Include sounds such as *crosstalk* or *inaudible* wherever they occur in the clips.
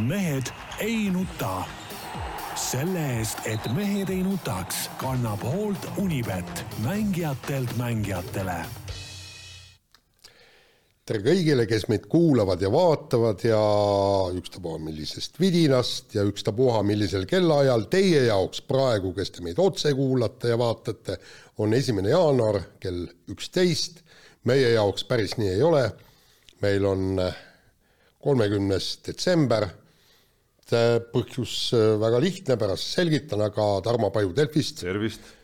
mehed ei nuta. selle eest, et mehed ei nutaks, kannab hoolt Unibet, mängijatelt mängijatele tere kõigile, kes meid kuulavad ja vaatavad ja ükstapuha millisest vidinast ja ükstapuha millisel kellaajal teie jaoks praegu, kes te meid otse kuulate ja vaatate, on esimene jaanuar kell üksteist. meie jaoks päris nii ei ole. meil on kolmekümnes detsember. Põhjus väga lihtne, pärast selgitan, aga Tarmo Paju Delfist. tervist.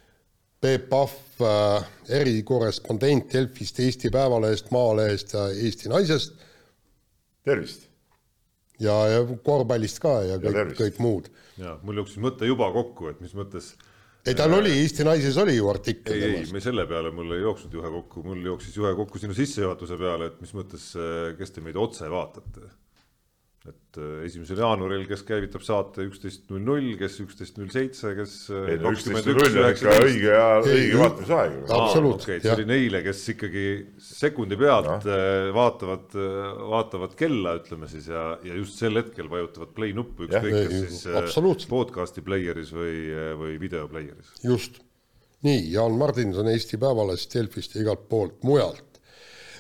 Peep Pahv äh,, erikorrespondent Delfist, Eesti Päevalehest, Maalehest ja Eesti Naisest. tervist. ja, ja korvpallist ka ja, ja kõik, kõik muud. ja mul jooksis mõte juba kokku, et mis mõttes. ei, tal oli, Eesti Naises oli ju artikkel. ei, ei, me selle peale mul ei jooksnud juhe kokku, mul jooksis juhe kokku sinu sissejuhatuse peale, et mis mõttes, kes te meid otse vaatate et äh, esimesel jaanuaril, kes käivitab saate üksteist null null, kes üksteist null seitse, kes. Äh, null on ikka õige ja õige vaatamisaeg. absoluutselt. Okay, see oli neile, kes ikkagi sekundi pealt no. Äh, vaatavad, vaatavad kella, ütleme siis ja, ja just sel hetkel vajutavad play nuppu, ükskõik kas siis podcast'i player'is või, või video player'is. just, nii, Jaan Martinson Eesti Päevalehest, Delfist ja igalt poolt mujalt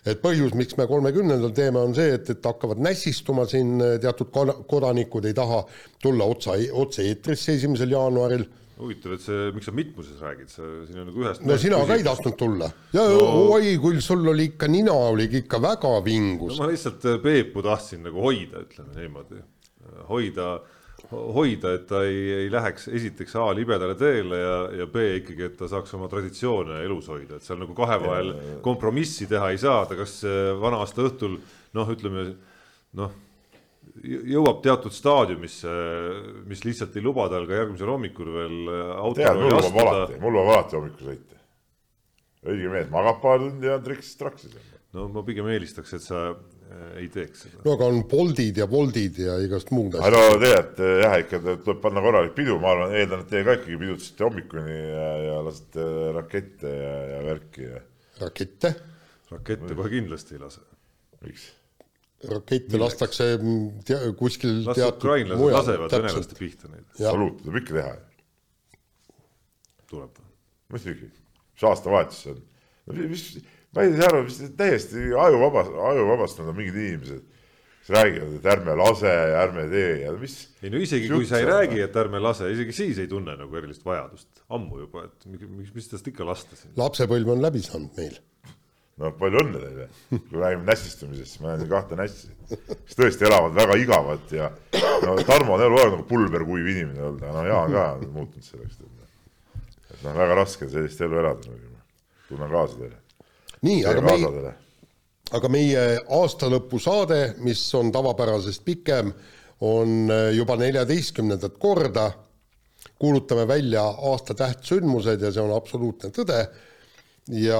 et põhjus, miks me kolmekümnendal teeme, on see, et, et hakkavad nässistuma siin eh, teatud kodanikud, ei taha tulla otsa, otse-eetrisse esimesel jaanuaril huvitav, et see, miks sa mitmuses räägid, sa siin on nagu ühest. no sina ka ei tahtnud tulla ja no, oi, küll sul oli ikka nina oli ikka väga vingus no,. ma lihtsalt eh, Peepu tahtsin nagu hoida, ütleme niimoodi, hoida hoida, et ta ei, ei läheks esiteks A libedale teele ja, ja B ikkagi, et ta saaks oma traditsioone elus hoida, et seal nagu kahe vahel kompromissi teha ei saa, ta kas vana aasta õhtul noh, ütleme noh, jõuab teatud staadiumisse, mis lihtsalt ei luba tal ka järgmisel hommikul veel tead, mul lubab alati, mul lubab alati hommikul sõita. õige mees magab paar tundi ja triks traksis. no ma pigem eelistaks, et sa ei teeks seda. no aga on Boltid ja Woldid ja igast muud asjad. no tegelikult äh, jah, ikka tuleb panna korralik pidu, ma arvan, eeldan, et teie ka ikkagi pidutasite hommikuni ja, ja lasete rakette ja, ja värki ja. rakette? rakette kohe kindlasti ei lase. miks? rakette lastakse tea, kuskil Las teatud ukrainlased lasevad venelaste pihta neid. absoluutselt, tuleb ikka teha. tuleb. muidugi, mis aastavahetus see on? mis ma ei saa aru, mis täiesti ajuvabas, ajuvabastanud on mingid inimesed, kes räägivad, et ärme lase ja ärme tee ja mis. ei no isegi kui sa ei räägi, et ärme lase, isegi siis ei tunne nagu erilist vajadust, ammu juba, et miks, mis tast ikka lasta siin. lapsepõlv on läbi saanud meil. no palju õnne teile, kui räägime nässistumisest, siis ma näen siin kahte nässi, kes tõesti elavad väga igavalt ja no Tarmo on eluaeg nagu pulberkuiv inimene olnud, aga no Jaan ka on muutunud selleks. et noh, väga raske sellist elu elada, tunnen kaasa teile nii, aga meie, aga meie aastalõpusaade, mis on tavapärasest pikem, on äh, juba neljateistkümnendat korda. kuulutame välja aasta tähtsündmused ja see on absoluutne tõde. ja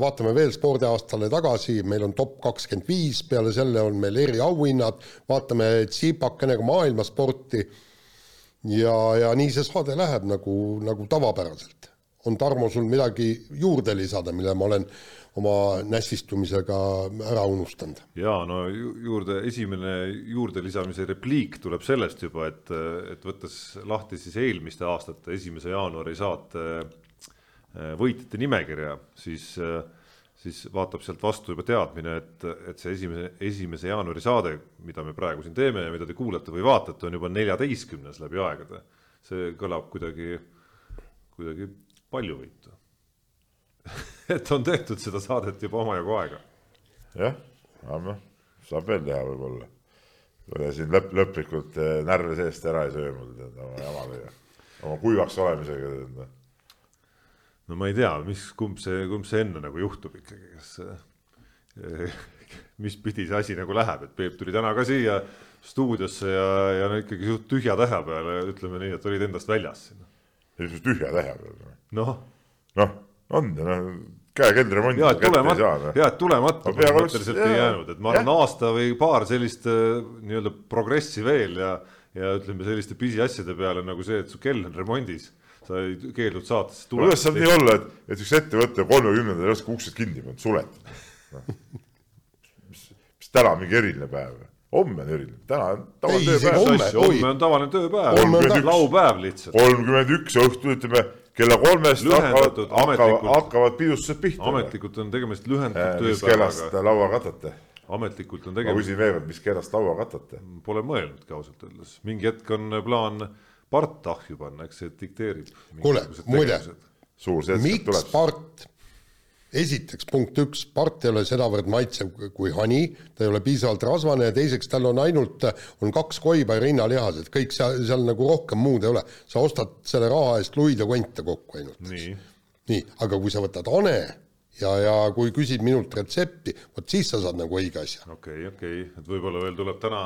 vaatame veel spordiaastale tagasi, meil on top kakskümmend viis, peale selle on meil eriauhinnad, vaatame tsipakene ka maailmasporti. ja, ja nii see saade läheb nagu, nagu tavapäraselt. on Tarmo sul midagi juurde lisada, mille ma olen oma nässistumisega ära unustanud. ja no juurde, esimene juurde lisamise repliik tuleb sellest juba, et, et võttes lahti siis eelmiste aastate esimese jaanuari saate äh, võitjate nimekirja, siis, siis vaatab sealt vastu juba teadmine, et, et see esimese, esimese jaanuari saade, mida me praegu siin teeme ja mida te kuulate või vaatate, on juba neljateistkümnes läbi aegade. see kõlab kuidagi, kuidagi paljuvõitu *laughs* *laughs* et on tehtud seda saadet juba omajagu aega. jah, aga noh, saab veel teha võib-olla. ta siin lõpp, lõplikult eh, närve seest ära ei söönud, tead, oma jamadega, oma kuivaks olemisega, tead noh. no ma ei tea, mis, kumb see, kumb see enne nagu juhtub ikkagi, kas eh, *laughs* mis pidi see asi nagu läheb, et Peep tuli täna ka siia stuudiosse ja, ja no ikkagi suht tühja tähe peale, ütleme nii, et olid endast väljas. tühja tähe peale? noh. noh on, noh, käekeldremont. ja, et tulemata, ja, et tulemata põhimõtteliselt ei jäänud, et ma arvan, aasta või paar sellist äh, nii-öelda progressi veel ja, ja ütleme selliste pisiasjade peale nagu see, et su kell on remondis sa ei keeldud saatesse tulla. kuidas saab nii olla, et, et üks ettevõte kolmekümnendal ei oska uksed kinni panna, suletud no.. mis, mis täna mingi eriline päev? homme on eriline, täna on Ei, tavaline tööpäev. homme. on tavaline tööpäev laupäev lihtsalt, kolmkümmend üks õhtul, ütleme kella kolmest hakkavad, Lühendatud, hakkavad, ametlikult. hakkavad pidustused pihta. ametlikult on tegemist lühendatud mis kellast tööpäevaga, laua katate? ametlikult on ma tegemist, küsin veel kord, mis kellast laua katate? pole mõelnudki ausalt öeldes, mingi hetk on plaan part ahju panna, eks see dikteerib. Kuule, muide. miks tuleb. part, esiteks punkt üks, part ei ole sedavõrd maitsev kui hani, ta ei ole piisavalt rasvane ja teiseks tal on ainult, on kaks koiba ja rinnalihased, kõik seal, seal nagu rohkem muud ei ole. sa ostad selle raha eest luid ja konte kokku ainult. nii, nii, aga kui sa võtad hane ja, ja kui küsid minult retsepti, vot siis sa saad nagu õige asja. okei, okei, et võib-olla veel tuleb täna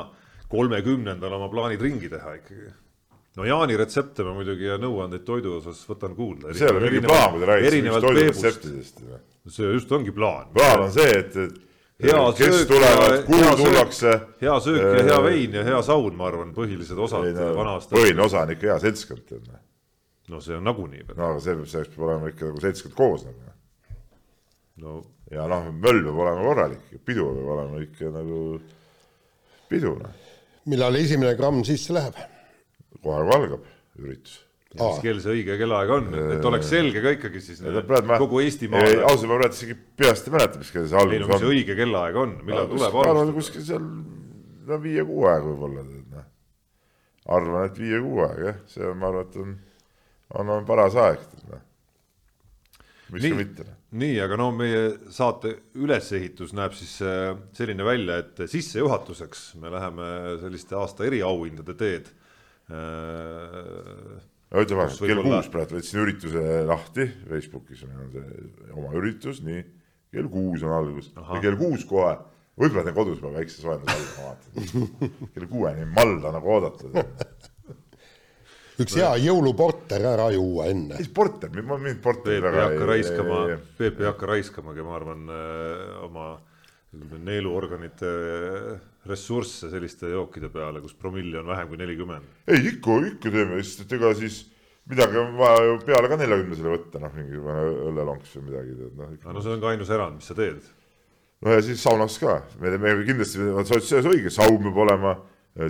kolmekümnendal oma plaanid ringi teha ikkagi. no Jaani retsepte ma muidugi ja nõuandeid toidu osas võtan kuulda. see ei ole mingi plaan, kui te räägite mingist toiduretseptidest. See just ongi plaan. plaan on see, et, et Hea kes söök tulevad kuhu hea söök- tullakse. hea söök ja hea vein ja hea saun, ma arvan, põhilised osad vana aasta. põhiline osa on ikka hea seltskond. no see on nagunii no aga see, see peab olema ikka nagu seltskond koos nagu. no ja noh, möll peab olema korralik, pidu peab olema ikka nagu pidu noh, millal esimene gramm sisse läheb? kohe kui algab üritus. Mis kell see õige kellaaeg on, et oleks selge ka ikkagi siis kogu Eestimaale. ausalt ma praegu isegi peast ei mäleta, mis kell see ei no algus mis see on. õige kellaaeg on, millal tuleb alustada? kuskil seal no viie-kuue aeg võib-olla noh. arvan, et viie-kuue aeg jah, see on, ma arvan, et on, on, on paras aeg noh. miks ka mitte noh. nii, aga no meie saate ülesehitus näeb siis äh, selline välja, et sissejuhatuseks me läheme selliste aasta eriauhindade teed. ütle vahele, Kus kell kuus praegu võtsin ürituse lahti, Facebookis on see oma üritus, nii, kell kuus on algus. Ja kell kuus kohe, võib-olla teen kodus juba väikse soojenduse alla, ma vaatan. kell kuueni malda nagu oodata. *laughs* üks hea jõuluporter ära juua enne. Ei, porter, ma mind porter Peep ei hakka raiskama, Peep ei hakka raiskamagi, ma arvan, oma neeluorganite ressursse selliste jookide peale, kus promilli on vähem kui nelikümmend. ei, ikka, ikka teeme, sest et ega siis midagi on vaja ju peale ka neljakümnesele võtta, noh, mingisugune õllelonks või midagi, tead, noh no see on ka ainus erand, mis sa teed. no ja siis saunas ka, me teeme kindlasti, sa oled selles õige, saun peab olema,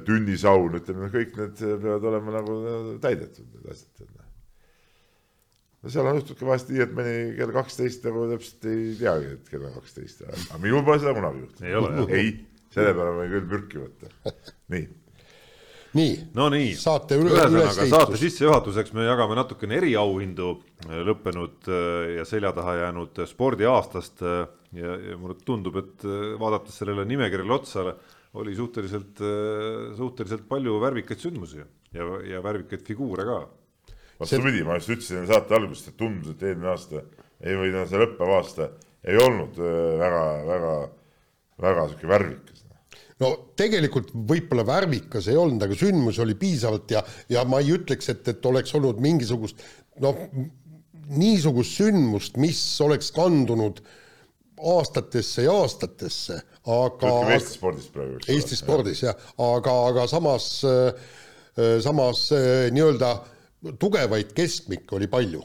tünnisaun, ütleme kõik need peavad olema nagu täidetud, need asjad. noh. no seal on juhtunud ka vahest nii, et mõni kell kaksteist nagu täpselt ei teagi, et kell on kaksteist, aga minul pole seda kunagi juhtunud. Ei ole, jah? ei, selle peale võin küll mürki võtta. nii, nii no nii, Saate üle- ühesõnaga saate sissejuhatuseks me jagame natukene eriauhindu äh, lõppenud äh, ja selja taha jäänud spordiaastast äh, ja, ja mulle tundub, et vaadates sellele nimekirjale otsa, oli suhteliselt, suhteliselt palju värvikaid sündmusi ja, ja värvikaid figuure ka. vastupidi, ma just ütlesin saate algusest, et tundus, et eelmine aasta ei või see lõppev aasta ei olnud äh, väga, väga, väga sihuke värvikas. No tegelikult võib-olla värvikas ei olnud, aga sündmusi oli piisavalt ja, ja ma ei ütleks, et, et oleks olnud mingisugust noh, niisugust sündmust, mis oleks kandunud aastatesse ja aastatesse, aga Eesti spordist praegu. Eesti spordis jah, aga, aga samas, samas äh, nii-öelda tugevaid keskmikke oli palju.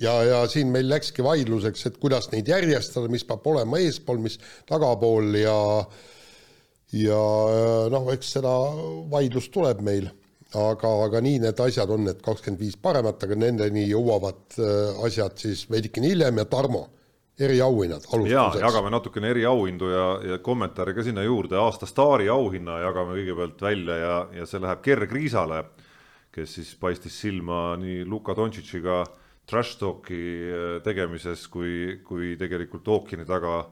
ja, ja siin meil läkski vaidluseks, et kuidas neid järjestada, mis peab olema eespool, mis tagapool ja ja noh, eks seda vaidlust tuleb meil, aga, aga nii need asjad on, et kakskümmend viis paremat, aga nendeni jõuavad äh, asjad siis veidikene hiljem ja Tarmo, eriauhinnad alustuseks. jagame natukene eriauhindu ja, ja kommentaare ka sinna juurde, aasta staari auhinna jagame kõigepealt välja ja, ja see läheb Gerg Riisale, kes siis paistis silma nii Luka Dontšitšiga trash talk'i äh, tegemises kui, kui tegelikult ookeani taga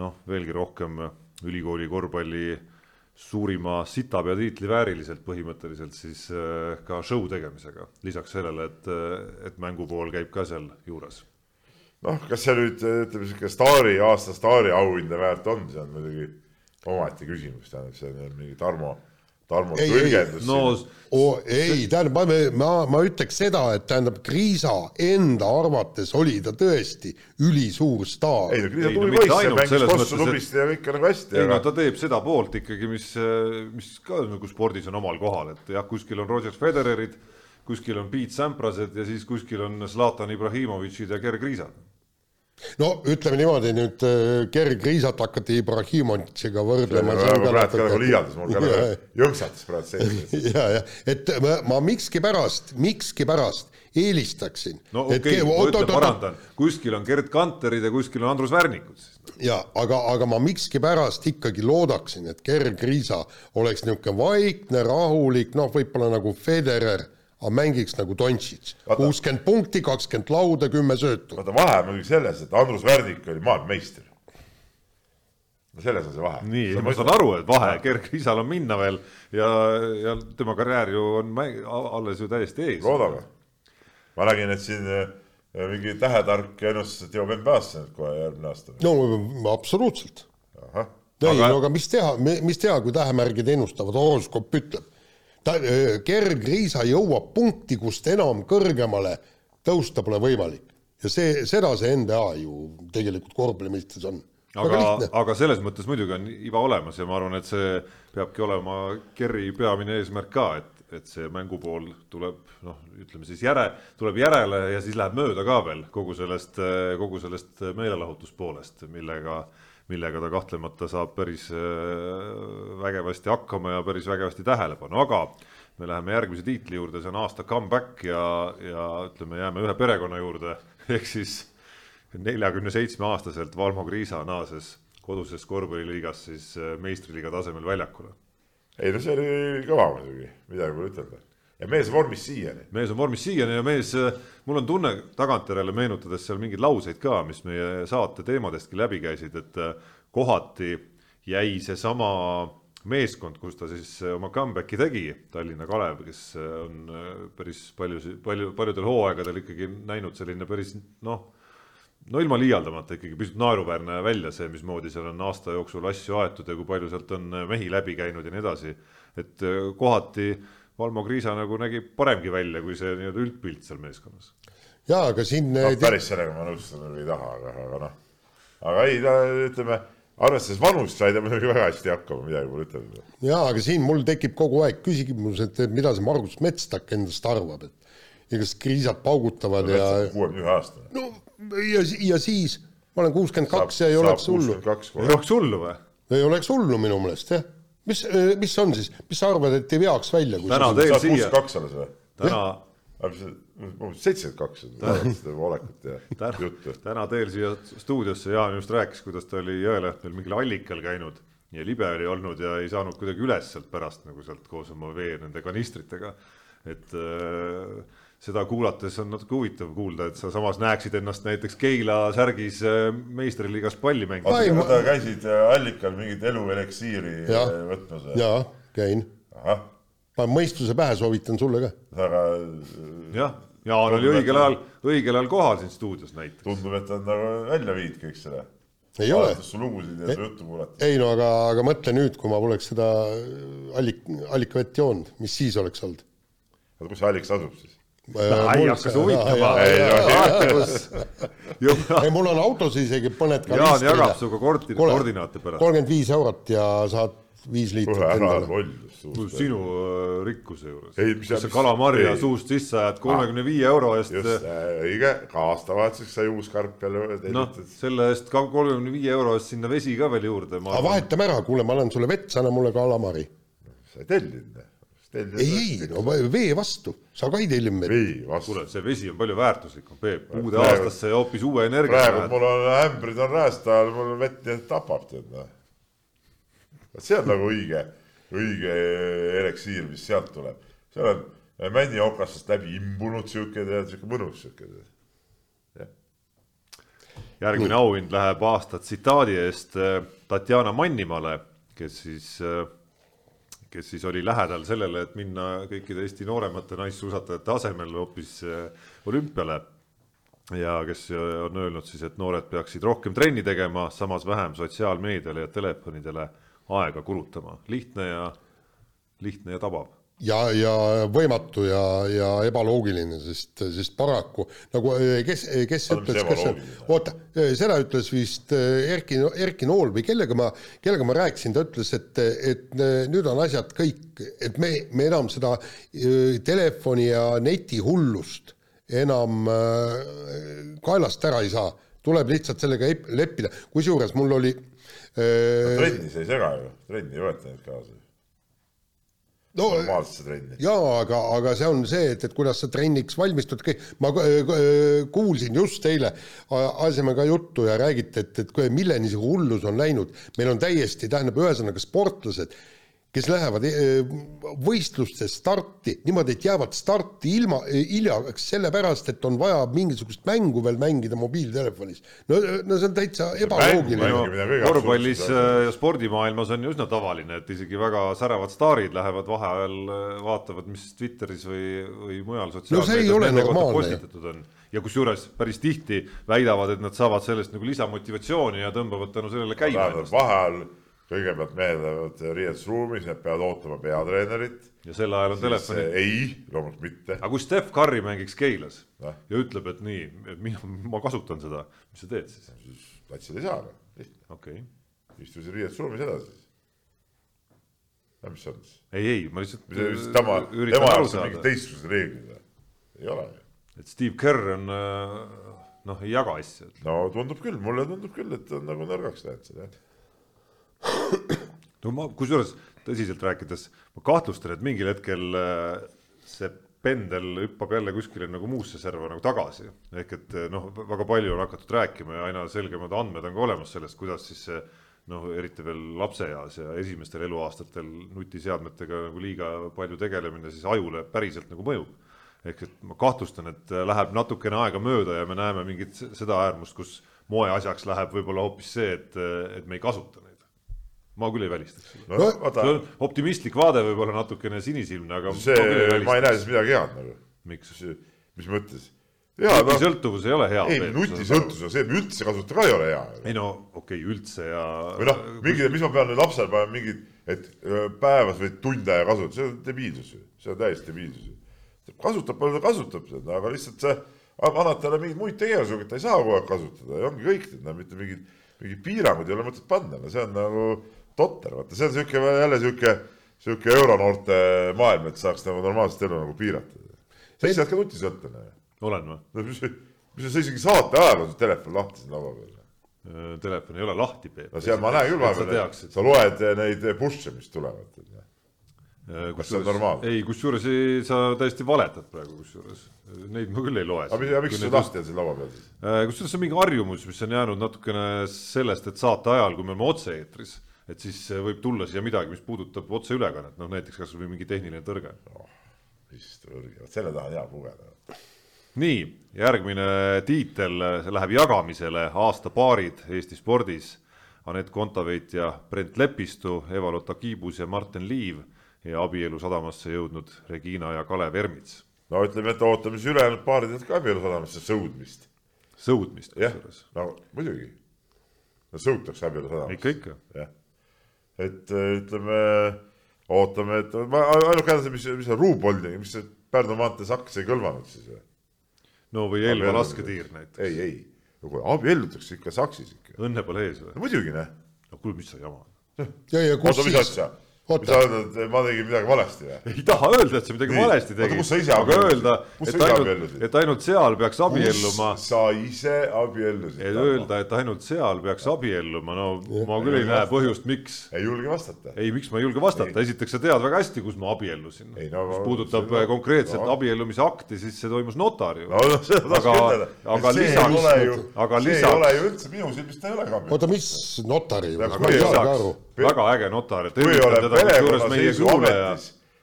noh, veelgi rohkem ülikooli korvpalli suurima sitapea tiitli vääriliselt põhimõtteliselt siis äh, ka show tegemisega, lisaks sellele, et, et mängupool käib ka seal juures. Noh, kas see nüüd ütleme sihuke staari, aasta staari auhinda väärt on, see on muidugi omaette küsimus, tähendab, see on mingi Tarmo, Tarmo Ei, ei, tõlgendus no siin. oo, ei, tähendab, ma, ma, ma ütleks seda, et tähendab, Kriisa enda arvates oli ta tõesti ülisuur staar ei no Kriisa Ei, no tubli mitte poiss, ainult mängis selles kossu tublisti ja kõik on nagu hästi, ei no aga ta teeb seda poolt ikkagi, mis, mis ka nagu spordis on omal kohal, et jah, kuskil on Roger Federerid, kuskil on Pete Samprased ja siis kuskil on Zlatan Ibrahimovitšid ja Gerg Riisad. No ütleme niimoodi nüüd äh, Gerg Riisat hakati Ibrahimovitšiga võrdlema. ka nagu liialdas mul ka nagu jõnksatas praegu sees. ja, ja et ma, ma mikskipärast, mikskipärast eelistaksin. no okei okay,, ma ütlen, parandan, kuskil on Gerd Kanterid ja kuskil on Andrus Värnikud ja aga, aga ma mikskipärast ikkagi loodaksin, et Gerg Riisa oleks niisugune vaikne, rahulik, noh, võib-olla nagu Federer, aga mängiks nagu Dontšits. Vaata- kuuskümmend punkti, kakskümmend lauda, kümme söötu. vaata vahe on muidugi selles, et Andrus Värnik oli maailmameister. no selles on see vahe. nii, ma saan aru, et vahe Gerd Riisal on minna veel ja, ja tema karjäär ju on mäng, alles ju täiesti ees. loodame. ma nägin, et siin äh, mingi tähetark ennustas, et jõuab NBA-sse nüüd kohe järgmine aasta. no absoluutselt. ahah, ei Aga- aga..., no aga mis teha, mis teha, kui tähemärgid ennustavad, horoskoop ütleb. ta, Gerg Riisa jõuab punkti, kust enam kõrgemale tõusta pole võimalik. ja see, seda see NBA ju tegelikult korvpallimeistrites on. aga aga selles mõttes muidugi on iva olemas ja ma arvan, et see peabki olema Kerri peamine eesmärk ka, et, et see mängupool tuleb noh, ütleme siis järe, tuleb järele ja siis läheb mööda ka veel kogu sellest, kogu sellest meelelahutuspoolest, millega, millega ta kahtlemata saab päris äh, vägevasti hakkama ja päris vägevasti tähelepanu, aga me läheme järgmise tiitli juurde, see on aasta comeback ja, ja ütleme, jääme ühe perekonna juurde, *laughs* ehk siis neljakümne seitsme aastaselt Valmo Kriisa naases koduses korvpalliliigas siis äh, meistriliiga tasemel väljakule. ei no see oli kõva muidugi, midagi pole ütelda. Ja mees vormis siiani. mees on vormis siiani ja mees, mul on tunne tagantjärele meenutades seal mingeid lauseid ka, mis meie saate teemadestki läbi käisid, et äh, kohati jäi seesama meeskond, kus ta siis äh, oma comeback'i tegi, Tallinna Kalev, kes äh, on äh, päris palju, palju, paljudel hooaegadel ikkagi näinud selline päris noh, no ilma liialdamata ikkagi pisut naeruväärne välja see, mismoodi seal on aasta jooksul asju aetud ja kui palju sealt on mehi läbi käinud ja nii edasi. et äh, kohati Valmo Kriisa nagu nägi paremgi välja kui see nii-öelda üldpilt seal meeskonnas. jaa, aga siin noh, päris sellega ma nõustuda ei taha, aga, aga noh. aga ei, ta ütleme, arvestades vanust sai ta muidugi väga hästi hakkama, midagi pole ütelda. jaa, aga siin mul tekib kogu aeg küsimus, et mida see Margus Metstak endast arvab, et ja kas kriisad paugutavad ja kuuekümne ühe aastane. no ja, ja siis ma olen kuuskümmend kaks ja ei oleks hullu. ei oleks hullu või? ei oleks hullu minu meelest jah. mis, mis on siis, mis sa arvad, et ei veaks välja, kui Täna saad siia. kaks alles või? täna, seitsekümmend kaks, seda olekut ja täna juttu., täna teel siia stuudiosse Jaan just rääkis, kuidas ta oli Jõelähtmel mingil allikal käinud ja libe oli olnud ja ei saanud kuidagi üles sealt pärast nagu sealt koos oma vee nende kanistritega. et äh, seda kuulates on natuke huvitav kuulda, et sa samas näeksid ennast näiteks Keila särgis äh, meistriliigas palli mängimas. Ma- oota, käisid äh, allikal mingit elueliksiiri Jah. äh, võtmas või? jaa, käin. panen mõistuse pähe, soovitan sulle ka. aga jah, Jaan oli õigel ajal, õigel ajal kohal siin stuudios näiteks. tundub, et on nagu välja viid kõik selle. ei ole. su lugusid ja su juttu kuulates. ei no aga, aga mõtle nüüd, kui ma poleks seda allik, allikavett joonud, mis siis oleks olnud? oota, kus see alliks asub siis? Ei hakka huvitama. ei, mul on autos isegi mõned Jaan jagab sinuga koordi- koordinaate pärast. kolmkümmend viis eurot ja saad viis liitrit endale. suust. sinu äh, rikkuse juures. Ei, mis sa- kalamarja ei. suust sisse ajad kolmekümne viie euro eest. just, õige, ka aastavahetuseks sai uus karp jälle noh selle eest ka kolmekümne viie euro eest sinna vesi ka veel juurde. aga vahetame ära, kuule, ma annan sulle vett, sa anna mulle kalamari. sa ei tellinud. ei, ei, no vee vastu, sa ka ei vett. vii vastu. kuule, see vesi on palju väärtuslikum, Peep, uude aastasse hoopis uue energia praegu. mul on ämbrid on räästa all, mul on vett tapab tead noh. vot see on nagu õige, õige eliksiir, mis sealt tuleb. seal on männiokastest läbi imbunud siuke tead, siuke mõnus tead. järgmine auhind läheb aasta tsitaadi eest äh, Tatjana Mannimale, kes siis, kes siis oli lähedal sellele, et minna kõikide Eesti nooremate naissuusatajate asemel hoopis äh, olümpiale. ja kes äh, on öelnud siis, et noored peaksid rohkem trenni tegema, samas vähem sotsiaalmeediale ja telefonidele aega kulutama, lihtne ja, lihtne ja tabav ja, ja võimatu ja, ja ebaloogiline, sest, sest paraku nagu kes, kes Oota, mis ütles, kes see oota, seda ütles vist Erki, Erki Nool või kellega ma, kellega ma rääkisin, ta ütles, et, et nüüd on asjad kõik, et me, me enam seda telefoni ja netihullust enam äh, kaelast ära ei saa. tuleb lihtsalt sellega ep- leppida, kusjuures mul oli äh, trenni see ei sega ju, trenni ei võeta neid kaasa. No normaalsesse trenni. jaa, aga, aga see on see, et, et kuidas sa trenniks valmistud, ma äh, kuulsin just eile, ajasime ka juttu ja räägiti, et, et milleni see hullus on läinud, meil on täiesti, tähendab, ühesõnaga sportlased, kes lähevad eh, võistluste starti niimoodi, et jäävad starti ilma, hiljaks sellepärast, et on vaja mingisugust mängu veel mängida mobiiltelefonis. no, no see on täitsa ebaloogiline. korvpallis äh, ja spordimaailmas on ju üsna tavaline, et isegi väga säravad staarid lähevad vaheajal, vaatavad, mis Twitteris või, või mujal No sotsiaalmeedias on. ja kusjuures päris tihti väidavad, et nad saavad sellest nagu lisamotivatsiooni ja tõmbavad tänu sellele käima vaheajal kõigepealt mehed lähevad riietusruumis, need peavad ootama peatreenerit. ja sel ajal on telefoni. ei, loomulikult mitte. aga kui Steph Curry mängiks Keilas Noh. ja ütleb, et nii, et mina, ma kasutan seda, mis sa teed siis? platsil ei saa, lihtne. okei okay.. istu siin riietusruumis edasi. no mis see on siis? ei, ei, ma lihtsalt mis tema, tema jaoks on mingid teistsugused reeglid või? ei ole ju. et Steve Kerr on äh, noh, ei jaga asju. no tundub küll, mulle tundub küll, et on nagu nõrgaks läinud seal jah. No ma kusjuures tõsiselt rääkides, ma kahtlustan, et mingil hetkel äh, see pendel hüppab jälle kuskile nagu muusse serva nagu tagasi. ehk et äh, noh, väga palju on hakatud rääkima ja aina selgemad andmed on ka olemas sellest, kuidas siis see noh, eriti veel lapseeas ja esimestel eluaastatel nutiseadmetega nagu liiga palju tegelemine siis ajule päriselt nagu mõjub. ehk et ma kahtlustan, et äh, läheb natukene aega mööda ja me näeme mingit seda äärmust, kus moeasjaks läheb võib-olla hoopis see, et, et me ei kasuta neid. Ma küll ei välistaks seda. no No, vaata see, on optimistlik vaade võib-olla natukene sinisilmne, aga see, ma ei näe siis midagi head nagu. miks? mis mõttes? noh, nutisõltuvus ei ole hea. ei nutisõltuvus, see, et me üldse kasutada ka ei ole hea. ei no okei okay,, üldse ja. või noh, mingid, mis ma pean lapsele panema mingid, et päevas või tund aega kasutada, see on debiilsus ju, see on täiesti debiilsus ju. kasutab, palju ta kasutab seda, aga lihtsalt sa annad talle mingeid muid tegevusi, ta ei saa kogu aeg kasutada ja ongi kõik, no mitte mingid, mingid piirangud ei ole mõtet panna, no see on nagu totter, vaata see on sihuke jälle sihuke, sihuke euronoorte maailm, et saaks nagu normaalset elu nagu piirata. sa ise oled ka nutisõltlane olen või? no mis, mis sa isegi saate ajal on su telefon lahti siin laua peal. telefon ei ole lahti, Peep. no seal ma näen küll sa vahepeal, sa loed neid push'e, mis tulevad. kas see on normaalne? ei, kusjuures sa täiesti valetad praegu, kusjuures. Neid ma küll ei loe. aga miks see lahti on siin laua peal siis? kusjuures see on mingi harjumus, mis on jäänud natukene sellest, et saate ajal, kui me oleme otse-eetris, et siis võib tulla siia midagi, mis puudutab otseülekannet, noh näiteks kasvõi mingi tehniline tõrge issand õrge, vot selle taha on hea pugeda. nii, järgmine tiitel, see läheb jagamisele, aastapaarid Eesti spordis. Anett Kontaveit ja Brent Lepistu, Eva-Lotta Kiibus ja Martin Liiv ja abielu sadamasse jõudnud Regina ja Kalev Ermits. no ütleme, et ootame siis ülejäänud paaridelt ka abielusadamasse sõudmist. sõudmist jah kusjuures,, no muidugi. no sõutakse abielusadamasse. ikka, ikka. jah, et äh, ütleme, ootame, et ma ainuke asi, mis, mis on Ruupolding, mis Pärnu maantee saks ei kõlvanud siis või? no või Elva lasketiir näiteks. ei, ei, no abiellutakse ikka saksis ikka. õnne pole ees või? no muidugi noh no kuule, mis sa jama. ja, ja kus oota, siis? Mis Oota. sa ütled, et ma tegin midagi valesti või? ei taha öelda, et sa midagi Nii. valesti tegid kus sa ise aga öelda, et ainult, et ainult seal peaks abielluma, sa ise abiellusid? et öelda, et ainult seal peaks abielluma, no ma küll ei näe põhjust, miks. ei julge vastata. ei, miks ma ei julge vastata, esiteks sa tead väga hästi, kus ma abiellusin. Ei, no mis puudutab seda- konkreetset no. abiellumise akti, siis see toimus notari no no seda tahaks Aga- ütelda. aga see lisaks- ei aga see lisaks- ei ole ju üldse minu silmis, ta ei ole ka abielu. oota, mis notari, Aga ma ei saagi aru. Väga äge notar, et õnnitan ole teda kusjuures meie kuulaja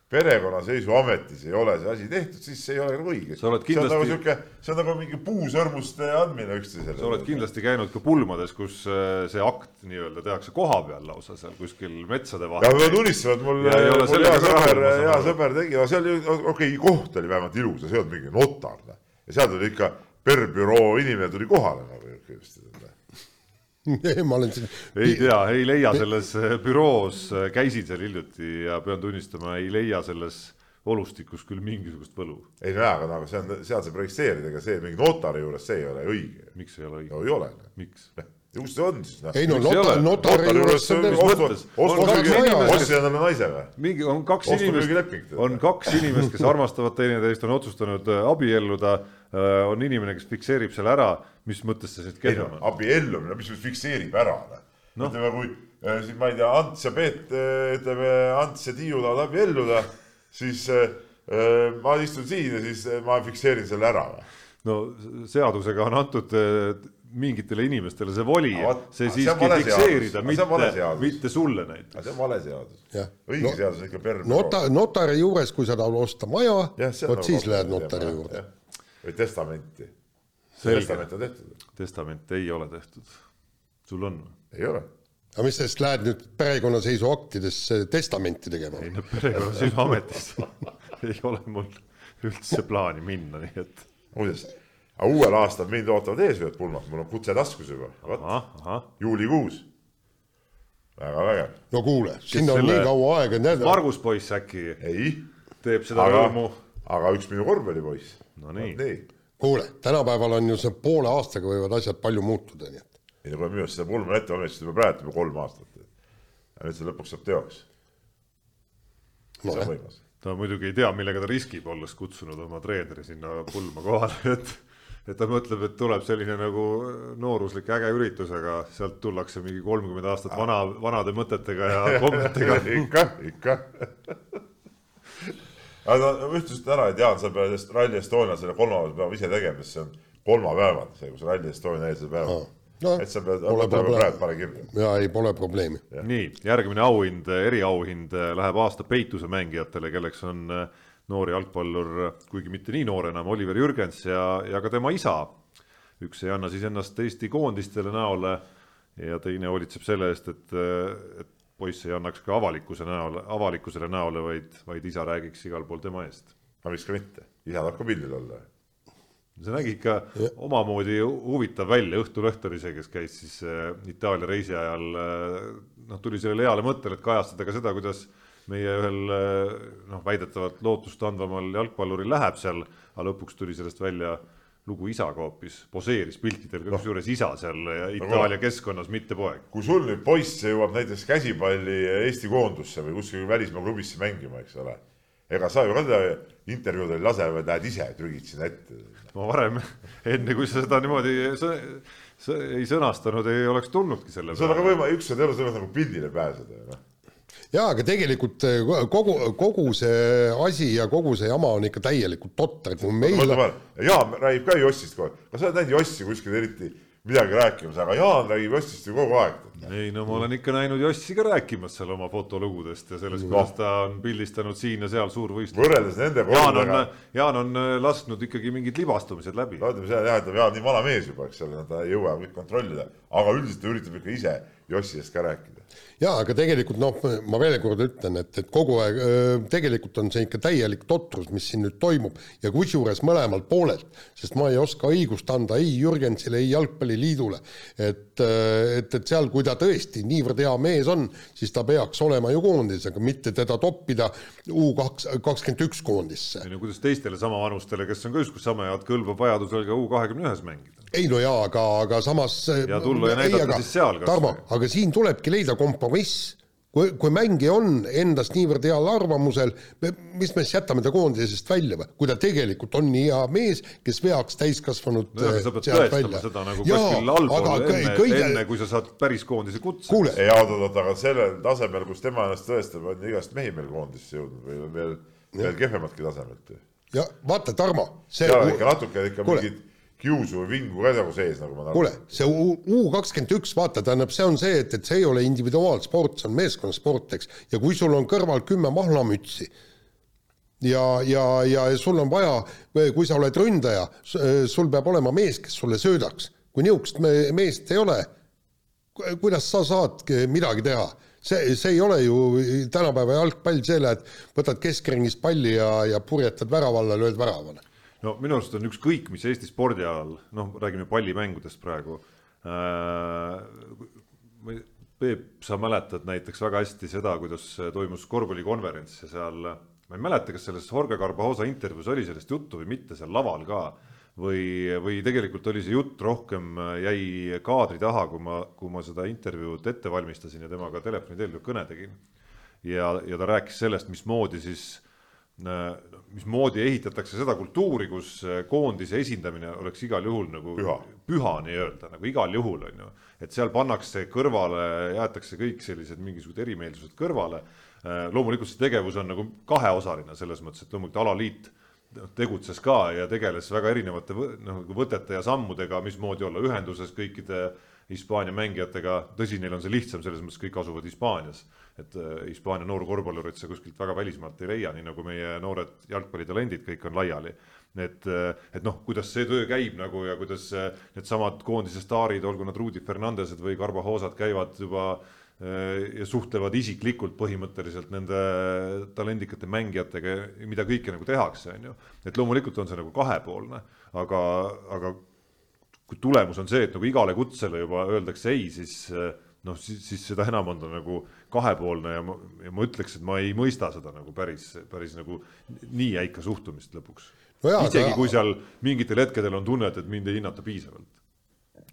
perekonnaseisuametis, ei ole see asi tehtud, siis see ei ole nagu õige. Oled see on nagu kindlasti- sihuke, see on nagu mingi puusõrmuste andmine üksteisele. sa oled kindlasti käinud ka pulmades, kus äh, see akt nii-öelda tehakse koha peal lausa seal kuskil metsade ja vahel. ma tunnistan, et mul, Ja mul hea sõber, hea sõber tegi, aga seal ju, okei okay,, koht oli vähemalt ilus ja see ei olnud mingi notar. ja seal tuli ikka per büroo inimene tuli kohale nagu. *laughs* ma olen siin, ei tea, ei leia *laughs* selles äh, büroos, käisin seal hiljuti ja pean tunnistama, ei leia selles olustikus küll mingisugust võlu. ei no jaa, aga nagu see on, seal saab registreerida, ega see mingi notari juures, see ei ole õige. miks ei ole õige no? ei ole. miks? *laughs* ja kus see on siis noh? ei no Miks ei nota, ole? notari juures juures on mis mõttes? On naise või? mingi on kaks inimest on kaks inimest, kes armastavad teineteist, on otsustanud äh, abielluda. on inimene, kes fikseerib selle ära, mis mõttes see siis kehvem on? abiellumine, mis nüüd fikseerib ära noh Noh. ütleme, kui äh, siin ma ei tea, Ants ja Peet, ütleme Ants ja Tiiu tahavad abielluda, siis äh, äh, ma istun siin ja siis äh, ma fikseerin selle ära või? no seadusega on antud äh, mingitele inimestele see voli vot, see siiski fikseerida, mitte, mitte sulle näiteks. see on vale seadus. Õige No- seadus ikka per. nota-, notari juures, kui sa tahad osta maja, vot siis lähed notari juurde.. või testamenti. Testament on tehtud, testament ei ole tehtud. sul on või? ei ole. aga mis sellest lähed nüüd perekonnaseisuaktidesse testamenti tegema ei? no perekonnaseisuametis *laughs* ei ole mul üldse plaani minna, nii et muuseas, aga uuel aastal mind ootavad ees ühed pulmad, mul on kutse taskus juba, vot juulikuus. väga vägev, no kuule, sinna on nii kaua aega, tead, Margus poiss äkki ei, teeb seda aga rõõmu,, aga üks minu korvpallipoiss. No nii. nii, kuule, tänapäeval on ju see poole aastaga võivad asjad palju muutuda, nii et. Ei no minu arust seda pulma ette valmistasid juba praegu juba kolm aastat. ja nüüd see lõpuks saab teoks, see on võimas. ta muidugi ei tea, millega ta riskib, olles kutsunud oma treeneri sinna pulma kohale, et et ta mõtleb, et tuleb selline nagu nooruslik äge üritus, aga sealt tullakse mingi kolmkümmend aastat vana, vanade mõtetega ja *laughs* kommetega. *laughs* ikka, ikka. aga no ütlesid ära, et Jaan, sa pead Rally Estonia selle kolmapäeval peame ise tegema, sest see on kolmapäeval, see, kus Rally Estonia eelsel päeval no et sa pead, pole praegu probleemi. pane kirja. ja ei, pole probleemi. nii, järgmine auhind, eriauhind läheb aasta peituse mängijatele, kelleks on äh, noor jalgpallur, kuigi mitte nii noor enam, Oliver Jürgens ja, ja ka tema isa. üks ei anna siis ennast Eesti koondistele näole ja teine hoolitseb selle eest, et, et poiss ei annaks ka avalikkuse näole, avalikkusele näole, vaid, vaid isa räägiks igal pool tema eest. no miks ka mitte, isa tahab ka pildil olla. see nägi ikka omamoodi huvitav välja, Õhtuleht oli see, kes käis siis äh, Itaalia reisi ajal äh, noh, tuli sellele heale mõttele, et kajastada ka seda, kuidas meie ühel äh, noh, väidetavalt lootustandvamal jalgpalluril läheb seal, aga lõpuks tuli sellest välja lugu isaga hoopis, poseeris piltidel ka kusjuures isa seal Itaalia keskkonnas, mitte poeg. kui sul nüüd poiss jõuab näiteks käsipalli Eesti koondusse või kuskil välismaa klubisse mängima, eks ole, ega sa ju ka teda intervjuudel ei lase, vaid lähed ise trügid sinna ette. ma varem, enne kui sa seda niimoodi sõ, sõ, ei sõnastanud, ei oleks tulnudki selle see on aga võimalik, ükskord elus võimalik nagu pildile pääseda, noh. jaa, aga tegelikult eh, kogu, kogu see asi ja kogu see jama on ikka täielikult totter, kui meil peale, Jaan räägib ka Jossist kogu aeg, kas sa oled näinud Jossi kuskil eriti midagi rääkimas, aga Jaan räägib Jossist ju kogu aeg. ei no ma olen ikka näinud Jossi ka rääkimas seal oma fotolugudest ja sellest, kuidas ta on pildistanud siin ja seal suurvõistlusi. võrreldes nende on kordadega,, Jaan on äh, lasknud ikkagi mingid libastumised läbi. no ütleme seda jah, et Jaan nii vana mees juba, eks ole, ta ei jõua kõik kontrollida, aga üldiselt ta üritab ikka ise Jossi eest ka rääkida. jaa, aga tegelikult noh, ma veel kord ütlen, et, et kogu aeg tegelikult on see ikka täielik totrus, mis siin nüüd toimub ja kusjuures mõlemalt poolelt, sest ma ei oska õigust anda ei Jürgensile, ei Jalgpalliliidule, et, et, et seal, kui ta tõesti niivõrd hea mees on, siis ta peaks olema ju koondises, aga mitte teda toppida U kaks, kakskümmend üks koondisse. ei no kuidas teistele samavanustele, kes on ka justkui sama head, kõlbab vajadusel ka U kahekümne ühes mängida. Ei no jaa, aga, aga samas Ja tulla ja näidata siis seal kas Tarmo aga siin tulebki leida kompromiss. kui, kui mängija on endast niivõrd heal arvamusel, mis me siis jätame ta koondisest välja või? kui ta tegelikult on nii hea mees, kes veaks täiskasvanud nojah, aga sa pead tõestama seda nagu kuskil allpool enne, kõige... enne kui sa saad päris koondise kutse. kuule, ei oot, oot, aga sellel tasemel, kus tema ennast tõestab, on igast mehi meil koondisse jõudnud või on veel, veel kehvematki tasemelt. ja vaata, Tarmo, seal on ikka natuke ikka Kuule. Kiusu või vingu ka nagu sees, nagu ma kuule, see U kakskümmend üks, vaata, tähendab, see on see, et, et see ei ole individuaalsport, see on meeskonnasport, eks, ja kui sul on kõrval kümme mahlamütsi ja, ja, ja sul on vaja, kui sa oled ründaja, sul peab olema mees, kes sulle söödaks. kui niisugust me, meest ei ole, kuidas sa saad midagi teha? see, see ei ole ju tänapäeva jalgpall, see lähed, võtad keskringist palli ja, ja purjetad värava alla, lööd väravale. No minu arust on ükskõik mis Eesti spordialal, noh, räägime pallimängudest praegu äh,. Peep, sa mäletad näiteks väga hästi seda, kuidas toimus korvpallikonverents ja seal, ma ei mäleta, kas selles Jorge Carbajosa intervjuus oli sellest juttu või mitte seal laval ka, või, või tegelikult oli see jutt rohkem jäi kaadri taha, kui ma, kui ma seda intervjuud ette valmistasin ja temaga telefoni teel kõne tegin. ja, ja ta rääkis sellest, mismoodi siis äh, mismoodi ehitatakse seda kultuuri, kus äh, koondise esindamine oleks igal juhul nagu Püha. püha nii-öelda nagu igal juhul on ju, et seal pannakse kõrvale, jäetakse kõik sellised mingisugused erimeelsused kõrvale. loomulikult see tegevus on nagu kaheosaline selles mõttes, et loomulikult alaliit tegutses ka ja tegeles väga erinevate noh, nagu võtete ja sammudega, mismoodi olla ühenduses kõikide Hispaania mängijatega, tõsi, neil on see lihtsam selles mõttes, kõik asuvad Hispaanias. Et äh, Hispaania noorkorvpallurit sa kuskilt väga välismaalt ei leia, nii nagu meie noored jalgpallitalendid kõik on laiali. et, äh, et noh, kuidas see töö käib nagu ja kuidas äh, needsamad koondise staarid, olgu nad Rudi Fernandesed või Carbajosad, käivad juba äh, ja suhtlevad isiklikult põhimõtteliselt nende talendikate mängijatega, mida kõike nagu tehakse, on ju. et loomulikult on see nagu kahepoolne, aga, aga kui tulemus on see, et nagu igale kutsele juba öeldakse ei, siis eh, noh, siis, siis seda enam on ta nagu kahepoolne ja ma, ja ma ütleks, et ma ei mõista seda nagu päris, päris nagu nii jäika suhtumist lõpuks No isegi aga- kui seal mingitel hetkedel on tunne, et, et mind ei hinnata piisavalt.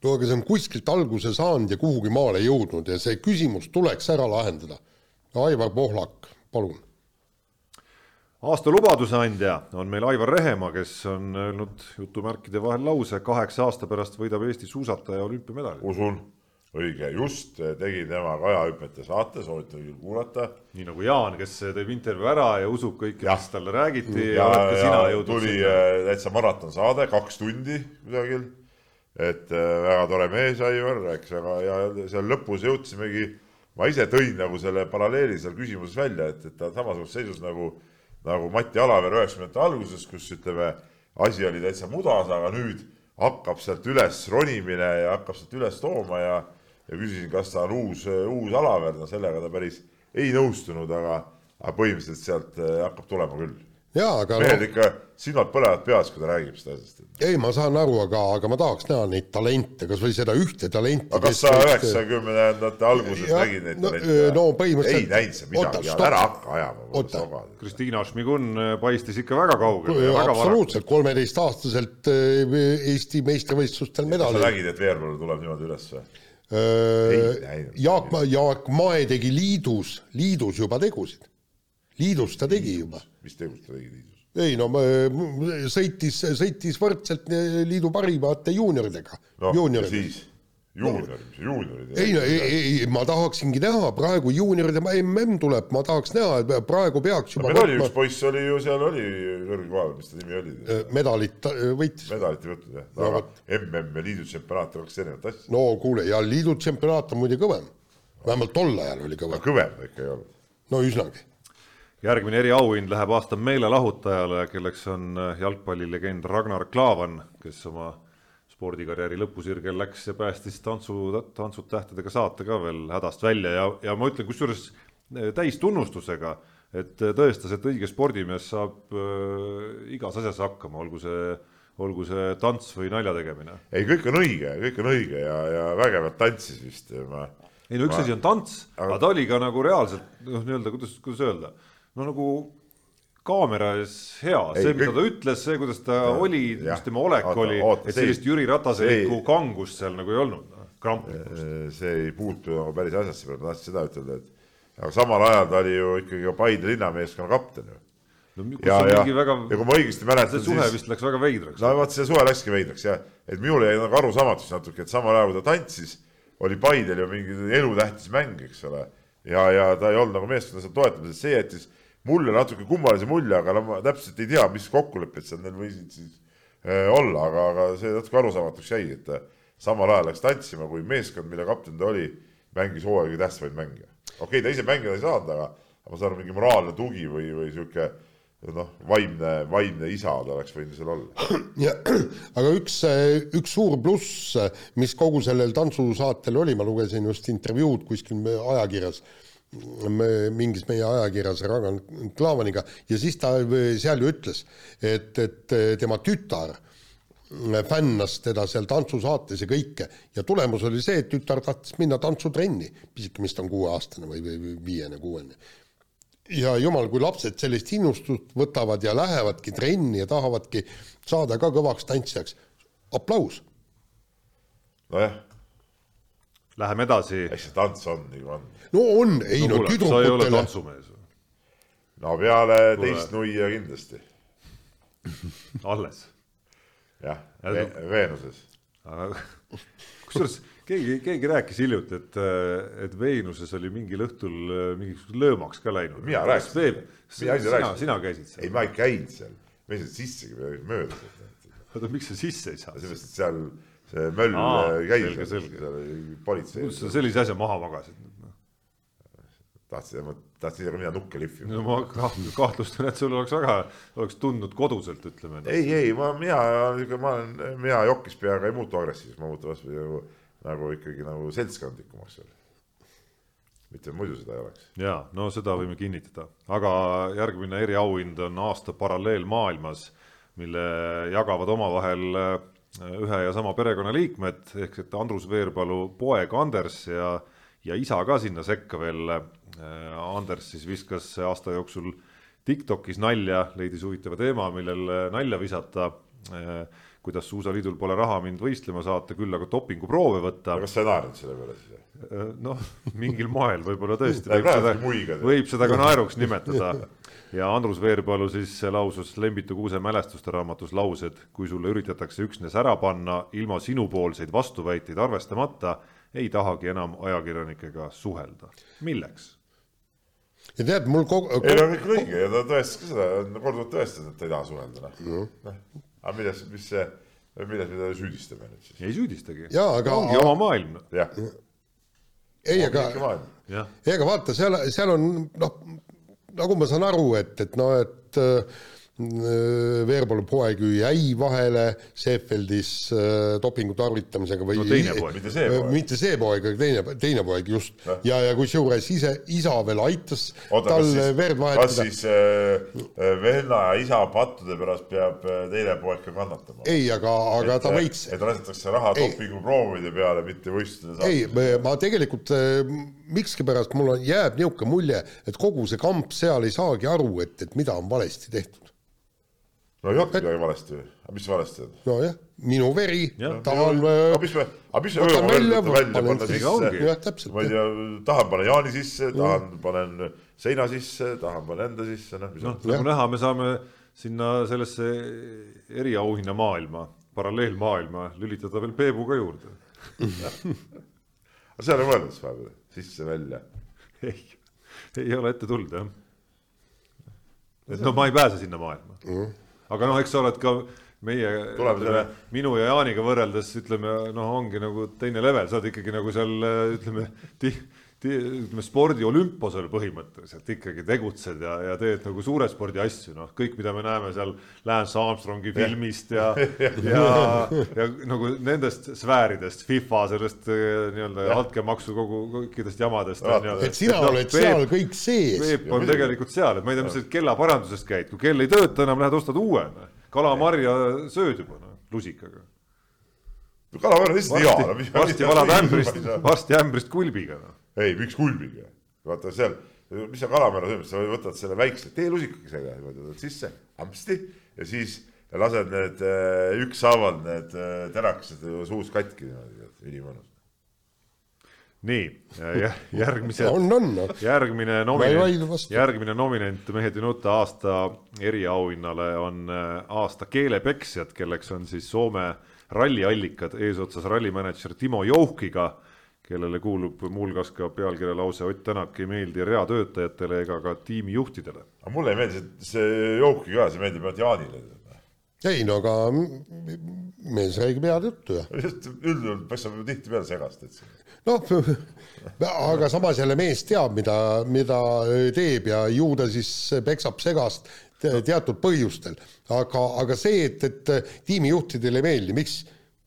no aga see on kuskilt alguse saanud ja kuhugi maale jõudnud ja see küsimus tuleks ära lahendada. Aivar Pohlak, palun. aasta lubaduse andja on meil Aivar Rehemaa, kes on öelnud jutumärkide vahel lause, kaheksa aasta pärast võidab Eesti suusataja olümpiamedali. usun, õige, just tegin temaga ajahüpete saate, soovitan küll kuulata. nii nagu Jaan, kes teeb intervjuu ära ja usub kõike, mis talle räägiti ja, ja, oled ka sina jõudnud tuli sinna. äh, täitsa maratonsaade, kaks tundi kusagil. et väga tore mees, Aivar, eks, aga ja seal lõpus jõudsimegi, ma ise tõin nagu selle paralleeli seal küsimuses välja, et, et ta on samasuguses seisus nagu, nagu Mati Alaver üheksakümnendate alguses, kus ütleme, asi oli täitsa mudas, aga nüüd hakkab sealt üles ronimine ja hakkab sealt üles tooma ja, ja küsisin, kas ta on uus, uus Alaver, no sellega ta päris ei nõustunud, aga, aga põhimõtteliselt sealt äh, hakkab tulema küll jaa, aga mehed no, ikka silmad põlevad peas, kui ta räägib seda asjast. ei, ma saan aru, aga, aga ma tahaks näha neid talente, kas või seda ühte talenti. aga kas sa üheksakümnendate alguses Jah, nägid neid no, talente no põhimõtteliselt- ei näinud sa midagi, ära hakka ajama. Kristiina Šmigun paistis ikka väga kaugel ja väga vara. absoluutselt, kolmeteistaastaselt äh, Eesti meistrivõistlustel sa medali. nägid, et Veerpalu tuleb niimoodi üles või? Näinud. Jaak, Jaak Mae tegi liidus, liidus juba tegusid. liidus ta tegi juba. mis tegust ta tegi liidus? ei no ma- sõitis, sõitis võrdselt liidu parimate juunioridega ja juunioridega. Siis juuniorid, mis juuniorid. ei ei, ei, ma tahaksingi näha, praegu juunioride mm tuleb, ma tahaks näha, et praegu peaks juba meil oli üks poiss oli ju seal oli kõrgel kohal, mis ta nimi oli? medalit äh, võitis. medalit ei võtnud jah, No aga. MM ja liidu tsempionaat on kaks erinevat asja. no kuule, ja liidu tsempionaat on muide kõvem. vähemalt tol ajal oli kõvem, kõvem ta ikka ei olnud. no üsnagi. järgmine eriauhind läheb aasta meelelahutajale, kelleks on äh, jalgpallilegend Ragnar Klavan, kes oma spordikarjääri lõpusirgel läks ja päästis tantsu, Tantsud tähtedega saate ka veel hädast välja ja, ja ma ütlen kusjuures äh, täistunnustusega, et äh, tõestas, et õige spordimees saab äh, igas asjas hakkama, olgu see, olgu see tants või nalja tegemine. ei, kõik on õige, kõik on õige ja, ja vägevalt tantsis vist, ma ei no üks asi on tants, aga ta oli ka nagu reaalselt noh, nii-öelda kuidas, kuidas öelda, no nagu kaamera ees hea, see, mida kõik- ta ütles, see, kuidas ta Ja, oli, mis tema olek Oota, oli, et see- sellist Jüri Rataselikku see- kangust seal nagu ei olnud, kramplikkust. see ei puutu nagu päris asjasse, ma tahtsin seda ütelda, et aga samal ajal ta oli ju ikkagi ka Paide linnameeskonna kapten ju. no kus ja, on ja, mingi väga, ja kui ma õigesti mäletan, see suhe siis vist läks väga veidraks. no vot see suve läkski veidraks jah, et minule jäi nagu arusaamatuks natuke, et samal ajal kui ta tantsis, oli Paidel ju mingi elutähtis mäng, eks ole. ja, ja ta ei olnud nagu meeskonda seal toetamises, see jättis mulle natuke kummalise mulje, aga no ma täpselt ei tea, mis kokkulepped seal neil võisid siis äh, olla, aga, aga see natuke arusaamatuks jäi, et ta samal ajal läks tantsima, kui meeskond, mille kapten ta oli, mängis hooaja kõige tähtsamaid mänge. okei okay,, ta ise mängida ei saanud, aga ma saan aru, mingi moraalne tugi või, või sihuke noh, vaimne, vaimne isa ta oleks võinud seal olla. aga üks, üks suur pluss, mis kogu sellel tantsusaatel oli, ma lugesin just intervjuud kuskil me- mingis meie ajakirjas Ragan Klavaniga ja siis ta seal ju ütles, et, et tema tütar fännas teda seal tantsusaates ja kõike ja tulemus oli see, et tütar tahtis minna tantsutrenni, pisike vist on kuueaastane või või viiene-kuuene ja jumal, kui lapsed sellist innustust võtavad ja lähevadki trenni ja tahavadki saada ka kõvaks tantsijaks, aplaus. nojah, Läheme edasi. eks see tants on nagu on. no on, ei no, no sa ei ole tüdrukutele, tantsumees, no peale teist nuia kindlasti, *laughs* alles. jah Ja- Ve, Veenuses. *laughs* kusjuures keegi, keegi rääkis hiljuti, et, et Veenuses oli mingil õhtul mingisuguseks löömaks ka läinud. Mina rääkisin sina, sina käisid ei, seal. ma ei käinud seal, ma ei saanud sissegi mööda. oota, miks sa sisse ei saa? sellepärast, et seal see möll äh, käis seal oli politsei kuidas, sa sellise asja maha magasid? tahtsin, ma tahtsin ise ka mina nukke lihvima no ma kaht- kahtlustan, et sul oleks väga, oleks tundnud koduselt, ütleme. ei, ei, ma, mina, ma olen, mina jokis peaga ei muutu agressiivseks, ma muutun vastupidi nagu, nagu ikkagi nagu seltskondlikumaks veel. mitte muidu seda ei oleks. ja no seda võime kinnitada, aga järgmine eriauhind on aasta paralleel maailmas, mille jagavad omavahel äh, ühe ja sama perekonnaliikmed ehk et Andrus Veerpalu poeg Anders ja, ja isa ka sinna sekka veel. Anders siis viskas aasta jooksul Tiktokis nalja, leidis huvitava teema, millel nalja visata. kuidas Suusaliidul pole raha mind võistlema saata, küll aga dopinguproove võtta aga kas sa ei naernud selle peale siis? noh, mingil moel võib-olla tõesti võib seda, võib seda ka naeruks nimetada. *laughs* *laughs* ja Andrus Veerpalu siis lausus Lembitu Kuuse mälestuste raamatus laused, kui sulle üritatakse üksnes ära panna ilma sinupoolseid vastuväiteid arvestamata, ei tahagi enam ajakirjanikega suhelda. milleks? ja tead, mul kogu, ei no kõik on õige ja ta tõestas ka seda, korduvalt tõestanud, et ta ei taha suhelda, noh. aga milles, mis see, milles me teda süüdistame nüüd siis? ei süüdistagi. Aga- ongi oma maailm. jah, ei, aga ei, aga vaata, seal, seal on noh, nagu ma saan aru, et, et noh, et äh, Veerpalu poeg ju jäi vahele Seefeldis äh, dopingu tarvitamisega või No teine poeg. Mitte see poeg. mitte see poeg, aga teine, teine poeg just. ja, ja kusjuures ise, isa veel aitas oota, tal kas siis verd, kas vahetada. siis äh, venna ja isa pattude pärast peab äh, teine poeg ka kannatama? ei, aga, aga ta võitis. et lasetakse raha dopinguproovide peale, mitte võistluste ei, ma tegelikult äh, miskipärast mul on, jääb niisugune mulje, et kogu see kamp seal ei saagi aru, et, et mida on valesti tehtud. No ei olnud midagi valesti või? aga mis valesti on? nojah, minu veri Jah., tahan aga mis me, aga mis me võtan ööma välja, välja, panen panna sisse. Ma ei. tea, tahan panna Jaani sisse, tahan panen seina sisse, tahan panen enda sisse, noh, mis noh on, nagu näha, me saame sinna sellesse eriauhinna maailma, paralleelmaailma lülitada veel Peebu ka juurde. aga seal ei mõeldud siis vahepeal, sisse-välja. ei, ei ole ette tulnud jah. et no ma ei pääse sinna maailma mm.. Aga noh, eks sa oled ka meie, selle- minu ja Jaaniga võrreldes ütleme, noh, ongi nagu teine level, sa oled ikkagi nagu seal ütleme, ütleme spordi olümposel põhimõtteliselt ikkagi tegutsed ja, ja teed nagu suure spordi asju, noh, kõik, mida me näeme seal Lance Armstrongi filmist ja, *laughs* ja, ja nagu nendest sfääridest, FIFA sellest eh, nii-öelda altkäemaksu kogu kõikidest jamadest. et sina oled seal kõik sees. Peep on tegelikult seal, et ma ei tea, mis sa kellaparandusest käid, kui kell ei tööta enam, lähed ostad uue. kalamarja sööd juba noh, lusikaga. kalamäär on lihtsalt hea. varsti valad ämbrist, varsti ämbrist kulbiga noh. ei, miks kulbiga? vaata seal, mis on kalamäära söömine, sa võtad selle väikse teelusikakesega, võtad sisse, ampsti ja siis lased need eh, ükshaaval need eh, terakesed suus katki niimoodi, et ülimõnus. nii, järgmised on, on, noh. järgmine ei vaidle nominent, järgmine nominent Mehed ei nuta aasta eriauhinnale on aasta keelepeksjad, kelleks on siis Soome ralliallikad eesotsas rallimänedžer Timo Jouhkiga, kellele kuulub muuhulgas ka pealkirja lause Ott Tänak ei meeldi reatöötajatele ega ka tiimijuhtidele. aga mulle ei meeldi see, see Jouki ka, see meeldib ainult Jaanile. ei no aga mees räägib head juttu ja üldjuhul peksab ju tihtipeale segast, et noh, *laughs* aga samas jälle mees teab, mida, mida teeb ja ju ta siis peksab segast te- teatud põhjustel, aga, aga see, et, et tiimijuhtidele ei meeldi, miks,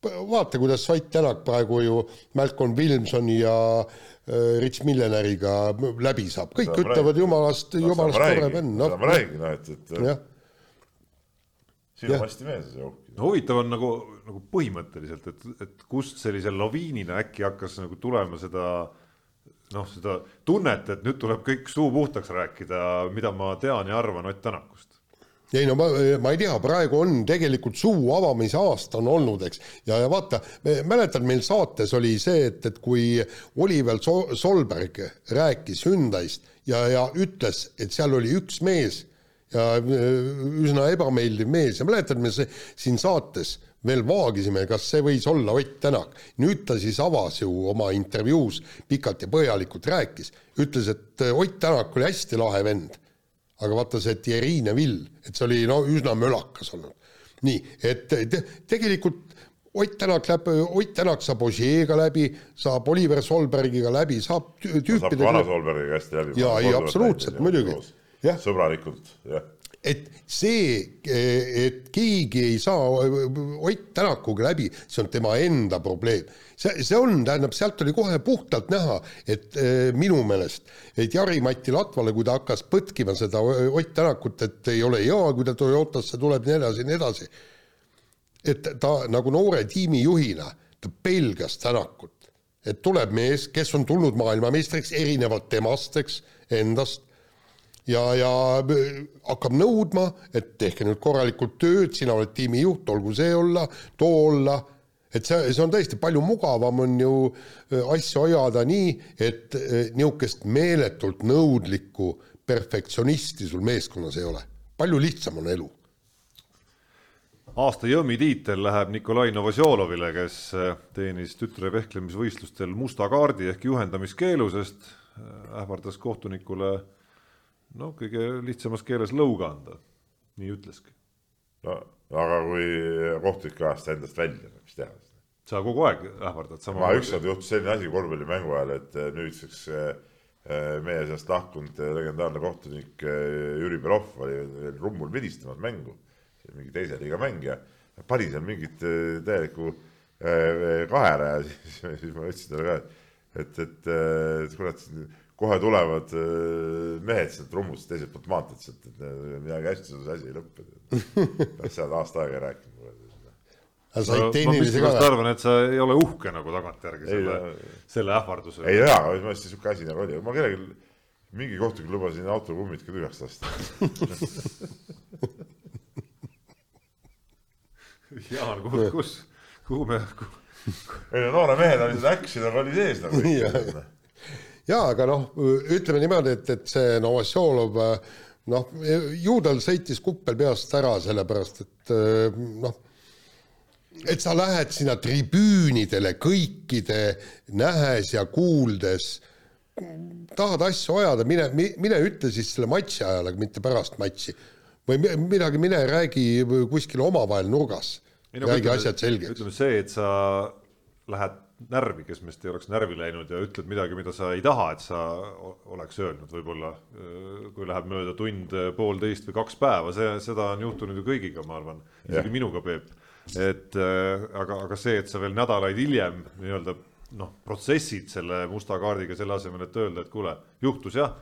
vaata, kuidas Ott Tänak praegu ju Malcolm Wilmsoni ja äh, Rich Milleneriga läbi saab, kõik Seda ütlevad jumalast, jumalast seda ma tore vend, seda noh. Ma. räägin, noh, et, et jah, siin on hästi mees see no huvitav on nagu, nagu põhimõtteliselt, et, et kust sellise laviinina äkki hakkas nagu tulema seda noh, seda tunnet, et nüüd tuleb kõik suu puhtaks rääkida, mida ma tean ja arvan Ott Tänakust ei no ma, ma ei tea, praegu on tegelikult suu avamise aasta on olnud, eks, ja, ja vaata, mäletad, meil saates oli see, et, et kui Oliver Sol Solberg rääkis Hyundai'st ja, ja ütles, et seal oli üks mees ja üsna ebameeldiv mees. Ja mäletad, me siin saates veel vaagisime, kas see võis olla Ott Tänak. nüüd ta siis avas ju oma intervjuus pikalt ja põhjalikult rääkis, ütles, et Ott Tänak oli hästi lahe vend aga vaata see Thierry Neville, et see oli no üsna mölakas olnud. nii, et te, tegelikult Ott Tänak läheb, Ott Tänak saab Ožeega läbi, saab Oliver Solbergiga läbi, saab tüüpidega. saab vana Solbergiga hästi läbi. jaa, ei absoluutselt, muidugi. sõbralikult, jah et see, et keegi ei saa Ott Tänakuga läbi, see on tema enda probleem. see, see on, tähendab, sealt oli kohe puhtalt näha, et äh, minu meelest, et Jari-Mati Latvale, kui ta hakkas põtkima seda Ott Tänakut, et ei ole hea, kui ta Toyotasse tuleb, nii edasi, nii edasi. et ta nagu noore tiimijuhina, ta pelgas Tänakut, et tuleb mees, kes on tulnud maailmameistriks, erinevalt temast, eks, endast ja, ja hakkab nõudma, et tehke nüüd korralikult tööd, sina oled tiimijuht, olgu see olla, too olla, et see, see on tõesti palju mugavam, on ju äh, asju ajada nii, et äh, niisugust meeletult nõudlikku perfektsionisti sul meeskonnas ei ole. palju lihtsam on elu. aasta Jõmmi tiitel läheb Nikolai Novosjolovile, kes äh, teenis tütre vehklemisvõistlustel musta kaardi ehk juhendamiskeelu, sest ähvardas kohtunikule noh, kõige lihtsamas keeles lõuga anda, nii ütleski. no aga kui kohtunik ajas ta endast välja, mis teha? sa kogu aeg ähvardad sama. ma ükskord juhtus selline asi korvpallimängu ajal, et eh, nüüdseks eh, eh, meie seast lahkunud legendaarne kohtunik Jüri Belov oli veel rummul vidistamas mängu, mingi teise liiga mängija, pani seal mingit täielikku kahera ja *laughs* siis, siis ma ütlesin talle ka, et, et, et kurat, kohe tulevad äh, mehed sealt rummust teiselt poolt maanteed sealt, et midagi hästi see asi ei lõppe. *laughs* peaks seal aasta aega rääkima. aga said tehnilise ka või? arvan, et sa ei ole uhke nagu tagantjärgi selle, selle ähvarduse. ei jaa, ma mõtlesin, sihuke asi nagu oli, ma kellelgi, mingi kohtunik lubasin autokummid ka tühjaks lasta *laughs* Jaan, kus, kus, kuhu me kuhu...? ei no noored mehed olid, aga oli sees nagu *laughs* jaa, aga noh, ütleme niimoodi, et, et see Novosjolov noh, ju tal sõitis kuppel peast ära, sellepärast et noh, et sa lähed sinna tribüünidele kõikide nähes ja kuuldes, tahad asju ajada, mine, mine ütle siis selle matši ajal, aga mitte pärast matši. või midagi, mine räägi kuskil omavahel nurgas, räägi asjad selgeks. ütleme see, et sa lähed närvi, kes meist ei oleks närvi läinud ja ütled midagi, mida sa ei taha, et sa oleks öelnud võib-olla, kui läheb mööda tund, poolteist või kaks päeva, see, seda on juhtunud ju kõigiga, ma arvan, isegi minuga, Peep. et aga, aga see, et sa veel nädalaid hiljem nii-öelda noh, protsessid selle musta kaardiga selle asemel, et öelda, et kuule, juhtus jah,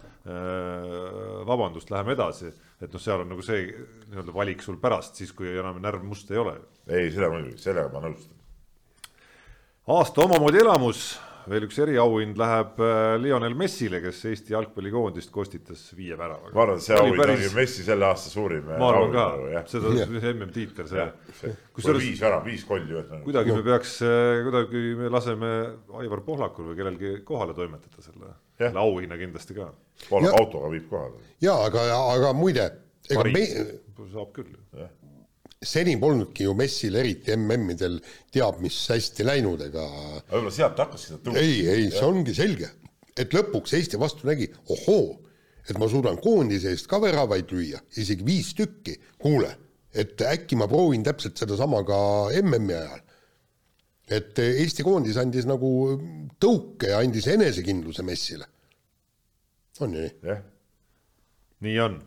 vabandust, läheme edasi, et noh, seal on nagu see nii-öelda valik sul pärast, siis kui enam närv must ei ole. ei, seda muidugi, sellega ma nõustun aasta omamoodi elamus, veel üks eriauhind läheb äh, Lionel Messile, kes Eesti jalgpallikoondist kostitas viie väravaga. ma arvan, et see auhind päris... ongi Messi selle aasta suurim. ma arvan ka, seda MM-tiitel, see. kusjuures viis värav, viis kolli. kuidagi me peaks, äh, kuidagi me laseme Aivar Pohlakul või kellelgi kohale toimetada selle, selle auhinna kindlasti ka. Autoga viib kohale. ja aga, aga muide. Me... saab küll seni polnudki ju messil, eriti MM-idel, teab mis hästi läinud, ega. võib-olla sealt hakkas seda tõusma. ei, ei, see ongi selge, et lõpuks Eesti vastu nägi, ohoo, et ma suudan koondise eest ka väravaid lüüa, isegi viis tükki, kuule, et äkki ma proovin täpselt sedasama ka MM-i ajal. et Eesti koondis andis nagu tõuke ja andis enesekindluse messile. on ju nii? jah. nii on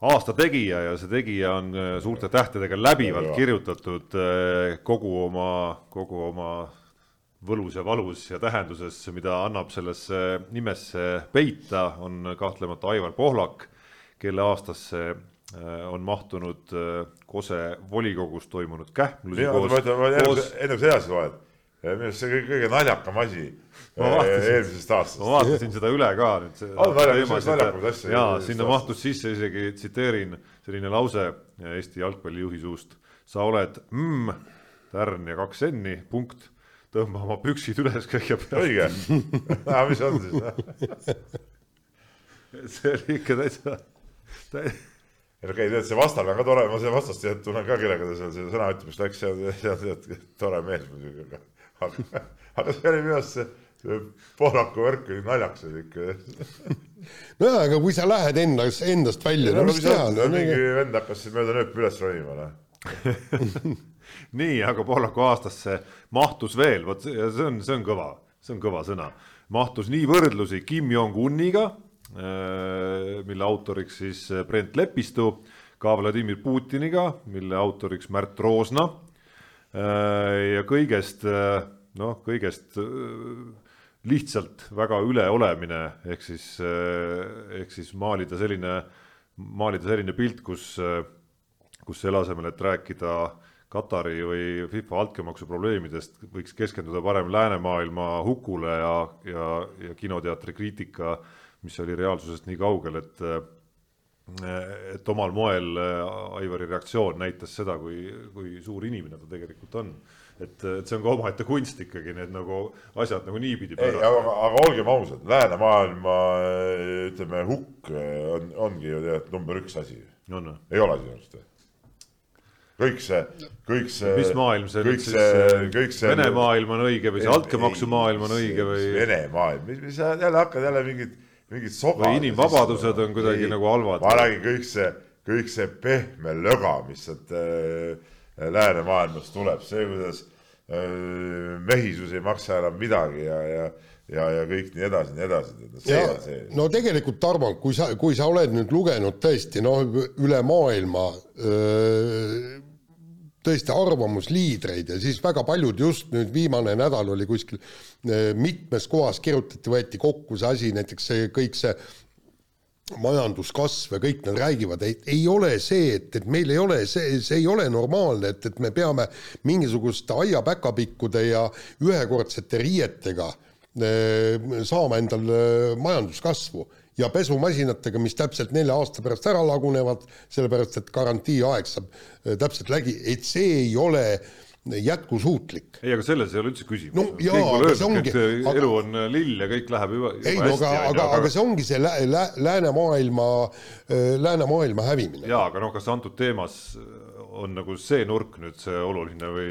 aasta tegija ja see tegija on äh, suurte tähtedega läbivalt kirjutatud äh, kogu oma, kogu oma võlus ja valus ja tähenduses, mida annab sellesse nimesse peita, on kahtlemata Aivar Pohlak, kelle aastasse äh, on mahtunud Kose volikogus toimunud kähmluse. enne kui sa edasi loed, minu arust see kõige, naljakam asi. Eelmisest aastast ma vaatasin seda üle ka nüüd. On naljakas, naljakamaid asju just sinna aastast. mahtus sisse isegi, tsiteerin, selline lause Eesti jalgpallijuhi suust. sa oled mm, tärn ja kaks n-i, punkt. tõmba oma püksid üles kõigepealt. õige *laughs* aga mis on siis *laughs* see oli ikka täitsa, ei no okei, tead see vastane on ka tore, ma seda vastast tead, tunnen ka, kellega ta seal selle sõna ütlemist läks, see on, see on tead tore mees muidugi, aga aga, aga see oli minu arust see Pohlaku värk oli naljakas oli ikka. *laughs* nojah, aga kui sa lähed endas, endast välja, no mis teha, mingi nii- vend hakkas siin mööda nööpi üles ronima, noh. *laughs* nii, aga Pohlaku aastasse mahtus veel, vot see on, see on kõva, see on kõva sõna. mahtus nii võrdlusi Kim Jong-uniga, mille autoriks siis Brent Lepistu, ka Vladimir Putiniga, mille autoriks Märt Roosna. ja kõigest, noh, kõigest äh, lihtsalt väga üleolemine, ehk siis, ehk siis maalida selline, maalida selline pilt, kus kus selle asemel, et rääkida Katari või FIFA altkäemaksu probleemidest, võiks keskenduda parem läänemaailma hukule ja, ja, ja kinoteatri kriitika, mis oli reaalsusest nii kaugel, et et omal moel Aivari reaktsioon näitas seda, kui, kui suur inimene ta tegelikult on. Et, et see on ka omaette kunst ikkagi, need nagu asjad nagu niipidi ei, pöörata. aga, aga olgem ausad, läänemaailma ütleme hukk on, ongi ju tead number üks asi. on või? ei ole sinu arust või? kõik see, kõik see. mis maailm see kõik see, siis, kõik see. Vene maailm on õige või see altkäemaksu maailm on õige või? Vene maailm, mis, mis sa jälle hakkad jälle mingit, mingit soga. Või inimvabadused on kuidagi nagu halvad. ma räägin kõik see, kõik see pehme löga, mis sealt äh, läänemaailmast tuleb, see, kuidas äh, mehisus ei maksa enam midagi ja, ja ja, ja kõik nii edasi, nii edasi. see on see. no tegelikult Tarmo, kui sa, kui sa oled nüüd lugenud tõesti noh, üle maailma öö, tõesti arvamusliidreid ja siis väga paljud just nüüd viimane nädal oli kuskil öö, mitmes kohas kirjutati, võeti kokku see asi, näiteks see kõik see majanduskasv ja kõik nad räägivad, et ei ole see, et, et meil ei ole see, see ei ole normaalne, et, et me peame mingisuguste aiapäkapikkude ja ühekordsete riietega eh, saama endale majanduskasvu ja pesumasinatega, mis täpselt nelja aasta pärast ära lagunevad, sellepärast et garantiiaeg saab eh, täpselt läbi, et see ei ole jätkusuutlik. ei, aga selles ei ole üldse küsimus No jaa, aga see ongi- et aga- elu on lill ja kõik läheb juba, juba ei no aga, aga, aga see ongi see lä, lä, läänemaailma, läänemaailma hävimine. jaa, aga noh, kas antud teemas on nagu see nurk nüüd see oluline või,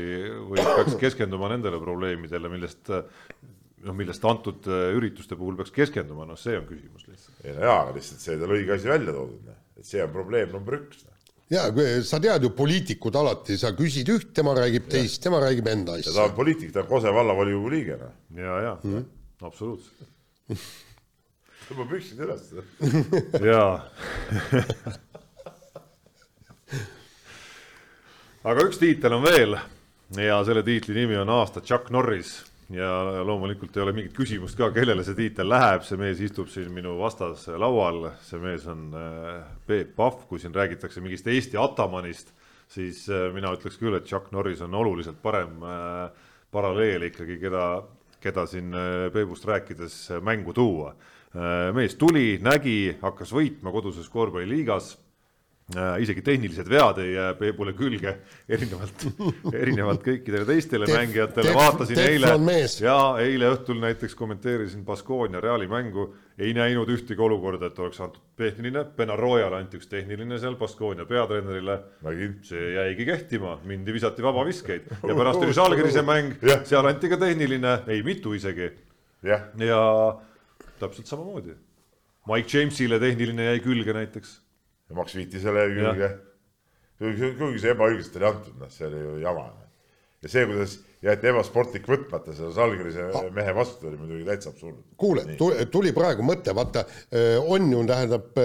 või peaks *coughs* keskenduma nendele probleemidele, millest noh, millest antud ürituste puhul peaks keskenduma, noh, see on küsimus lihtsalt. ei no jaa, aga lihtsalt see oli õige asi välja toodud, et see on probleem number üks. Ja sa tead ju, poliitikud alati, sa küsid üht, tema räägib teist, tema räägib enda ja ta asja. on poliitik, ta on Kose vallavolikogu liige, noh. ja, ja mm -hmm. absoluutselt. *laughs* tõmba püksid üles. *laughs* jaa. aga üks tiitel on veel ja selle tiitli nimi on aasta Chuck Norris ja loomulikult ei ole mingit küsimust ka, kellele see tiitel läheb, see mees istub siin minu vastas laual, see mees on äh, Peep Pahv, kui siin räägitakse mingist Eesti atamanist, siis äh, mina ütleks küll, et Chuck Norris on oluliselt parem äh, paralleel ikkagi, keda, keda siin Peebust rääkides mängu tuua. Mees tuli, nägi, hakkas võitma koduses korvpalliliigas isegi tehnilised vead ei jää Peebule külge, *laughs* erinevalt, erinevalt kõikidele teistele mängijatele, vaatasin eile ja eile õhtul näiteks kommenteerisin Baskonia Reali mängu, ei näinud ühtegi olukorda, et oleks antud tehniline, Benarojale anti üks tehniline seal Baskonia peatreenerile, see jäigi kehtima, mindi visati vabaviskeid ja *laughs* pärast oli Žalgirise mäng seal anti ka tehniline, ei mitu isegi. Ja täpselt samamoodi. Mike Jamesile tehniline jäi külge näiteks ja Max Viiti selle külge. kuigi see ebaõiglaselt oli antud, noh, see oli ju jama. ja see, kuidas jäeti ebasportlik võtmata selle Žalgirise mehe vastu, oli muidugi täitsa absurdne. kuule, tuli praegu mõte, vaata on ju, tähendab,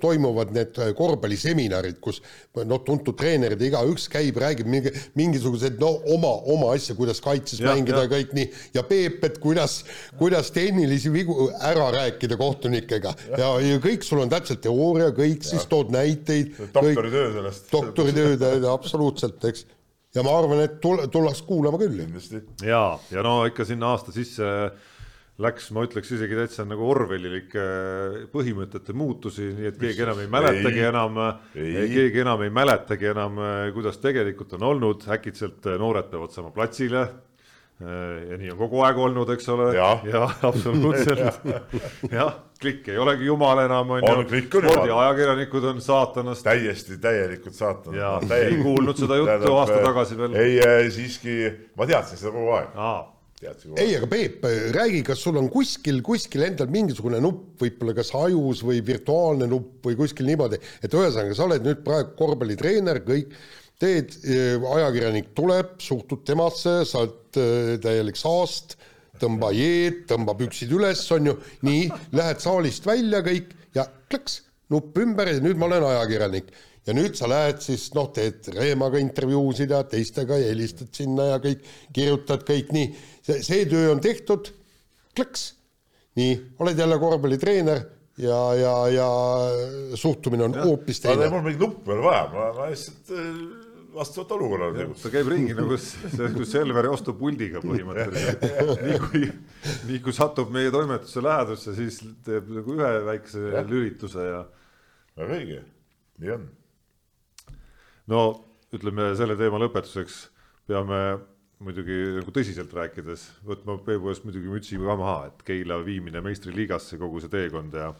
toimuvad need korvpalliseminarid, kus noh, tuntud treenerid ja igaüks käib, räägib mingi mingisuguseid no oma, oma asja, kuidas kaitses Jah, mängida ja kõik nii. Ja Peep, et kuidas, kuidas tehnilisi vigu ära rääkida kohtunikega. Ja, ja kõik sul on täpselt teooria, kõik siis tood näiteid, doktoritöö sellest. doktoritööd, absoluutselt, eks ja ma arvan, et tul-, tullakse kuulama küll. ja, ja no ikka sinna aasta sisse läks, ma ütleks isegi täitsa nagu Orwellilike põhimõtete muutusi, nii et keegi enam ei mäletagi ei, enam, keegi enam ei mäletagi enam, kuidas tegelikult on olnud, äkitselt noored peavad saama platsile ja nii on kogu aeg olnud, eks ole. jah ja, absoluutselt *laughs* jah, klikk ei olegi jumal enam on, on ju. spordiajakirjanikud on saatanast. täiesti täielikult saatanast. ja no, ei kuulnud seda juttu aasta tagasi veel. ei äh,, siiski ma teadsin seda kogu aeg ei, aga Peep, räägi, kas sul on kuskil, kuskil endal mingisugune nupp, võib-olla kas ajus või virtuaalne nupp või kuskil niimoodi, et ühesõnaga, sa oled nüüd praegu korvpallitreener, kõik, teed, eh, ajakirjanik tuleb, suhtud temasse, sa oled eh, täielik saast, tõmba jeed, tõmba püksid üles, on ju, nii, lähed saalist välja kõik ja klõks, nupp ümber ja nüüd ma olen ajakirjanik ja nüüd sa lähed siis noh, teed Reemaga intervjuusid ja teistega ja helistad sinna ja kõik, kirjutad kõik nii, see, töö on tehtud, klõks. nii, oled jälle korvpallitreener ja, ja, ja suhtumine on hoopis teine. mul mingit nuppu ei ole vaja, ma, lihtsalt äh, vastavalt olukorrale tegutseda. ta käib ringi nagu nagu Selveri ostupuldiga põhimõtteliselt *laughs* nii kui, nii kui satub meie toimetuse lähedusse, siis teeb nagu ühe väikse ja. lülituse ja. väga õige, nii on no ütleme selle teema lõpetuseks peame muidugi nagu tõsiselt rääkides võtma Peebu eest muidugi mütsi ka maha, et Keila viimine meistriliigasse kogu see teekond ja.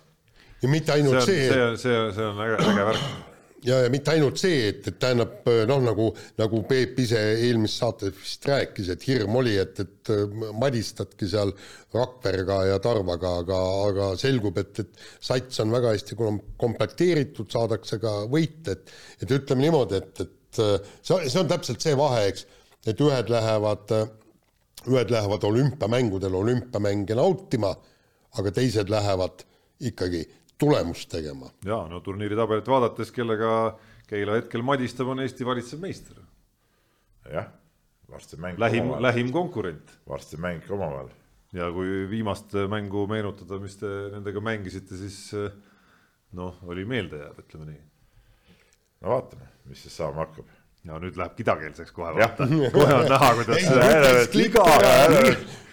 ja mitte ainult see. see, see, see, see on äge, äge värk ja, ja mitte ainult see, et, et tähendab noh, nagu, nagu Peep ise eelmises saates vist rääkis, et hirm oli, et, et madistadki seal Rakverega ja Tarvaga, aga, aga selgub, et, et sats on väga hästi komplekteeritud, saadakse ka võit, et et ütleme niimoodi, et, et see, see on täpselt see vahe, eks, et ühed lähevad, ühed lähevad olümpiamängudel olümpiamänge nautima, aga teised lähevad ikkagi tulemust tegema. ja no turniiri tabelit vaadates, kellega Keila hetkel madistab, on Eesti valitsev meister. jah, varsti mäng. lähim, lähim konkurent. varsti mäng omavahel. ja kui viimast mängu meenutada, mis te nendega mängisite, siis noh, oli meeldejääv, ütleme nii. no vaatame, mis siis saama hakkab ja nüüd läheb kidakeelseks kohe vaata, kohe on näha, kuidas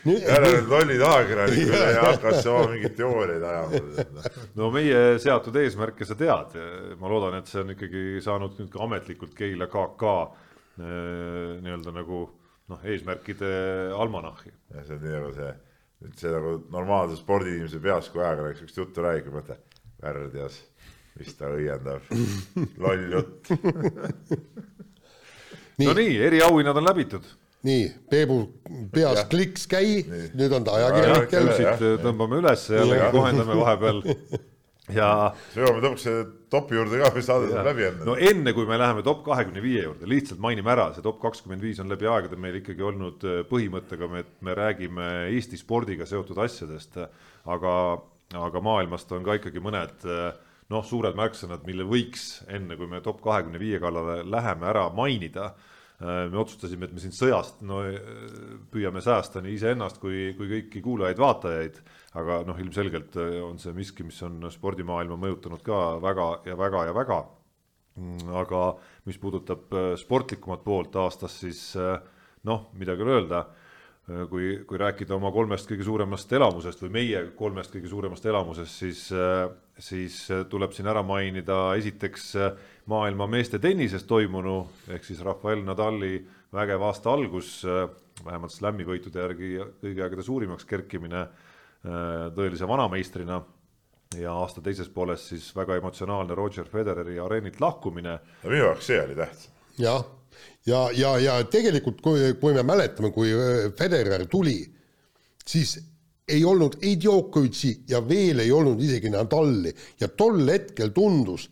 jälle lollid ajakirjanikud ja hakkas oma mingeid teooriaid ajama. no meie seatud eesmärke sa tead, ma loodan, et see on ikkagi saanud nüüd ka ametlikult Keila KK eh, nii-öelda nagu noh, eesmärkide almanahhi. ja see on nii nagu see, see nagu normaalse spordiinimese peas, kui ajakirjanik siukest juttu räägib, mõtle, värdjas, mis ta õiendab, loll jutt. *laughs* no nii, eriauhinnad on läbitud. nii, Peebu peas kliks käi, nüüd on ta ajakirjanik jälle. siit tõmbame üles jällegi kohendame vahepeal *laughs* ja. jõuame lõpuks topi juurde ka, või saade saab läbi enne. no enne kui me läheme top kahekümne viie juurde, lihtsalt mainime ära, see top kakskümmend viis on läbi aegade meil ikkagi olnud äh, põhimõttega, et me räägime Eesti spordiga seotud asjadest, aga, aga maailmast on ka ikkagi mõned äh, noh, suured märksõnad, mille võiks enne, kui me top kahekümne viie kallale läheme, ära mainida. Äh, me otsustasime, et me siin sõjast no püüame säästa nii iseennast kui, kui kõiki kuulajaid-vaatajaid, aga noh, ilmselgelt äh, on see miski, mis on spordimaailma mõjutanud ka väga ja väga ja väga. Mm, aga mis puudutab äh, sportlikumat poolt aastas, siis noh, midagi ei ole öelda Äh, kui, kui rääkida oma kolmest kõige suuremast elamusest või meie kolmest kõige suuremast elamusest, siis, äh, siis äh, tuleb siin ära mainida esiteks maailma meeste tennises toimunu ehk siis Rafael Nadali vägev aasta algus, vähemalt slam'i võitude järgi kõigi aegade suurimaks kerkimine tõelise vanameistrina ja aasta teises pooles siis väga emotsionaalne Roger Federeri areenilt lahkumine. no minu jaoks see oli tähtsam. jah ja, ja, ja tegelikult, kui, kui me mäletame, kui äh, Federer tuli, siis ei olnud ei Djokovic'i ja veel ei olnud isegi Nadali. Ja tol hetkel tundus,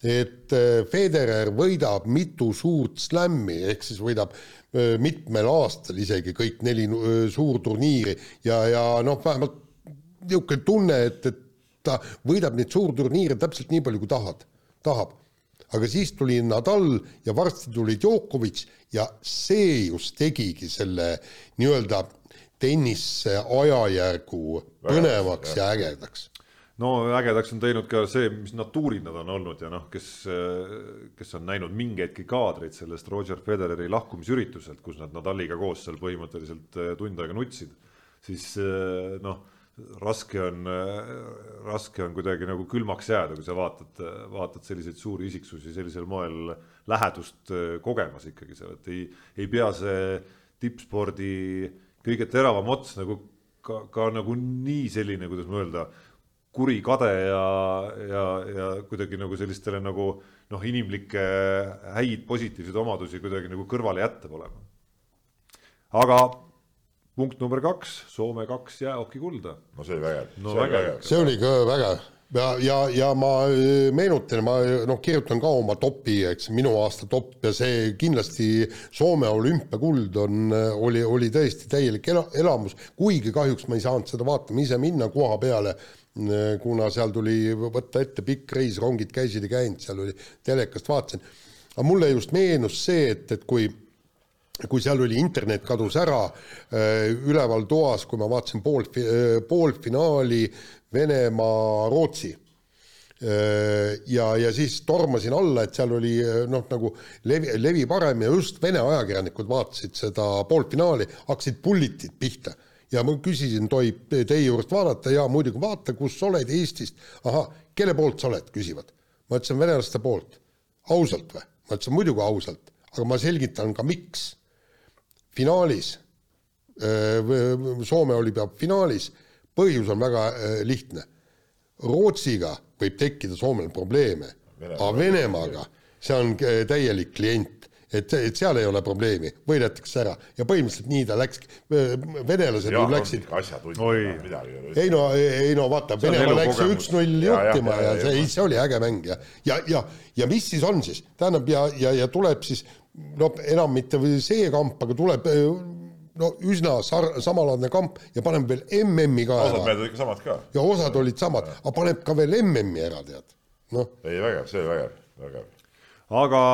et äh, Federer võidab mitu suurt slam'i ehk siis võidab äh, mitmel aastal isegi kõik neli suurturniiri. Ja, ja noh, vähemalt niisugune tunne, et, et ta võidab neid suurturniire täpselt nii palju, kui tahad, tahab. Aga siis tuli Nadal ja varsti tuli Djokovic ja see just tegigi selle nii-öelda tennise ajajärgu põnevaks ja ägedaks. No ägedaks on teinud ka see, mis natuurid nad on olnud ja noh, kes, kes on näinud mingeidki kaadreid sellest Roger Federeri lahkumisürituselt, kus nad Nadaliga koos seal põhimõtteliselt äh, tund aega nutsid, siis äh, noh, raske on, raske on kuidagi nagu külmaks jääda, kui sa vaatad, vaatad selliseid suuri isiksusi sellisel moel lähedust kogemas ikkagi seal, et ei, ei pea see tippspordi kõige teravam ots nagu ka, ka nagu nii selline, kuidas ma öelda kuri kade ja, ja, ja kuidagi nagu sellistele nagu noh, inimlikke häid positiivseid omadusi kuidagi nagu kõrvale jätta pole. aga punkt number kaks, Soome kaks jäähoki kulda. no see oli vägev no,. see oli ka vägev ja, ja, ja ma äh, meenutan, ma noh, kirjutan ka oma topi, eks, minu aasta top ja see kindlasti Soome olümpiakuld on, äh, oli, oli tõesti täielik ela, elamus, kuigi kahjuks ma ei saanud seda vaatama ise minna koha peale kuna seal tuli võtta ette pikk reis, rongid käisid ja käinud, seal oli, telekast vaatasin. aga mulle just meenus see, et, et kui kui seal oli internet kadus ära äh, üleval toas, kui ma vaatasin pool, äh, poolfinaali Venemaa-Rootsi äh, ja, ja siis tormasin alla, et seal oli noh, nagu levi, levi parem ja just Vene ajakirjanikud vaatasid seda poolfinaali, hakkasid pullitid pihta ja ma küsisin, tohib teie juurest vaadata ja muidugi vaata, kus sa oled Eestist. ahah, kelle poolt sa oled, küsivad. ma ütlesin venelaste poolt. ausalt või? ma ütlesin muidugi ausalt, aga ma selgitan ka, miks. finaalis, Soome oli peab finaalis, põhjus on väga lihtne. Rootsiga võib tekkida Soomel probleeme, aga Venemaaga. See on täielik klient. Et, et seal ei ole probleemi, võidetakse ära. Ja põhimõtteliselt nii ta läkski, venelased ju läksid. ei no, ei no vaata, Venemaa läks üks-null juhtima ja, ja, ja see, see oli äge mäng ja, ja, ja, ja mis siis on siis, tähendab ja, ja, ja tuleb siis no enam mitte see kamp, aga tuleb no üsna sar-, samalaadne kamp ja paneb veel MM-i ka osad mehed olid ikka samad ka. ja osad olid samad, aga paneb ka veel MM-i ära, tead, noh. ei, vägev, see oli vägev, vägev. aga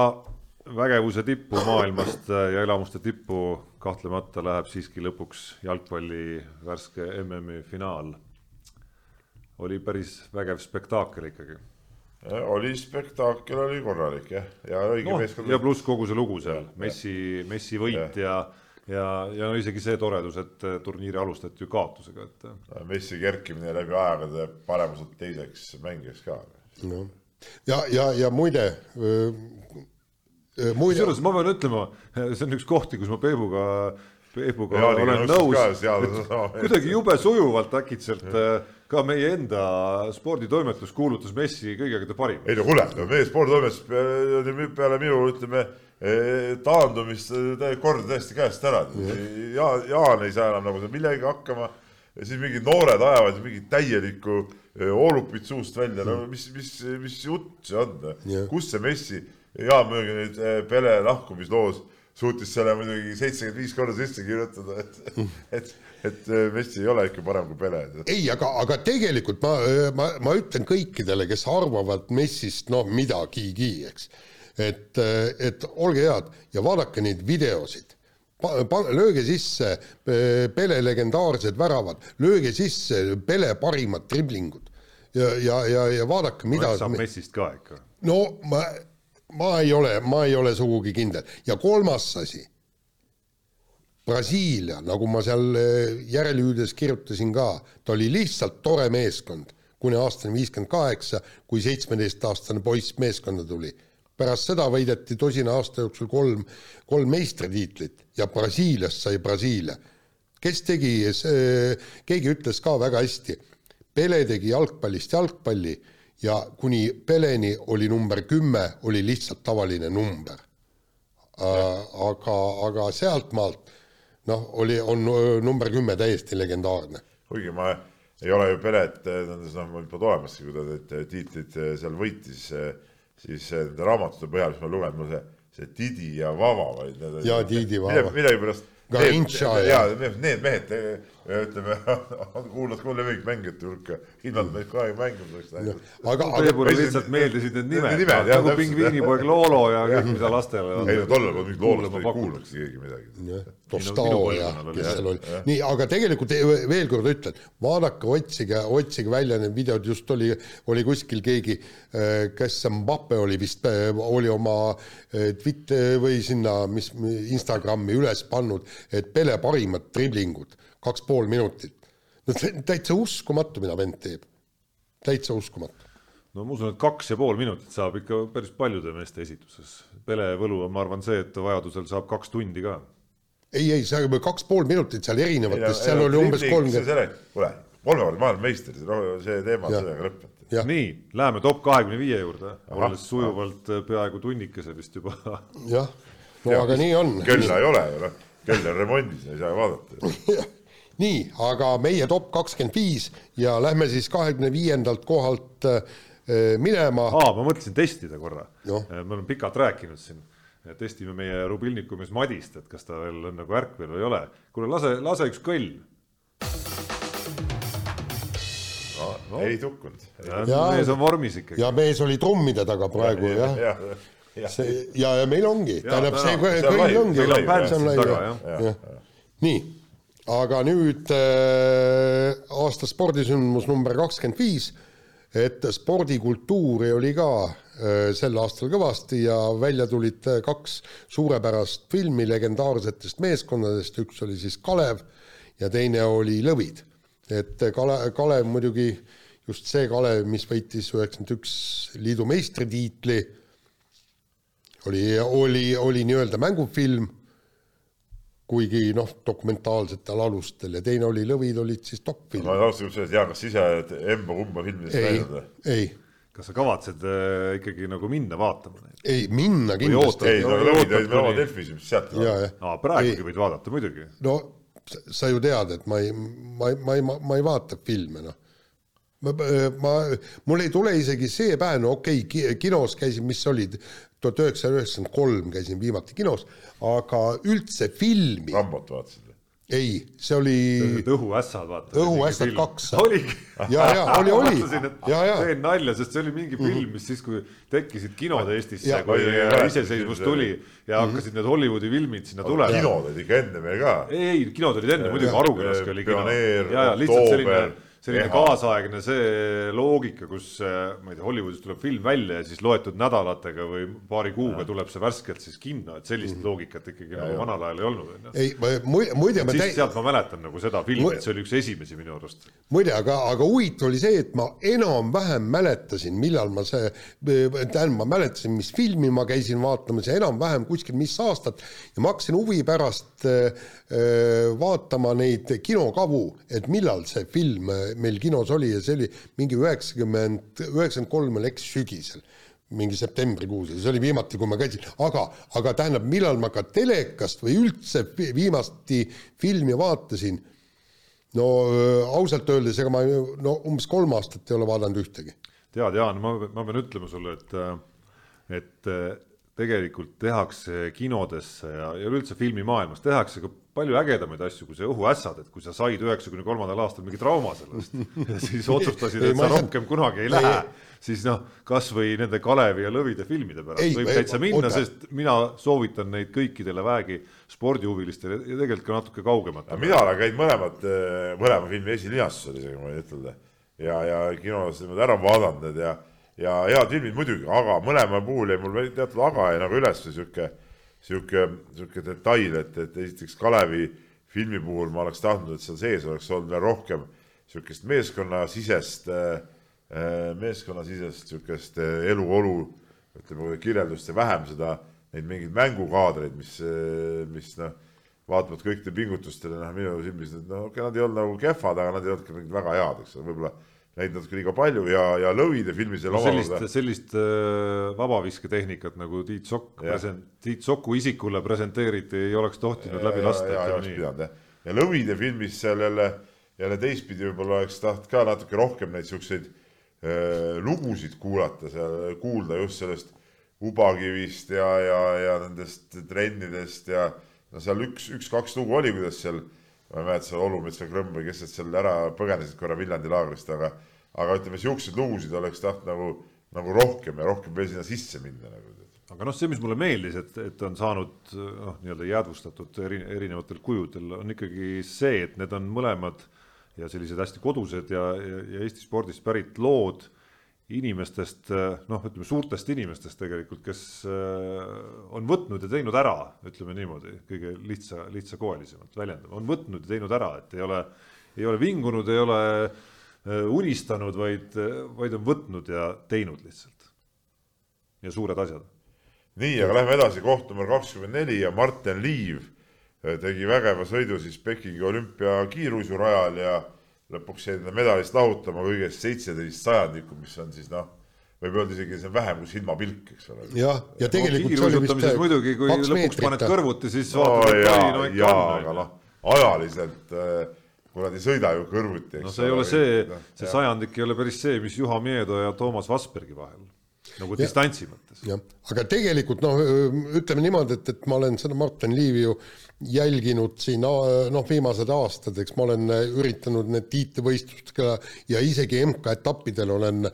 vägevuse tippu maailmast ja elamuste tippu kahtlemata läheb siiski lõpuks jalgpalli värske MM-i finaal. oli päris vägev spektaakel ikkagi. oli spektaakel, oli korralik jah, ja õige no, meeskond. ja pluss kogu see lugu seal, Messi, Messi võit ja, ja, ja, ja no isegi see toredus, et turniiri alustati ju kaotusega, et. Messi kerkimine läbi aegade paremuselt teiseks mängijaks ka. noh, ja, ja, ja muide Äh, kusjuures ma pean ütlema, see on üks kohti, kus ma Peebuga, Peebuga ja, olen nõus, kuidagi jube sujuvalt äkitselt äh, ka meie enda sporditoimetus kuulutas Messi kõige kõige parimaks. ei no kuule, meie sporditoimetus peale, peale minu ütleme äh, taandumist kord täiesti käest ära. ja Jaan ei saa enam nagu millegagi hakkama. Ja siis mingid noored ajavad mingit täielikku oolupit suust välja, no mis, mis, mis jutt see on, kus see Messi Jaan Möögi nüüd eh, Pele lahkumisloos suutis selle muidugi seitsekümmend viis korda sisse kirjutada, et, et, et Messi ei ole ikka parem kui Pele. ei, aga, aga tegelikult ma, ma, ma ütlen kõikidele, kes arvavad Messist noh, midagigi, eks, et, et olge head ja vaadake neid videosid lööge sisse Pele legendaarsed väravad, lööge sisse Pele parimad driblingud ja, ja, ja, ja vaadake, mida. saab Messist ka ikka. no ma ma ei ole, ma ei ole sugugi kindel ja kolmas asi. Brasiilia, nagu ma seal eh, järelhüüdes kirjutasin ka, ta oli lihtsalt tore meeskond kuni aastani viiskümmend kaheksa, kui seitsmeteistaastane poiss meeskonda tuli. Pärast seda võideti tosina aasta jooksul kolm, kolm meistritiitlit ja Brasiiliast sai Brasiilia. kes tegi, keegi ütles ka väga hästi, Pele tegi jalgpallist jalgpalli ja kuni Peleni oli number kümme, oli lihtsalt tavaline number. aga, aga sealtmaalt noh, oli, on number kümme täiesti legendaarne. kuigi ma ei ole ju Pelet noh, mul polnud olemaski, kui ta need tiitlid seal võitis, siis nende raamatute põhjal, mis ma lugenud, mul see, see Didi ja Vava, vaid need ja Didi Vava. millegipärast Garintša ja ja need, need mehed, ütleme, *laughs* kuulad ka lemmik mängijate hulka, kogu aeg mänginud oleks läinud. aga, aga Peeburile lihtsalt meeldisid need nimed, nimed, nagu pingviinipoeg Loolo ja kõik, mida lastele ei no tollal polnud mingit Kuulama ei kuulnudki keegi midagi. Tostao ja kes seal oli. nii, aga tegelikult veel kord ütlen, vaadake, otsige, otsige välja need videod, just oli, oli kuskil keegi, kes see Mbappe oli vist, oli oma eh, Twitter või sinna, mis Instagrami üles pannud, et Pele parimad driblingud, kaks pool minutit. no täitsa uskumatu, mida vend teeb. täitsa uskumatu. no ma usun, et kaks ja pool minutit saab ikka päris paljude meeste esituses. Pele võlu on, ma arvan, see, et vajadusel saab kaks tundi ka. ei, ei, see oli kaks pool minutit seal erinevatest, seal oli umbes kolmkümmend. kuule, kolmekordne maailmameister, see teema sellega. Jah. nii, läheme top kahekümne viie juurde, olles sujuvalt äh, peaaegu tunnikese vist juba jah, no ja, aga nii on. kella ei ole ju noh, kell on remondis, ei saa vaadata. *laughs* nii, aga meie top kakskümmend viis ja lähme siis kahekümne viiendalt kohalt äh, minema. aa, ma mõtlesin testida korra. Noh. me oleme pikalt rääkinud siin, testime meie Rubilniku mees Madist, et kas ta veel on nagu ärkvel või ei ole. kuule, lase, lase üks kõll. No, ei tukkunud. Mees on vormis ikkagi. ja mees oli trummide taga praegu jah ja, jah, jah. see ja, ja meil ongi, tähendab täna- see kõll ongi, nii, aga nüüd äh, aasta spordisündmus number kakskümmend viis, et spordikultuuri oli ka äh, sel aastal kõvasti ja välja tulid äh, kaks suurepärast filmi legendaarsetest meeskondadest, üks oli siis Kalev ja teine oli Lõvid. et Kale-, Kalev muidugi just see Kalev, mis võitis üheksakümmend üks liidu meistritiitli, oli, oli, oli nii-öelda mängufilm, kuigi noh, dokumentaalsetel alustel ja teine oli Lõvid olid siis dokfilm. ma tahtsin öelda, et Jaan, kas ise oled emba-kumba filmidest ei näinud või?, ei, kas sa kavatsed äh, ikkagi nagu minna vaatama neid? ei minna kindlasti. ei, no Ei, lõvid olid meil oma Delfis, mis sealt ja, ja. aa, praegugi võid vaadata muidugi. no sa- sa ju tead, et ma ei, ma ei, ma ei, ma ei vaata filme, noh. Ma, ma, mul ei tule isegi see päev, no okei okay,, kinos käisin, mis olid, tuhat üheksasada üheksakümmend kolm käisin viimati kinos, aga üldse filmi, Rambot vaatasid või? ei, see oli õhuässad, vaata. Õhuässad kaks. oligi. ja, ja oli, oli teen nalja, sest see oli mingi film, mis siis, kui tekkisid kinod Eestisse, kui iseseisvus tuli ja hakkasid need Hollywoodi filmid sinna tulema. kinod olid ikka enne meil ka. ei, ei, kinod olid enne, muidugi Ja. Arukülaski oli kino. Pioneer, ja, ja lihtsalt selline selline Eha. kaasaegne see loogika, kus äh, ma ei tea, Hollywoodis tuleb film välja ja siis loetud nädalatega või paari kuuga tuleb see värskelt siis kinno, et sellist loogikat ikkagi nagu vanal ajal ei olnud, onju. ei, muide ma siis täi- sealt ma mäletan nagu seda filmi, et see oli üks esimesi minu arust. muide, aga, aga huvitav oli see, et ma enam-vähem mäletasin, millal ma see, tähendab, ma mäletasin, mis filmi ma käisin vaatamas ja enam-vähem kuskil mis aastat ja ma hakkasin huvi pärast äh, äh, vaatama neid kinokavu, et millal see film äh, meil kinos oli ja see oli mingi üheksakümmend, üheksakümmend kolm oli eks sügisel mingi septembrikuus ja see oli viimati, kui ma käisin, aga, aga tähendab, millal ma ka telekast või üldse viimati filmi vaatasin no ausalt öeldes, ega ma no umbes kolm aastat ei ole vaadanud ühtegi. tead, Jaan, ma, ma pean ütlema sulle, et, et tegelikult tehakse kinodesse ja, ja üleüldse filmimaailmas tehakse ka palju ägedamaid asju kui see õhuässad, et kui sa said üheksakümne kolmandal aastal mingi trauma sellest *laughs* ja siis otsustasid, Ei, et sa rohkem kunagi ei Ei, lähe ei., siis noh, kasvõi nende Kalevi ja Lõvide filmide pärast Ei, võib ei, täitsa minna, sest mina soovitan neid kõikidele väegi spordihuvilistele ja tegelikult ka natuke kaugematele. mina olen käinud mõlemad, mõlema filmi esilinastusel isegi, ma võin ütelda. ja, ja kinos niimoodi ära vaadanud need ja, ja head filmid muidugi, aga mõlema puhul jäi mul teatud aga jäi nagu üles sihuke, sihuke, sihuke detail, et, et esiteks Kalevi filmi puhul ma oleks tahtnud, et seal sees oleks olnud veel rohkem sihukest meeskonnasisest, meeskonnasisest sihukest äh, eluolu, ütleme kirjeldust ja vähem seda, neid mingeid mängukaadreid, mis, mis noh, vaatamata kõikide pingutustele, noh minu silmis, no okei okay,, nad ei olnud nagu kehvad, aga nad ei olnud ka mingid väga head, eks ole, võib-olla neid natuke liiga palju ja, ja Lõvide filmis jälle sellist, omakorda sellist äh, vabavisketehnikat nagu Tiit Sokk present-, Tiit Soku isikule presenteeriti, ei oleks tohtinud läbi lasta, ja, ja ütleme nii. jah. ja Lõvide filmis seal jälle, jälle teistpidi võib-olla oleks tahtnud ka natuke rohkem neid siukseid äh, lugusid kuulata seal, kuulda just sellest Ubakivist ja, ja, ja nendest trennidest ja, no seal üks, üks-kaks lugu oli, kuidas seal, ma ei mäleta, seal Olumets või Krõmm või kes need seal ära põgenesid korra Viljandi laagrist, aga aga ütleme, siukseid lugusid oleks tahtnud nagu, nagu rohkem ja rohkem veel sinna sisse minna nagu aga noh, see, mis mulle meeldis, et, et on saanud noh, nii-öelda jäädvustatud eri, erinevatel kujudel, on ikkagi see, et need on mõlemad ja sellised hästi kodused ja, ja, ja Eesti spordist pärit lood inimestest, noh, ütleme suurtest inimestest tegelikult, kes on võtnud ja teinud ära, ütleme niimoodi, kõige lihtsa, lihtsakoelisemalt väljendama, on võtnud ja teinud ära, et ei ole, ei ole vingunud, ei ole unistanud, vaid, vaid on võtnud ja teinud lihtsalt. ja suured asjad nii, aga lähme edasi, koht number kakskümmend neli ja Martin Liiv eh, tegi vägeva sõidu siis Pekingi olümpia kiiruisurajal ja lõpuks jäi enda medalist lahutama kõigest seitseteist sajandikku, mis on siis noh, võib öelda isegi see on vähem kui silmapilk, eks ole. jah, ja tegelikult no, see oli vist muidugi, kui lõpuks meetrit. paned kõrvuti, siis vaatad no,, et no ikka on. aga noh, ajaliselt äh, kui nad ei sõida ju kõrvuti. no see ei ole see, see sajandik ei ole päris see, mis Juha Miedo ja Toomas Vasbergi vahel nagu distantsi mõttes. jah, aga tegelikult noh, ütleme niimoodi, et, et ma olen seda Martin Liivi ju jälginud siin noh, viimased aastad, eks ma olen üritanud need tiitlivõistlustega ja isegi MK-etappidel olen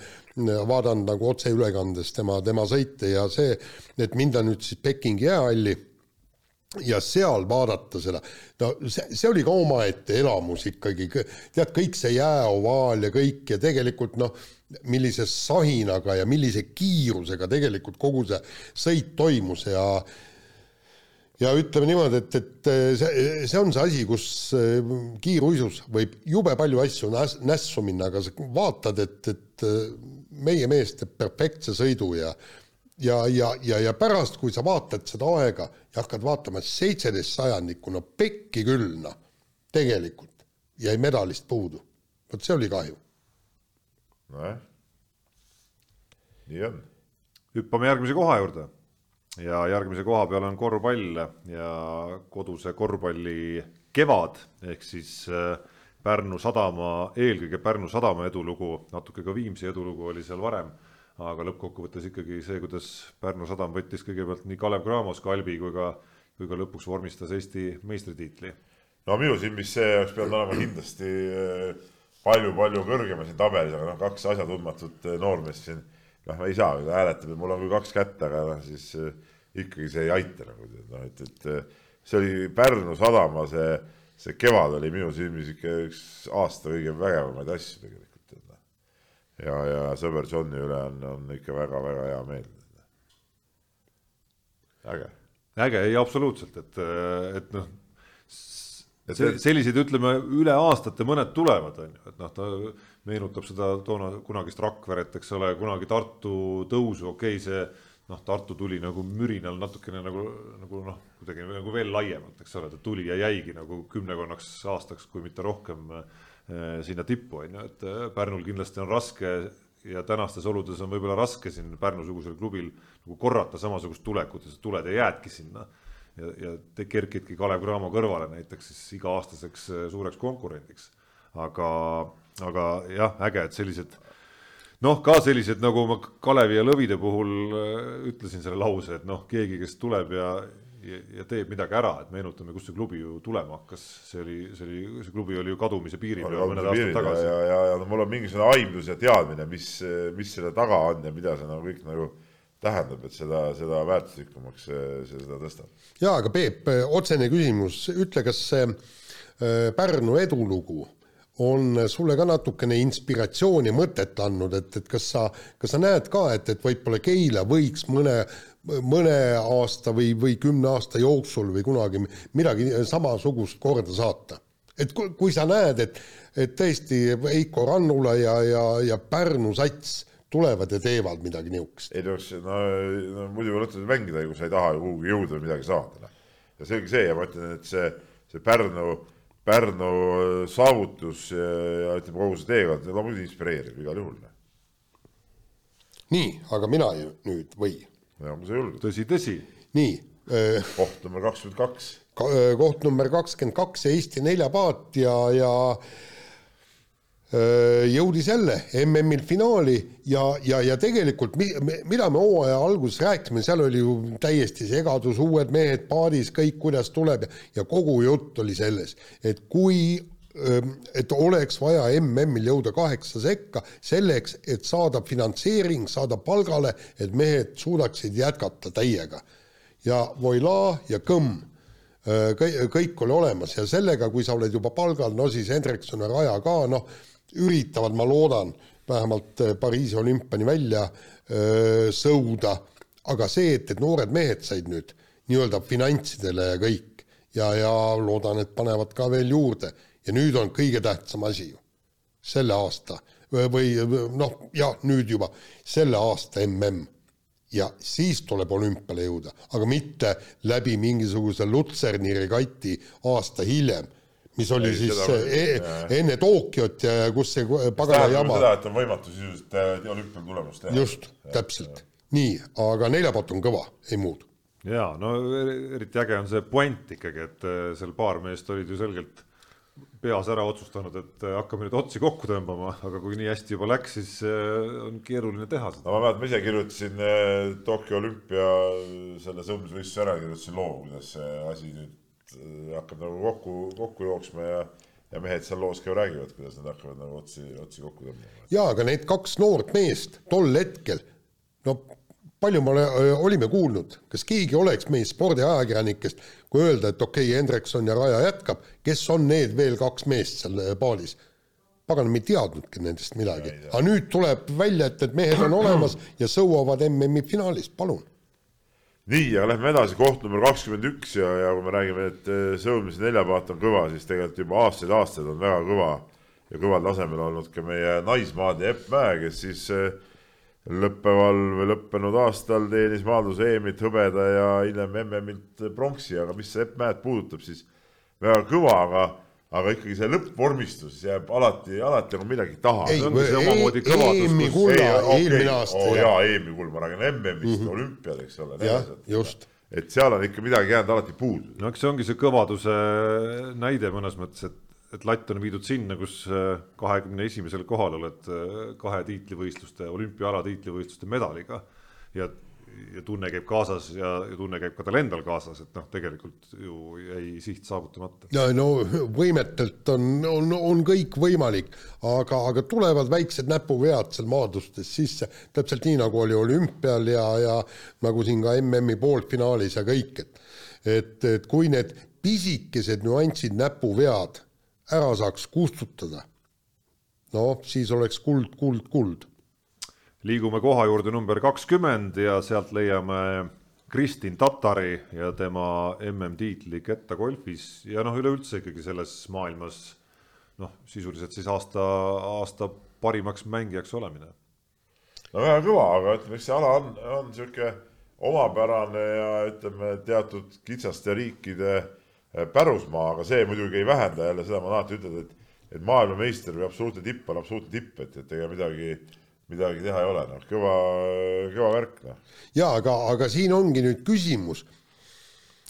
vaadanud nagu otseülekandes tema, tema sõite ja see, et minna nüüd siis Pekingi jäähalli ja seal vaadata seda, no see, see oli ka omaette elamus ikkagi, tead, kõik see jääovaal ja kõik ja tegelikult noh, millise sahinaga ja millise kiirusega tegelikult kogu see sõit toimus ja ja ütleme niimoodi, et, et see, see on see asi, kus äh, kiiruisus võib jube palju asju näs, nässu minna, aga sa vaatad, et, et äh, meie mees teeb perfektse sõidu ja ja, ja, ja, ja pärast, kui sa vaatad seda aega ja hakkad vaatama seitseteist sajandikku, no pekki küll, noh, tegelikult jäi medalist puudu. vot see oli kahju. Nojah, nii on. hüppame järgmise koha juurde. Ja järgmise koha peal on korvpall ja koduse korvpalli kevad. Ehk siis äh, Pärnu sadama, eelkõige Pärnu sadama edulugu, natuke ka Viimsi edulugu oli seal varem, aga lõppkokkuvõttes ikkagi see, kuidas Pärnu sadam võttis kõigepealt nii Kalev Cramos kalbi kui ka, kui ka lõpuks vormistas Eesti meistritiitli. no minu silmis see oleks pidanud olema kindlasti palju-palju kõrgema siin tabelis, aga noh, kaks asjatundmatut eh, noormeest siin, noh, ei saa, ta hääletab ja mul on küll kaks kätt, aga noh, siis äh, ikkagi see ei aita nagu noh, et, et eh, see oli Pärnu sadama see, see kevad oli minu silmis ikka üks aasta kõige vägevamaid asju tegelikult. Ja, ja sõber Johni üle on, on ikka väga-väga hea meel. äge. äge, ei absoluutselt, et, et noh selliseid, ütleme üle aastate mõned tulevad, on ju, et noh, ta meenutab seda toona kunagist Rakveret, eks ole, kunagi Tartu tõusu, okei okay,, see noh, Tartu tuli nagu mürinal natukene nagu, nagu noh, kuidagi nagu veel laiemalt, eks ole, ta tuli ja jäigi nagu kümnekonnaks aastaks, kui mitte rohkem eh, sinna tippu, on ju, et eh, Pärnul kindlasti on raske ja tänastes oludes on võib-olla raske siin Pärnu-sugusel klubil nagu korrata samasugust tulekut, sa tuled ja jäädki sinna ja, ja te kerkidki Kalev Cramo kõrvale näiteks siis iga-aastaseks äh, suureks konkurendiks. aga, aga jah, äge, et sellised noh, ka sellised nagu ma Kalevi ja Lõvide puhul ütlesin selle lause, et noh, keegi, kes tuleb ja, ja, ja teeb midagi ära, et meenutame, kust see klubi ju tulema hakkas, see oli, see oli, see klubi oli ju kadumise piiril mõned aastad tagasi. ja, ja, ja no mul on mingisugune aimdus ja teadmine, mis, mis selle taga on ja mida see nagu kõik nagu tähendab, et seda, seda väärtuslikumaks see, see seda tõstab. jaa, aga Peep, otsene küsimus, ütle, kas see äh, Pärnu edulugu on sulle ka natukene inspiratsiooni, mõtet andnud, et, et kas sa, kas sa näed ka, et, et võib-olla Keila võiks mõne, mõne aasta või, või kümne aasta jooksul või kunagi midagi samasugust korda saata? et kui, kui sa näed, et, et tõesti Heiko Rannula ja, ja, ja Pärnu sats tulevad ja teevad midagi niisugust. ei no, no, muidu võtad mängida, kui sa ei taha kuhugi jõuda või midagi saada. Noh. ja selge see ja ma ütlen, et see, see Pärnu, Pärnu saavutus ja, ja ütleme, kogu see teekond, loomulikult inspireerib igal juhul. Noh. nii, aga mina ju nüüd või? ja, kui sa julged. tõsi, tõsi. nii äh,. koht number kakskümmend kaks. koht number kakskümmend kaks, Eesti neljapaat ja, ja jõudis jälle MM-il finaali ja, ja, ja tegelikult mi, mida me hooaja alguses rääkisime, seal oli ju täiesti segadus, uued mehed paadis, kõik, kuidas tuleb ja, kogu jutt oli selles, et kui et oleks vaja MM-il jõuda kaheksa sekka selleks, et saada finantseering, saada palgale, et mehed suudaksid jätkata täiega. ja Voila ja Kõmm, kõik oli olemas ja sellega, kui sa oled juba palgal, no siis Hendrikson ja Raja ka, noh, üritavad, ma loodan, vähemalt Pariisi olümpiani välja öö, sõuda, aga see, et, et noored mehed said nüüd nii-öelda finantsidele ja kõik ja, ja loodan, et panevad ka veel juurde. Ja nüüd on kõige tähtsam asi ju, selle aasta või noh, jah, nüüd juba selle aasta mm ja siis tuleb olümpiale jõuda, aga mitte läbi mingisuguse Lutserni regati aasta hiljem, mis oli Ei, siis seda, e jah. enne Tokyot ja kus see pagana jama. seda, et on võimatu sisuliselt äh, olümpial tulemust teha. just, täpselt, nii, aga neljapatt on kõva, ei muud. ja no eriti äge on see puänt ikkagi, et äh, seal paar meest olid ju selgelt peas ära otsustanud, et äh, hakkame nüüd otsi kokku tõmbama, aga kui nii hästi juba läks, siis on keeruline teha seda. no ma mäletan, ma ise kirjutasin Tokyo olümpia selle sõudmisvõistluse ära, kirjutasin loo, kuidas see asi nüüd hakkab nagu kokku, kokku jooksma ja ja mehed seal loos ka ju räägivad, kuidas nad hakkavad nagu otsi, otsi kokku tõmbama. jaa, aga need kaks noort meest tol hetkel, no palju me olime kuulnud, kas keegi oleks meie spordiajakirjanikest, kui öelda, et okei okay,, Hendrikson ja Raja jätkab, kes on need veel kaks meest seal paalis? pagan, me ei teadnudki nendest midagi, aga nüüd tuleb välja, et need mehed on *clears throat* olemas ja sõuavad MM-i finaalis, palun. Nii, aga lähme edasi, koht number kakskümmend üks ja, ja kui me räägime, et sõudmise neljapaat on kõva, siis tegelikult juba aastaid-aastaid on väga kõva ja kõval tasemel olnud ka meie naismaade Epp Mäe, kes siis äh, lõppeval või lõppenud aastal teenis maadluse EM-it hõbeda ja hiljem MM-ilt pronksi, aga mis Epp Mäed puudutab, siis väga kõva, aga aga ikkagi see lõppvormistus jääb alati, alati nagu midagi taha. ei, EM-i kulla eelmine aasta. oo jaa, EM-i kull, ma räägin MM-ist mm -hmm., olümpiad, eks ole. jah, just. et seal on ikka midagi jäänud alati puudu. no eks see ongi see kõvaduse näide mõnes mõttes, et et latt on viidud sinna, kus äh, kahekümne esimesel kohal oled äh, kahe tiitlivõistluste, olümpiaala tiitlivõistluste medaliga ja, ja tunne käib kaasas ja, ja tunne käib ka tal endal kaasas, et noh, tegelikult ju jäi siht saavutamata. no võimetelt on, on, on kõik võimalik, aga, aga tulevad väiksed näpuvead seal maadlustes sisse, täpselt nii, nagu oli olümpial ja, ja nagu siin ka MM-i poolfinaalis ja kõik, et et, et kui need pisikesed nüansid, näpuvead ära saaks kustutada, no siis oleks kuld, kuld, kuld. Liigume koha juurde number kakskümmend ja sealt leiame Kristin Tatari ja tema MM-tiitli kettagolfis ja noh, üleüldse ikkagi selles maailmas noh, sisuliselt siis aasta, aasta parimaks mängijaks olemine. no väga kõva, aga ütleme, eks see ala on, on niisugune omapärane ja ütleme, teatud kitsaste riikide Äh, pärusmaa, aga see muidugi ei vähenda jälle seda, ma alati ütelda, et, et maailmameister või absoluutne tipp on absoluutne tipp, et, et ega midagi, midagi teha ei ole, noh, kõva, kõva värk, noh. jaa, aga, aga siin ongi nüüd küsimus,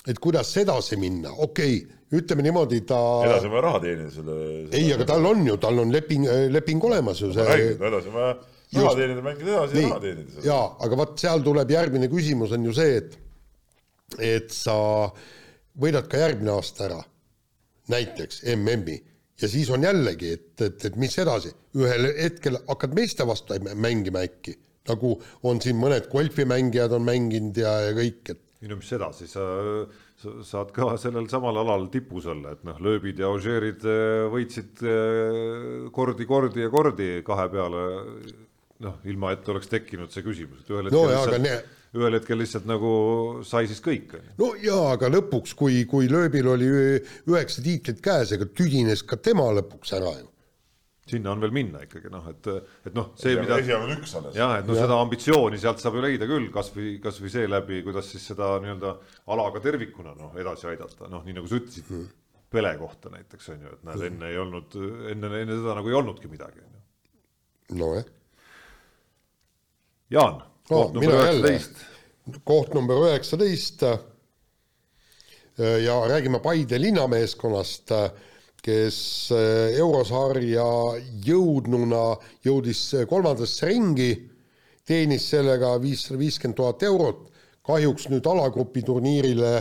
et kuidas edasi minna, okei okay,, ütleme niimoodi, ta edasi on vaja raha teenida selle, selle ei, aga tal on ju, tal on leping, leping olemas ju see räägin, no edasi on vaja raha teenida, mängida edasi ja raha teenida. jaa, aga vot seal tuleb järgmine küsimus on ju see, et et sa võidad ka järgmine aasta ära, näiteks MM-i, ja siis on jällegi, et, et, et mis edasi, ühel hetkel hakkad meeste vastu mängima äkki, nagu on siin mõned golfimängijad on mänginud ja, ja kõik, et ei no mis edasi, sa, sa saad ka sellel samal alal tipus olla, et noh, lööbid ja Ožeerid eh, võitsid eh, kordi, kordi ja kordi kahe peale. noh, ilma et oleks tekkinud see küsimus, et ühel hetkel no, lihtsalt ne ühel hetkel lihtsalt nagu sai siis kõik. no jaa, aga lõpuks, kui, kui lööbil oli üheksa tiitlit käes, ega tüdines ka tema lõpuks ära ju sinna on veel minna ikkagi noh, et, et noh, see, mida. esialgu on üks alles. jah, et noh, seda ambitsiooni sealt saab ju leida küll, kasvõi, kasvõi seeläbi, kuidas siis seda nii-öelda ala ka tervikuna noh, edasi aidata, noh, nii nagu sa ütlesid hmm., Pele kohta näiteks on ju, et näed, enne ei olnud, enne, enne seda nagu ei olnudki midagi. nojah. Jaan koht number üheksateist. koht number üheksateist. ja räägime Paide linnameeskonnast, kes äh, eurosarja jõudnuna jõudis kolmandasse ringi, teenis sellega viissada viiskümmend tuhat eurot, kahjuks nüüd alagrupi turniirile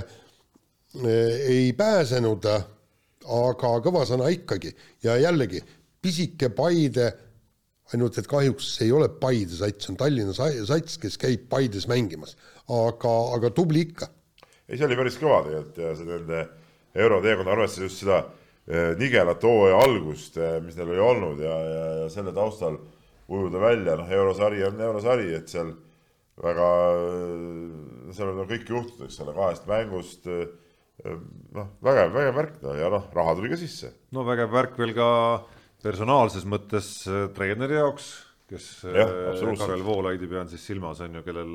ei pääsenud, aga kõva sõna ikkagi ja jällegi pisike Paide, ainult et kahjuks see ei ole Paide sats, see on Tallinna sats, kes käib Paides mängimas, aga, aga tubli ikka. ei, see oli päris kõva tegelikult ja see nende euroteekond, arvestades just seda eh, nigelat hooaja algust, eh, mis neil oli olnud ja, ja, ja selle taustal ujuda välja, noh, eurosari on eurosari, et seal väga, seal on kõik juhtunud, eks ole, kahest mängust noh, vägev, vägev värk ja noh, raha tuli ka sisse. no vägev värk veel ka personaalses mõttes äh, treeneri jaoks, kes äh, ja, Karel Voolaidi pean siis silmas, on ju, kellel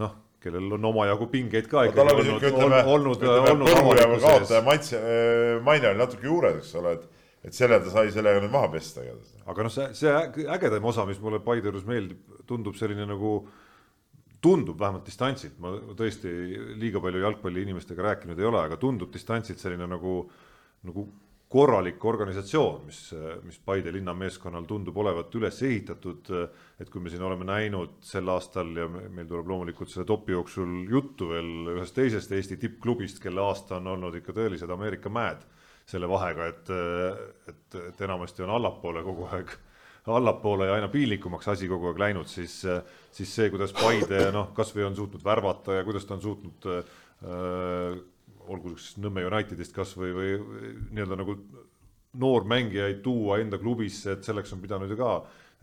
noh, kellel on omajagu pingeid ka ikkagi no, olnud, ütleme, olnud, olnud avalikkuse ees. maitse, äh, maine oli natuke juures, eks ole, et et selle ta sai sellega nüüd maha pesta. aga noh, see, see ägedam osa, mis mulle Paide juures meeldib, tundub selline nagu tundub vähemalt distantsilt, ma tõesti liiga palju jalgpalliinimestega rääkinud ei ole, aga tundub distantsilt selline nagu, nagu korralik organisatsioon, mis, mis Paide linnameeskonnal tundub olevat üles ehitatud. et kui me siin oleme näinud sel aastal ja meil tuleb loomulikult selle topi jooksul juttu veel ühest teisest Eesti tippklubist, kelle aasta on olnud ikka tõelised Ameerika mäed selle vahega, et, et, et enamasti on allapoole kogu aeg, allapoole ja aina piinlikumaks asi kogu aeg läinud, siis, siis see, kuidas Paide noh, kasvõi on suutnud värvata ja kuidas ta on suutnud äh, olgu siis Nõmme Unitedist kas või, või nii-öelda nagu noormängijaid tuua enda klubisse, et selleks on pidanud ju ka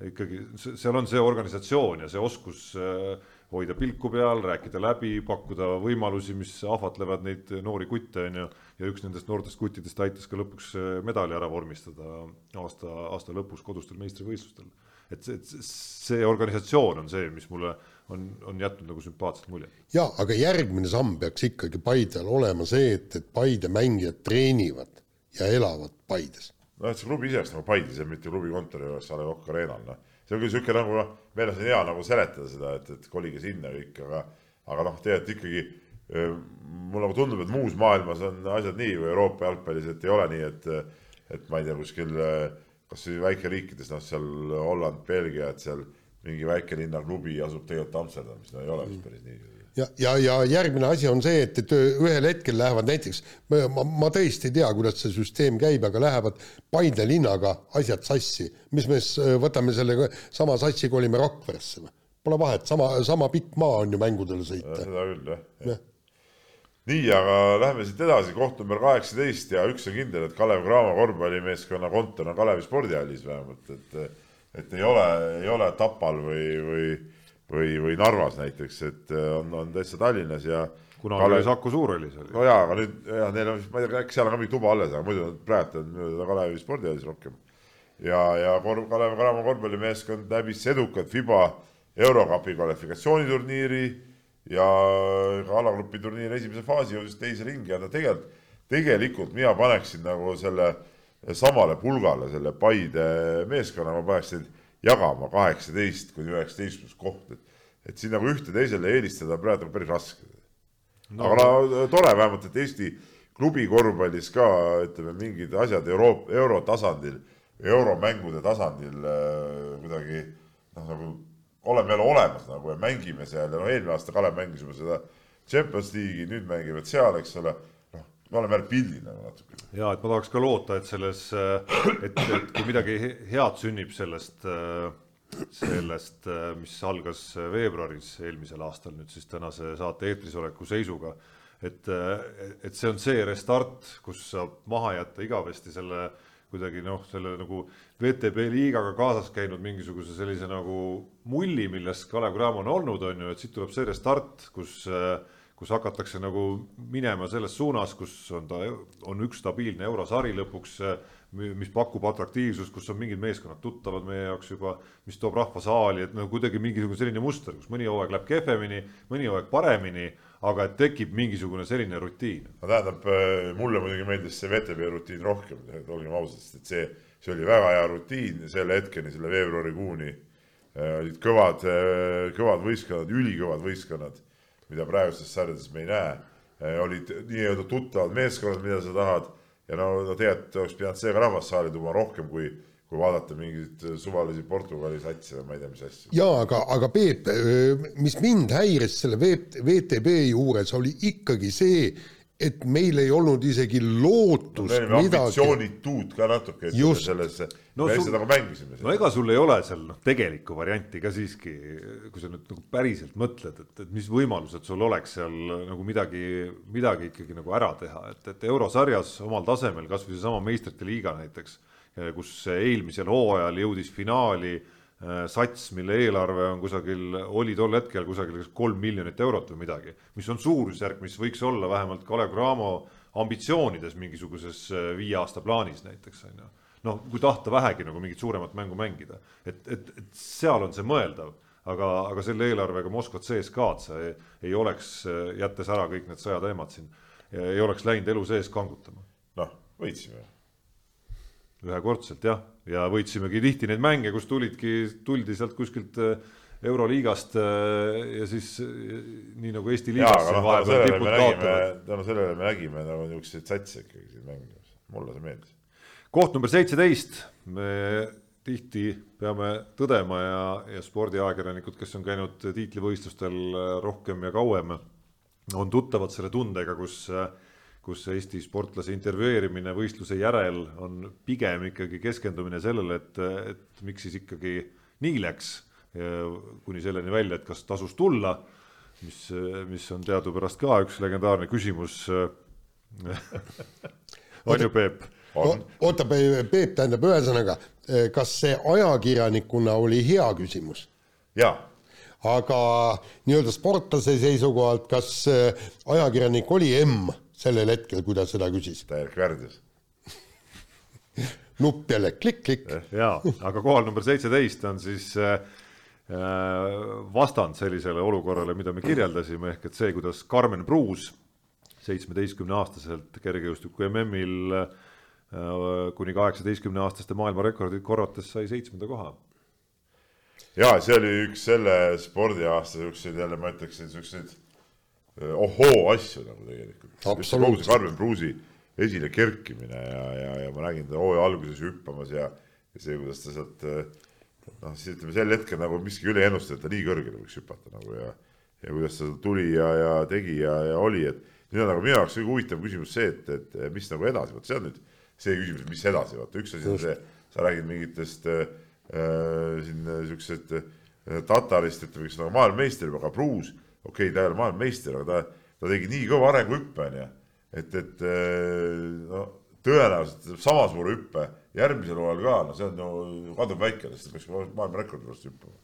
ikkagi, seal on see organisatsioon ja see oskus äh, hoida pilku peal, rääkida läbi, pakkuda võimalusi, mis ahvatlevad neid noori kutte, on ju. ja üks nendest noortest kuttidest aitas ka lõpuks äh, medali ära vormistada aasta, aasta lõpus kodustel meistrivõistlustel. et see, see organisatsioon on see, mis mulle on, on jätnud nagu sümpaatset muljet. jaa, aga järgmine samm peaks ikkagi Paidel olema see, et, et Paide mängijad treenivad ja elavad Paides. noh, et see klubi ise oleks nagu Paides ja mitte klubi kontori juures A Le Coq Arena'l, noh. see on küll niisugune nagu noh, meil on siin hea nagu seletada seda, et, et kolige sinna kõik, aga aga noh, tegelikult ikkagi mulle nagu tundub, et muus maailmas on asjad nii või Euroopa jalgpallis, et ei ole nii, et et ma ei tea, kuskil kas või väikeriikides, noh, seal Holland, Belgia, et seal mingi väikelinna klubi asub tegelikult Amsterdamis, no ei ole vist päris nii. ja, ja, ja järgmine asi on see, et, et ühel hetkel lähevad näiteks, ma, ma tõesti ei tea, kuidas see süsteem käib, aga lähevad Paide linnaga asjad sassi. mis me siis võtame selle sama sassi, kolime Rakveresse või? Pole vahet, sama, sama pikk maa on ju mängudele sõita. seda küll jah ja. ja nii, aga läheme siit edasi, koht number kaheksateist ja üks on kindel, et Kalev Cramo korvpallimeeskonna kontor on Kalevi spordihallis vähemalt, et et ei ole, ei ole Tapal või, või, või, või Narvas näiteks, et äh, on, on täitsa Tallinnas ja. kunagi Kalev... oli Saku Suurhallis oli. no jaa, aga nüüd ja neil on, ma ei tea, äkki seal on ka mingi tuba alles, aga muidu praegu on mööda Kalevi spordihallis rohkem. ja, ja Kor-, Kalev Cramo korvpallimeeskond läbis edukalt Fiba eurokapi kvalifikatsiooniturniiri ja ka alagrupi turniiri esimese faasi jõudis teise ringi ja ta tegelikult, tegelikult mina paneksin nagu selle samale pulgale selle Paide meeskonna, ma paneks neid jagama kaheksateist kuni üheksateist pluss koht, et, et siin nagu ühte teisele eelistada praegu on päris raske. No.. aga no. tore vähemalt, et Eesti klubi korvpallis ka ütleme, mingid asjad Euroopa, euro tasandil, euromängude tasandil äh, kuidagi noh, nagu oleme jälle olemas nagu ja mängime seal. Ja noh, eelmine aasta Kalev mängis juba seda Champions League'i, nüüd mängivad seal, eks ole me oleme jälle pildil nagu natuke. ja et ma tahaks ka loota, et selles, et, et kui midagi head sünnib sellest, sellest, mis algas veebruaris eelmisel aastal nüüd siis tänase saate eetris oleku seisuga. et, et see on see restart, kus saab maha jätta igavesti selle kuidagi noh, selle nagu VTB liigaga kaasas käinud mingisuguse sellise nagu mulli, milles Kalev Cramo on olnud, on ju, et siit tuleb see restart, kus äh, kus hakatakse nagu minema selles suunas, kus on ta, on üks stabiilne eurosari lõpuks, mis pakub atraktiivsust, kus on mingid meeskonnad tuttavad meie jaoks juba, mis toob rahva saali, et noh, kuidagi mingisugune selline muster, kus mõni hooaeg läheb kehvemini, mõni hooaeg paremini, aga et tekib mingisugune selline rutiin. no tähendab, äh, mulle muidugi meeldis see VTB rutiin rohkem, olgem ausad, sest et see, see oli väga hea rutiin selle hetkeni, selle veebruarikuuni äh, olid kõvad, äh, kõvad võistkonnad, ülikõvad võistkonnad mida praegustes sarjades me ei näe. olid nii-öelda tuttavad meeskonnad, mida sa tahad ja no, no tegelikult oleks pidanud see ka rahvassaali tuua rohkem kui, kui vaadata mingeid suvalisi Portugali satse ma ei tea, mis asju. jaa, aga, aga Peep, mis mind häiris selle VTB juures, oli ikkagi see, et meil ei olnud isegi lootust no, midagi. ambitsioonituud ka natuke sellesse no, me lihtsalt nagu mängisime. no ega sul ei ole seal noh, tegelikku varianti ka siiski, kui sa nüüd nagu päriselt mõtled, et, et mis võimalused sul oleks seal nagu midagi, midagi ikkagi nagu ära teha, et, et eurosarjas omal tasemel kasvõi seesama meistrite liiga näiteks, kus eelmisel hooajal jõudis finaali Äh, sats, mille eelarve on kusagil, oli tol hetkel kusagil kolm miljonit eurot või midagi, mis on suurusjärk, mis võiks olla vähemalt Kalev Cramo ambitsioonides mingisuguses äh, viie aasta plaanis näiteks on ju. noh, kui tahta vähegi nagu mingit suuremat mängu mängida, et, et, et seal on see mõeldav, aga, aga selle eelarvega Moskva CSKA-d sa ei, ei oleks, äh, jättes ära kõik need sõjateemad siin, ei oleks läinud elu sees kangutama. noh, võitsime ühekordselt jah, ja võitsimegi tihti neid mänge, kus tulidki, tuldi sealt kuskilt äh, euroliigast äh, ja siis äh, nii nagu Eesti liigas. No, tänu sellele me nägime nagu niisuguseid satse ikkagi siin mängimas, mulle see meeldis. koht number seitseteist, me tihti peame tõdema ja, ja spordiajakirjanikud, kes on käinud tiitlivõistlustel rohkem ja kauem, on tuttavad selle tundega, kus äh, kus Eesti sportlase intervjueerimine võistluse järel on pigem ikkagi keskendumine sellele, et, et miks siis ikkagi nii läks, kuni selleni välja, et kas tasus tulla, mis, mis on teadupärast ka üks legendaarne küsimus *laughs* on ju, Peep? oota, Peep, tähendab ühesõnaga, kas see ajakirjanikuna oli hea küsimus? jaa aga nii-öelda sportlase seisukohalt, kas ajakirjanik oli M? Sellel hetkel, kui ta seda küsis. täielik värdjas *laughs* nupp jälle klikk-klikk. jaa, aga kohal number seitseteist on siis äh, vastand sellisele olukorrale, mida me kirjeldasime, ehk et see, kuidas Karmen Pruus seitsmeteistkümneaastaselt kergejõustiku MM-il äh, kuni kaheksateistkümneaastaste maailmarekordit korrates sai seitsmenda koha. ja see oli üks selle spordiaasta siukseid jälle ma ütleksin siukseid ohoo asju nagu tegelikult. Karmen Pruusi esile kerkimine ja, ja, ja ma nägin teda hooaja alguses hüppamas ja, ja see, kuidas ta sealt noh, siis ütleme sel hetkel nagu miski üle ei ennusta, et ta nii kõrgele võiks hüpata nagu ja ja kuidas ta tuli ja, ja tegi ja, ja oli, et nüüd on nagu minu jaoks kõige huvitavam küsimus see, et, et mis nagu edasi, vot see on nüüd see küsimus, mis edasi, vaata üks asi on see, sa räägid mingitest äh, siin siuksed äh, Tatarist, ütleme, kes on nagu maailmameister, aga Pruus okei okay,, ta ei ole maailmameister, aga ta, ta tegi nii kõva arenguhüppe, onju, et, et eh, no tõenäoliselt sama suure hüppe järgmisel hooajal ka, no see on ju kaduvväike, sest ta peaks maailmarekordi pärast hüppama.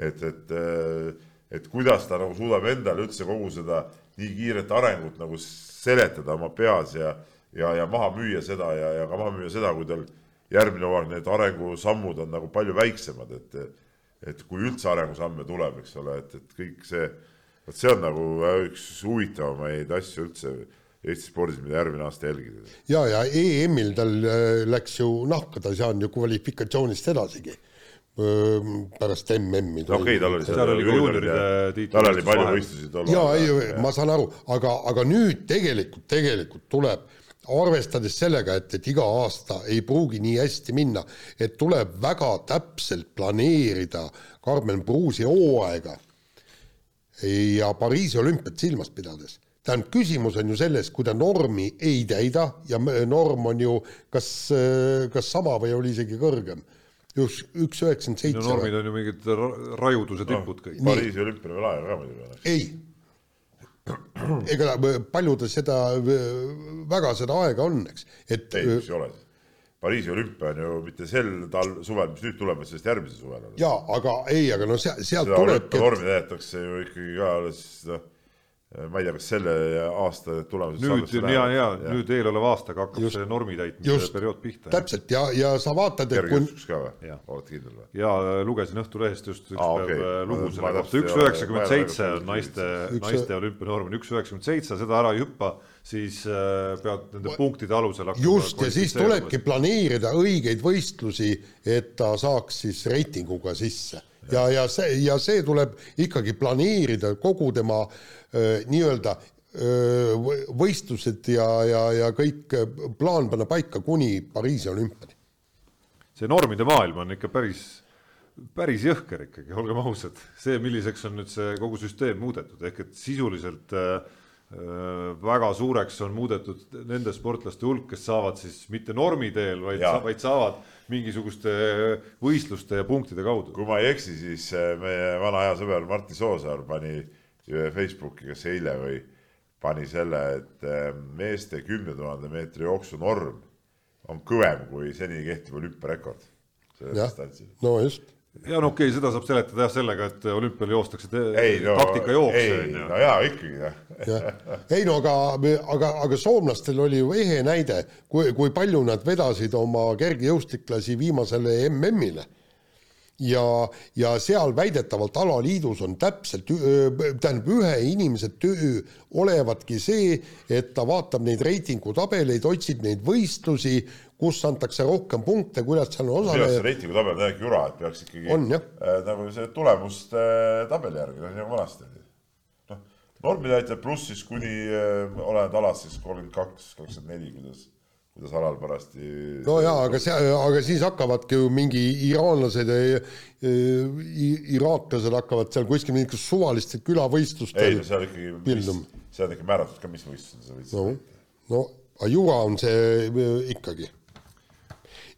et, et, eh, et kuidas ta nagu suudab endale üldse kogu seda nii kiiret arengut nagu seletada oma peas ja, ja, ja maha müüa seda ja, ja ka maha müüa seda, kui tal järgmine hooaeg need arengusammud on nagu palju väiksemad, et, et kui üldse arengusamme tuleb, eks ole, et, et kõik see vot see on nagu üks huvitavamaid asju üldse Eesti spordis, mida järgmine aasta jälgida. ja, ja EM-il tal äh, läks ju nahka, ta ei saanud ju kvalifikatsioonist edasigi pärast MM-i. no okei okay,, tal oli seal oli ka juunioride tiitel. tal oli palju võistlusi tol ajal. ja, ei, ma saan aru, aga, aga nüüd tegelikult, tegelikult tuleb arvestades sellega, et, et iga aasta ei pruugi nii hästi minna, et tuleb väga täpselt planeerida Karmen Pruusi hooaega ja Pariisi olümpiat silmas pidades tähendab, küsimus on ju selles, kui ta normi ei täida ja norm on ju kas, kas sama või oli isegi kõrgem. üks, üks üheksakümmend seitse. normid on ju mingid rajuduse tipud kõik no,. Pariisi olümpia veel aega ka muidugi. ei, ega palju ta seda, väga seda aega on, eks, et. ei, mis ei ole Pariisi olümpia on ju mitte sel tal suvel, mis nüüd tuleb, vaid sellest järgmisel suvel. jaa, aga ei, aga no sealt, sealt tulebki. vormi täidetakse ju ikkagi ka alles noh ma ei tea, kas selle aasta tulemused nüüd ja, ja nüüd eeloleva aastaga hakkab just, see normi täitmise periood pihta. täpselt ja, ja sa vaatad, et kui ka või? olete kindel või? ja lugesin Õhtulehest just üks okay. päev äh, lugu selle kohta, üks üheksakümmend seitse on naiste, naiste olümpianorm on üks üheksakümmend seitse, seda ära ei hüppa, siis äh, pead nende punktide alusel hakkama just, ja siis tulebki planeerida õigeid võistlusi, et ta saaks siis reitinguga sisse ja, ja see, ja see tuleb ikkagi planeerida kogu tema nii-öelda öö, võ- võistlused ja, ja, ja kõik plaan panna paika kuni Pariisi olümpiani. see normide maailm on ikka päris, päris jõhker ikkagi, olgem ausad. see, milliseks on nüüd see kogu süsteem muudetud, ehk et sisuliselt äh, äh, väga suureks on muudetud nende sportlaste hulk, kes saavad siis mitte normi teel, vaid Jaa., vaid saavad mingisuguste võistluste ja punktide kaudu. kui ma ei eksi, siis äh, meie vana hea sõber Martti Soosaar pani Facebooki, kas eile või, pani selle, et äh, meeste kümne tuhande meetri jooksu norm on kõvem kui seni kehtiv olümpiarekord. selle jah distantsil, no just, ja no okei okay,, seda saab seletada jah sellega, et olümpial joostakse ei no, taktikajookse ei on ju. no jaa, ikkagi jah. ei no aga, aga, aga soomlastel oli ju ehe näide, kui, kui palju nad vedasid oma kergejõustiklasi viimasele MM-ile ja, ja seal väidetavalt alaliidus on täpselt, tähendab ühe inimese töö olevatki see, et ta vaatab neid reitingutabeleid, otsib neid võistlusi, kus antakse rohkem punkte, kuidas seal on minu arust see osalejaid. reitingutabel on täiega jura, et peaks ikkagi On, äh, nagu see tulemuste äh, tabeli järgi, nagu vanasti oli. noh, normid näitab pluss siis kuni äh, olened alast siis kolmkümmend kaks, kakskümmend neli, kuidas, kuidas alal parajasti. no jaa, aga see, aga siis hakkavadki ju mingi iraanlased ja iraaklased hakkavad seal kuskil mingisugustel suvalistel ei külavõistlustel no seal ikkagi, seal on ikka määratud ka, mis võistlusel sa võid no, no aga jura on see äh, ikkagi.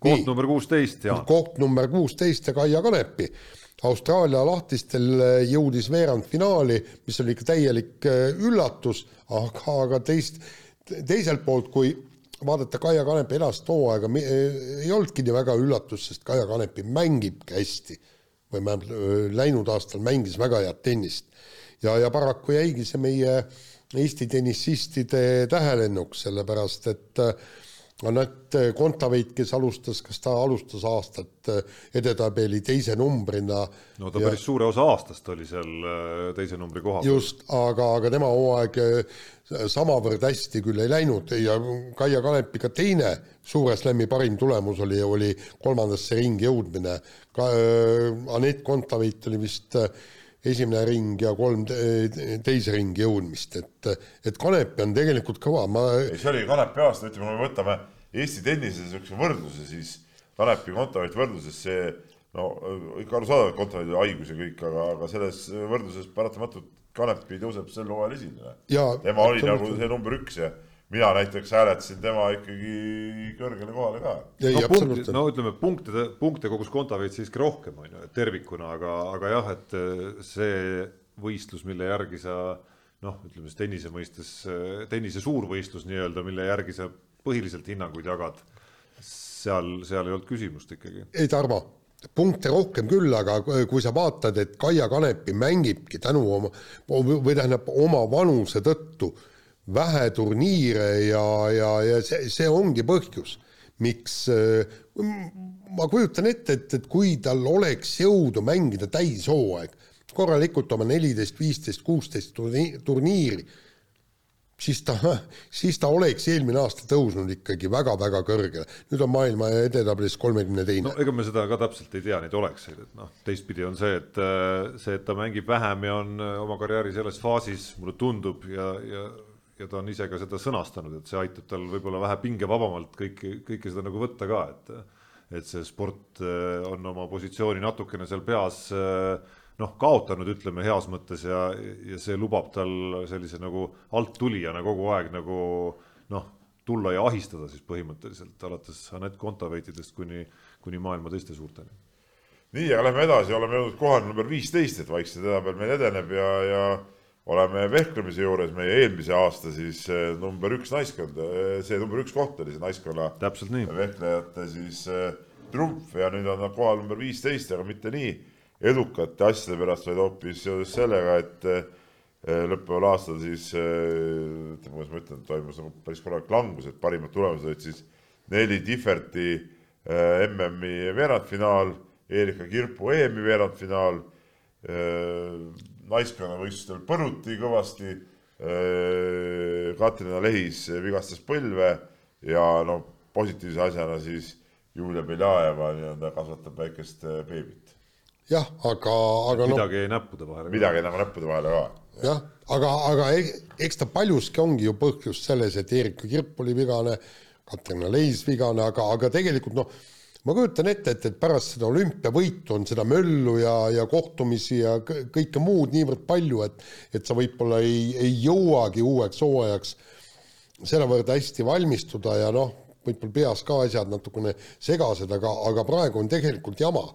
Koht number kuusteist, Jaan. koht number kuusteist ja Kaia Kanepi. Austraalia lahtistel äh, jõudis veerandfinaali, mis oli ikka täielik äh, üllatus, aga, aga teist, teiselt poolt, kui vaadata Kaia Kanepi edasist hooaega, ei olnudki nii väga üllatus, sest Kaia Kanepi mängibki hästi või vähemalt läinud aastal mängis väga head tennist ja, ja paraku jäigi see meie Eesti tennisistide tähelennuks, sellepärast et äh, Anett Kontaveit, kes alustas, kas ta alustas aastat äh, edetabeli teise numbrina no ta päris suure osa aastast oli seal äh, teise numbri koha peal. just, aga, aga tema hooaeg samavõrd hästi küll ei läinud ja Kaia Kanepi ka teine suure slam'i parim tulemus oli, oli kolmandasse ringi jõudmine. ka Anett Kontaveit oli vist äh, esimene ring ja kolm te teise ringi jõudmist, et, et Kanepi on tegelikult kõva, ma ei, see oli Kanepi aasta, ütleme, kui me võtame Eesti tennise niisuguse võrdluse, siis Kanepi Kontaveit võrdluses see no ikka arusaadav, et Kontaveidil haigus ja kõik, aga, aga selles võrdluses paratamatult Kanepi tõuseb sel hooajal esile. Tema oli nagu see number üks ja mina näiteks hääletasin tema ikkagi kõrgele kohale ka. ei no, absoluutselt no ütleme punkte, punkte kogus Kontaveit siiski rohkem on ju, et tervikuna, aga, aga jah, et eh, see võistlus, mille järgi sa noh, ütleme siis tennise mõistes, tennise suurvõistlus nii-öelda, mille järgi sa põhiliselt hinnanguid jagad, seal, seal ei olnud küsimust ikkagi. ei Tarmo, punkte rohkem küll, aga kui sa vaatad, et Kaia Kanepi mängibki tänu oma või tähendab oma vanuse tõttu vähe turniire ja, ja, ja see, see ongi põhjus, miks äh, ma kujutan ette, et, et kui tal oleks jõudu mängida täishooaeg, korralikult oma neliteist, viisteist, kuusteist turniiri, siis ta, siis ta oleks eelmine aasta tõusnud ikkagi väga-väga kõrgele. nüüd on maailma edetabelis kolmekümne teine no. ega me seda ka täpselt ei tea, neid olekseid, et noh, teistpidi on see, et äh, see, et ta mängib vähem ja on äh, oma karjääri selles faasis, mulle tundub ja, ja, ja ta on ise ka seda sõnastanud, et see aitab tal võib-olla vähe pingevabamalt kõike, kõike seda nagu võtta ka, et et see sport äh, on oma positsiooni natukene seal peas äh, noh, kaotanud, ütleme heas mõttes ja, ja see lubab tal sellise nagu alttulijana kogu aeg nagu noh, tulla ja ahistada siis põhimõtteliselt alates Anett Kontaveitidest kuni, kuni maailma teiste suurteni. nii, aga lähme edasi, oleme jõudnud kohale number viisteist, et vaikselt edapeal meil edeneb ja, ja oleme vehklemise juures meie eelmise aasta siis eh, number üks naiskond, see number üks koht oli see naiskonna vehklejate siis äh, trumf ja nüüd on nad kohal number viisteist, aga mitte nii edukate asjade pärast, vaid hoopis seoses sellega, et lõppeval aastal siis ütleme, kuidas ma ütlen, toimus nagu päris korralik langus, et parimad tulemused olid siis neli Differti äh, MM-i veerandfinaal, Erika Kirpu EM-i veerandfinaal naiskonnavõistlustel põruti kõvasti äh,, Katrina Lehis vigastas põlve ja no positiivse asjana siis Julia Beljajeva nii-öelda kasvatab väikest äh, beebit. jah, aga, aga midagi jäi näppude vahele. midagi enam näppude vahele ka. jah, aga, aga e- eks ta paljuski ongi ju põhjus selles, et Erika Kirp oli vigane, Katrin Leis vigane, aga, aga tegelikult noh, ma kujutan ette, et, et pärast seda olümpiavõitu on seda möllu ja, ja kohtumisi ja kõ- kõike muud niivõrd palju, et et sa võib-olla ei, ei jõuagi uueks hooajaks sedavõrd hästi valmistuda ja noh, võib-olla peas ka asjad natukene segased, aga, aga praegu on tegelikult jama.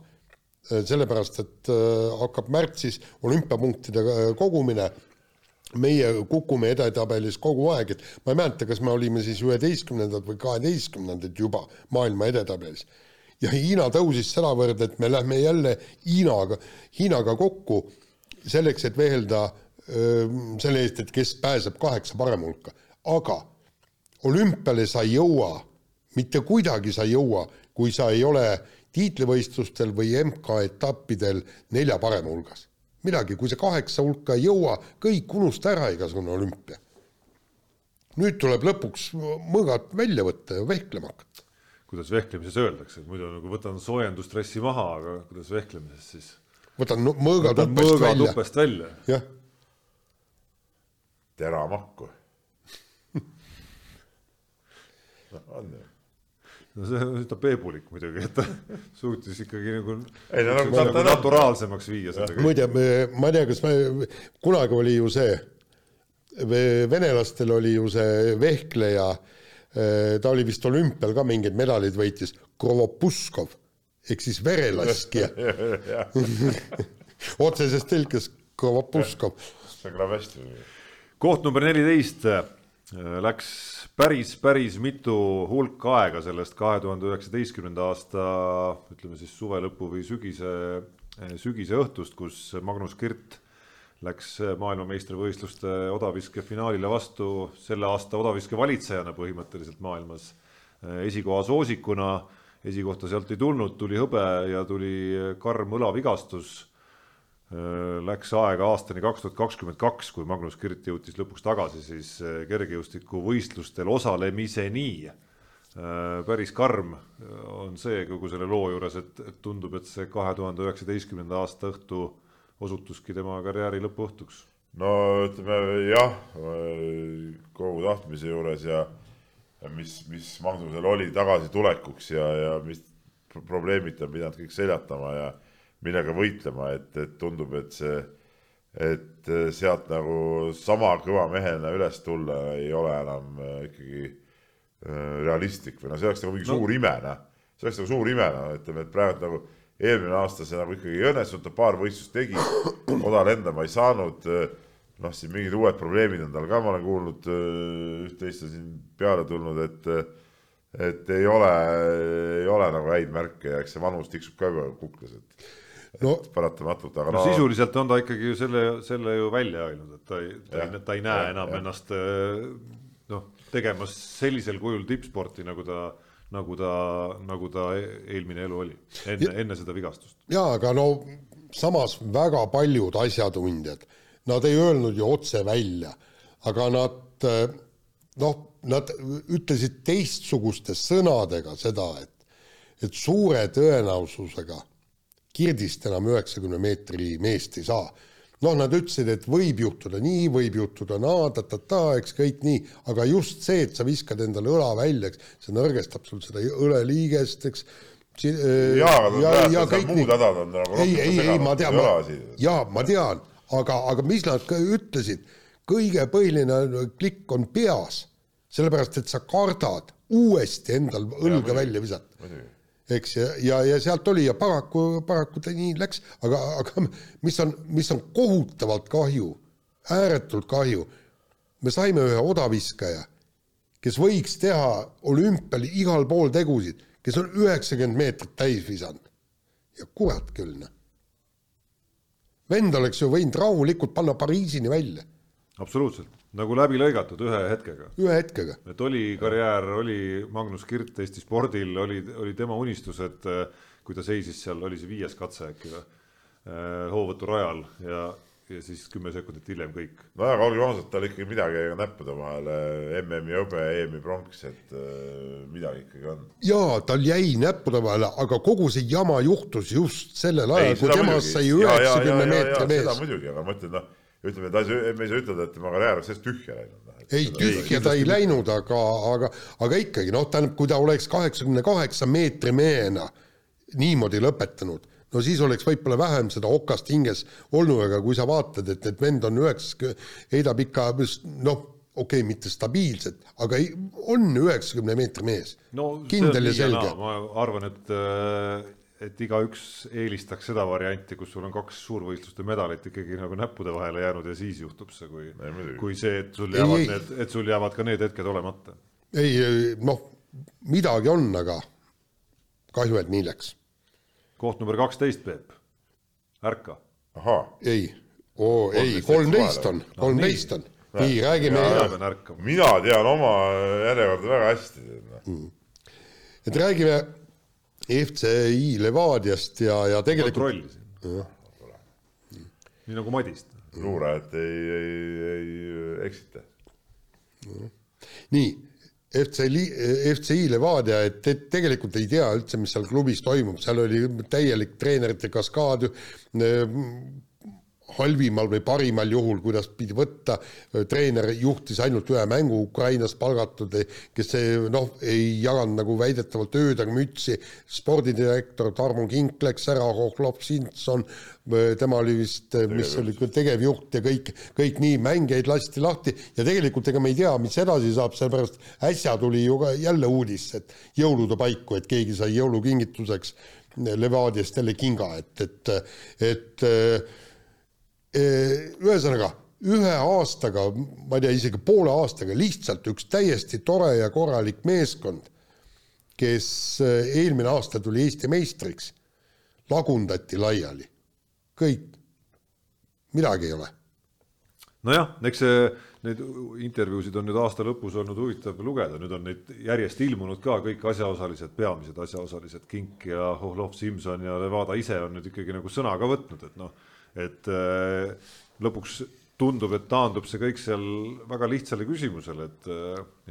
sellepärast, et äh, hakkab märtsis olümpiapunktide äh, kogumine meie kukume edetabelis kogu aeg, et ma ei mäleta, kas me olime siis üheteistkümnendad või kaheteistkümnendad juba maailma edetabelis. Ja Hiina tõusis sedavõrd, et me lähme jälle Hiinaga, Hiinaga kokku selleks, et veelda öö, selle eest, et kes pääseb kaheksa parema hulka, aga olümpiale sa ei jõua, mitte kuidagi sa ei jõua, kui sa ei ole tiitlivõistlustel või MK-etappidel nelja parema hulgas midagi, kui sa kaheksa hulka ei jõua, kõik unusta ära igasugune olümpia. nüüd tuleb lõpuks mõõgad välja võtta ja vehklema hakata. Kuidas vehklemises öeldakse, et muidu nagu võtan soojendustressi maha, aga kuidas vehklemises siis? võtan no, mõõgad võtan upest mõõgad välja, upest välja. jah, teramakku. on ju. no see on üsna peebulik muidugi, et ta *laughs* suutis ikkagi nagu, Ei, no nagu nagu, ta- nagu ta- naturaalsemaks viia sellega. muide, ma ei tea, kas me, kunagi oli ju see, venelastel oli ju see vehkleja, ta oli vist olümpial ka mingeid medaleid võitis, Krovopuskov ehk siis verelaskja *laughs* *laughs* otseses tõlkes Krovopuskov. see kõlab hästi. koht number neliteist läks päris, päris mitu hulka aega sellest kahe tuhande üheksateistkümnenda aasta ütleme siis suve lõpu või sügise, sügise õhtust, kus Magnus Kirt läks maailmameistrivõistluste odaviske finaalile vastu selle aasta odaviske valitsejana põhimõtteliselt maailmas esikoha soosikuna, esikohta sealt ei tulnud, tuli hõbe ja tuli karm õlavigastus Läks aega aastani kaks tuhat kakskümmend kaks, kui Magnus Kirt jõutis lõpuks tagasi siis äh, kergejõustikuvõistlustel osalemiseni. päris karm on see kogu selle loo juures, et tundub, et see kahe tuhande üheksateistkümnenda aasta õhtu osutuski tema karjääri lõpuõhtuks. no ütleme jah, kogu tahtmise juures ja, ja mis, mis Magnusel oli tagasitulekuks ja, ja mis pro- probleemid ta on pidanud kõik seljatama ja millega võitlema, et, et tundub, et see, et sealt nagu sama kõva mehena üles tulla ei ole enam äh, ikkagi äh, realistlik või noh, see oleks nagu mingi no. suur ime, noh. see oleks nagu suur ime, noh, ütleme, et praegu nagu eelmine aasta see nagu ikkagi ei õnnestunud, ta paar võistlust tegi, oda lendama ei saanud. noh, siin mingid uued probleemid on tal ka, ma olen kuulnud, üht-teist on siin peale tulnud, et et ei ole, ei ole nagu häid märke ja eks see vanus tiksub ka kuklas, et no paratamatult, aga no no, sisuliselt on ta ikkagi ju selle, selle ju välja öelnud, et ta ei, ta ei ta ei näe jah, enam jah. ennast äh, noh, tegemas sellisel kujul tippsporti, nagu ta, nagu ta, nagu ta e- eelmine elu oli, enne, enne seda vigastust. jaa, aga no samas väga paljud asjatundjad, nad ei öelnud ju otse välja, aga nad eh, noh, nad ütlesid teistsuguste sõnadega seda, et et suure tõenäosusega Kirdist enam üheksakümne meetri meest ei saa. noh, nad ütlesid, et võib juhtuda nii, võib juhtuda naa, ta-ta-ta, eks kõik nii, aga just see, et sa viskad endale õla välja, eks see nõrgestab sul seda õleliigest, eks. Jaa, aga praegu seal muud hädad on nagu ei, ei, ei, ma tean jaa, ma tean, aga, aga mis nad ütlesid, kõige põhiline klikk on peas, sellepärast et sa kardad uuesti endal õlga välja visata eks ja, ja, ja sealt oli ja paraku, paraku ta nii läks, aga, aga mis on, mis on kohutavalt kahju, ääretult kahju, me saime ühe odaviskaja, kes võiks teha olümpial igal pool tegusid, kes on üheksakümmend meetrit täis visanud. ja kurat küll, noh. vend oleks ju võinud rahulikult panna Pariisini välja, absoluutselt, nagu läbi lõigatud ühe hetkega. ühe hetkega. et oli karjäär, oli Magnus Kirt Eesti spordil, oli, oli tema unistus, et äh, kui ta seisis seal, oli see viies katse äkki või, hoovõturajal ja, ja siis kümme sekundit hiljem kõik. no aga olgem ausad, tal ikkagi midagi ka näppude vahele, MM-i hõbe, EM-i pronks, et äh, midagi ikkagi on. jaa, tal jäi näppude vahele, aga kogu see jama juhtus just sellel ajal, kui temast sai üheksakümne meetri seda mees. muidugi, aga ma ütlen, noh, ütleme, ta ei saa, me ei saa ütelda, et tema karjäär oleks sellest tühja läinud. noh, ei, tühja ta ei läinud, aga, aga, aga ikkagi noh, tähendab, kui ta oleks kaheksakümne kaheksa meetri mehena niimoodi lõpetanud, no siis oleks võib-olla vähem seda okast hinges olnud, aga kui sa vaatad, et, et vend on üheksakümne, heidab ikka noh, okei okay,, mitte stabiilselt, aga on üheksakümne meetri mees no kindel ja on selge. ma arvan, et, et igaüks eelistaks seda varianti, kus sul on kaks suurvõistluste medalit ikkagi nagu näppude vahele jäänud ja siis juhtub see, kui kui see, et sul jäävad ei. need, et sul jäävad ka need hetked olemata. ei, noh, midagi on, aga kahju, et nii läks. koht number kaksteist, Peep, ärka. ei, oo ei, kolmteist on, kolmteist on. nii, räägime, mina tean oma järjekorda väga hästi. noh. et räägime FCI Levadiast ja, ja tegelikult kontrollisin. nii nagu Madist. luurajat ei, ei, ei eksita. nii, FCI, FCI Levadia, et te tegelikult ei tea üldse, mis seal klubis toimub, seal oli täielik treenerite kaskaad, halvimal või parimal juhul, kuidas pidi võtta, treener juhtis ainult ühe mängu Ukrainast palgatud, kes ei, noh, ei jaganud nagu väidetavalt ööd ega mütsi, spordidirektor Tarmo Kink läks ära, Hohlov Simson, tema oli vist, mis oli tegevjuht. ja kõik, kõik nii, mängijaid lasti lahti. Ja tegelikult ega me ei tea, mis edasi saab, sellepärast äsja tuli ju ka jälle uudis, et jõulude paiku, et keegi sai jõulukingituseks Levadiast jälle kinga, et, et, et ühesõnaga ühe aastaga, ma ei tea, isegi poole aastaga lihtsalt üks täiesti tore ja korralik meeskond, kes eelmine aasta tuli Eesti meistriks, lagundati laiali. kõik, midagi ei ole. nojah, eks see, neid intervjuusid on nüüd aasta lõpus olnud huvitav lugeda, nüüd on neid järjest ilmunud ka kõik asjaosalised, peamised asjaosalised, Kink ja Hohlov Simson ja Levada ise on nüüd ikkagi nagu sõna ka võtnud, et noh, et äh, lõpuks tundub, et taandub see kõik seal väga lihtsale küsimusele, et,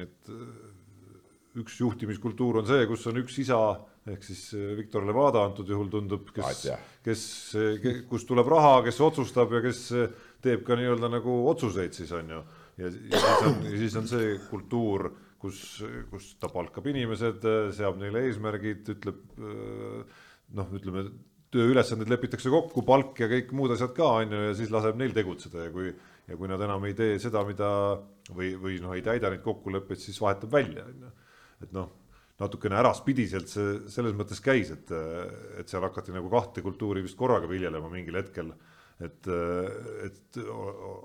et üks juhtimiskultuur on see, kus on üks isa ehk siis Viktor Levada antud juhul tundub, kes Asja., kes, kust tuleb raha, kes otsustab ja kes teeb ka nii-öelda nagu otsuseid siis on ju. ja, siis on, siis on see kultuur, kus, kus ta palkab inimesed, seab neile eesmärgid, ütleb noh, ütleme tööülesanded lepitakse kokku, palk ja kõik muud asjad ka on ju ja siis laseb neil tegutseda ja kui ja kui nad enam ei tee seda, mida või, või noh, ei täida neid kokkuleppeid, siis vahetab välja on ju. et noh natukene äraspidiselt see selles mõttes käis, et, et seal hakati nagu kahte kultuuri vist korraga viljelema mingil hetkel. et, et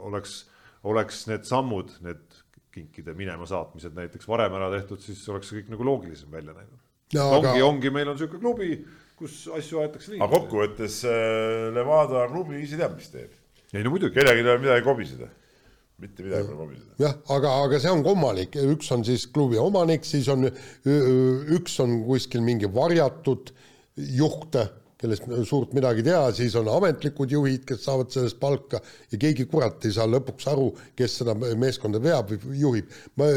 oleks, oleks need sammud, need kinkide minema saatmised näiteks varem ära tehtud, siis oleks see kõik nagu loogilisem välja näinud. No, ongi aga-, ongi, meil on siuke klubi, kus asju aetakse nii. aga kokkuvõttes äh, Levada klubi ise teab, mis teeb. ei no muidugi, kellelgi ei ole midagi kobiseda. mitte midagi pole kobiseda. jah, aga, aga see on kummalik, üks on siis klubi omanik, siis on üks on kuskil mingi varjatud juht, kellest suurt midagi tea, siis on ametlikud juhid, kes saavad sellest palka ja keegi kurat ei saa lõpuks aru, kes seda meeskonda veab või juhib. ma,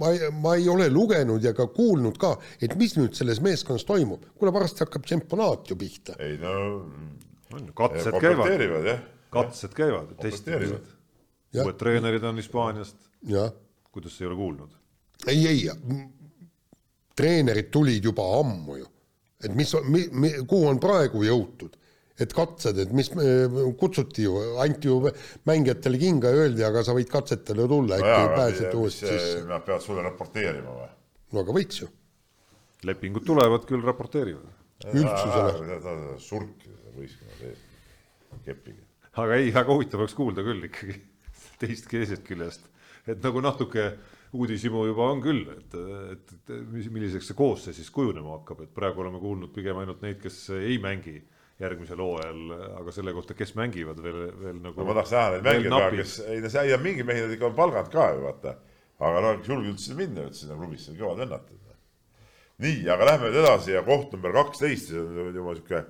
ma, ma ei ole lugenud ja ka kuulnud ka, et mis nüüd selles meeskonnas toimub. kuule, varsti hakkab tšempionaat ju pihta. ei no on ju, katsed käivad, katsed käivad. Jah. uued treenerid on Hispaaniast, kuidas ei ole kuulnud? ei, ei, treenerid tulid juba ammu ju, et mis, mi, mi, kuhu on praegu jõutud, et katsed, et mis kutsuti ju, anti ju mängijatele kinga ja öeldi, aga sa võid katsetele tulla, äkki pääsed uuesti sisse. Nad peavad sulle raporteerima või? no aga võiks ju, lepingud tulevad küll, raporteerivad. üldsusele. surkida võistkonna sees, kepiga. aga ei, väga huvitav oleks kuulda küll ikkagi *laughs* teist teisest küljest, et nagu natuke uudishimu juba on küll, et, et, et milliseks see koosseis siis kujunema hakkab, et praegu oleme kuulnud pigem ainult neid, kes ei mängi järgmisel hooajal, aga selle kohta, kes mängivad veel, veel nagu. no ma tahaks näha neid mängijaid praegu, kes, ei no see ja mingi mehi nad ikka on palganud ka ju vaata. aga noh, julgevad üldse minna üldse sinna klubisse, kõvad vennad. nii, aga lähme nüüd edasi ja koht number kaksteist, see on juba sihuke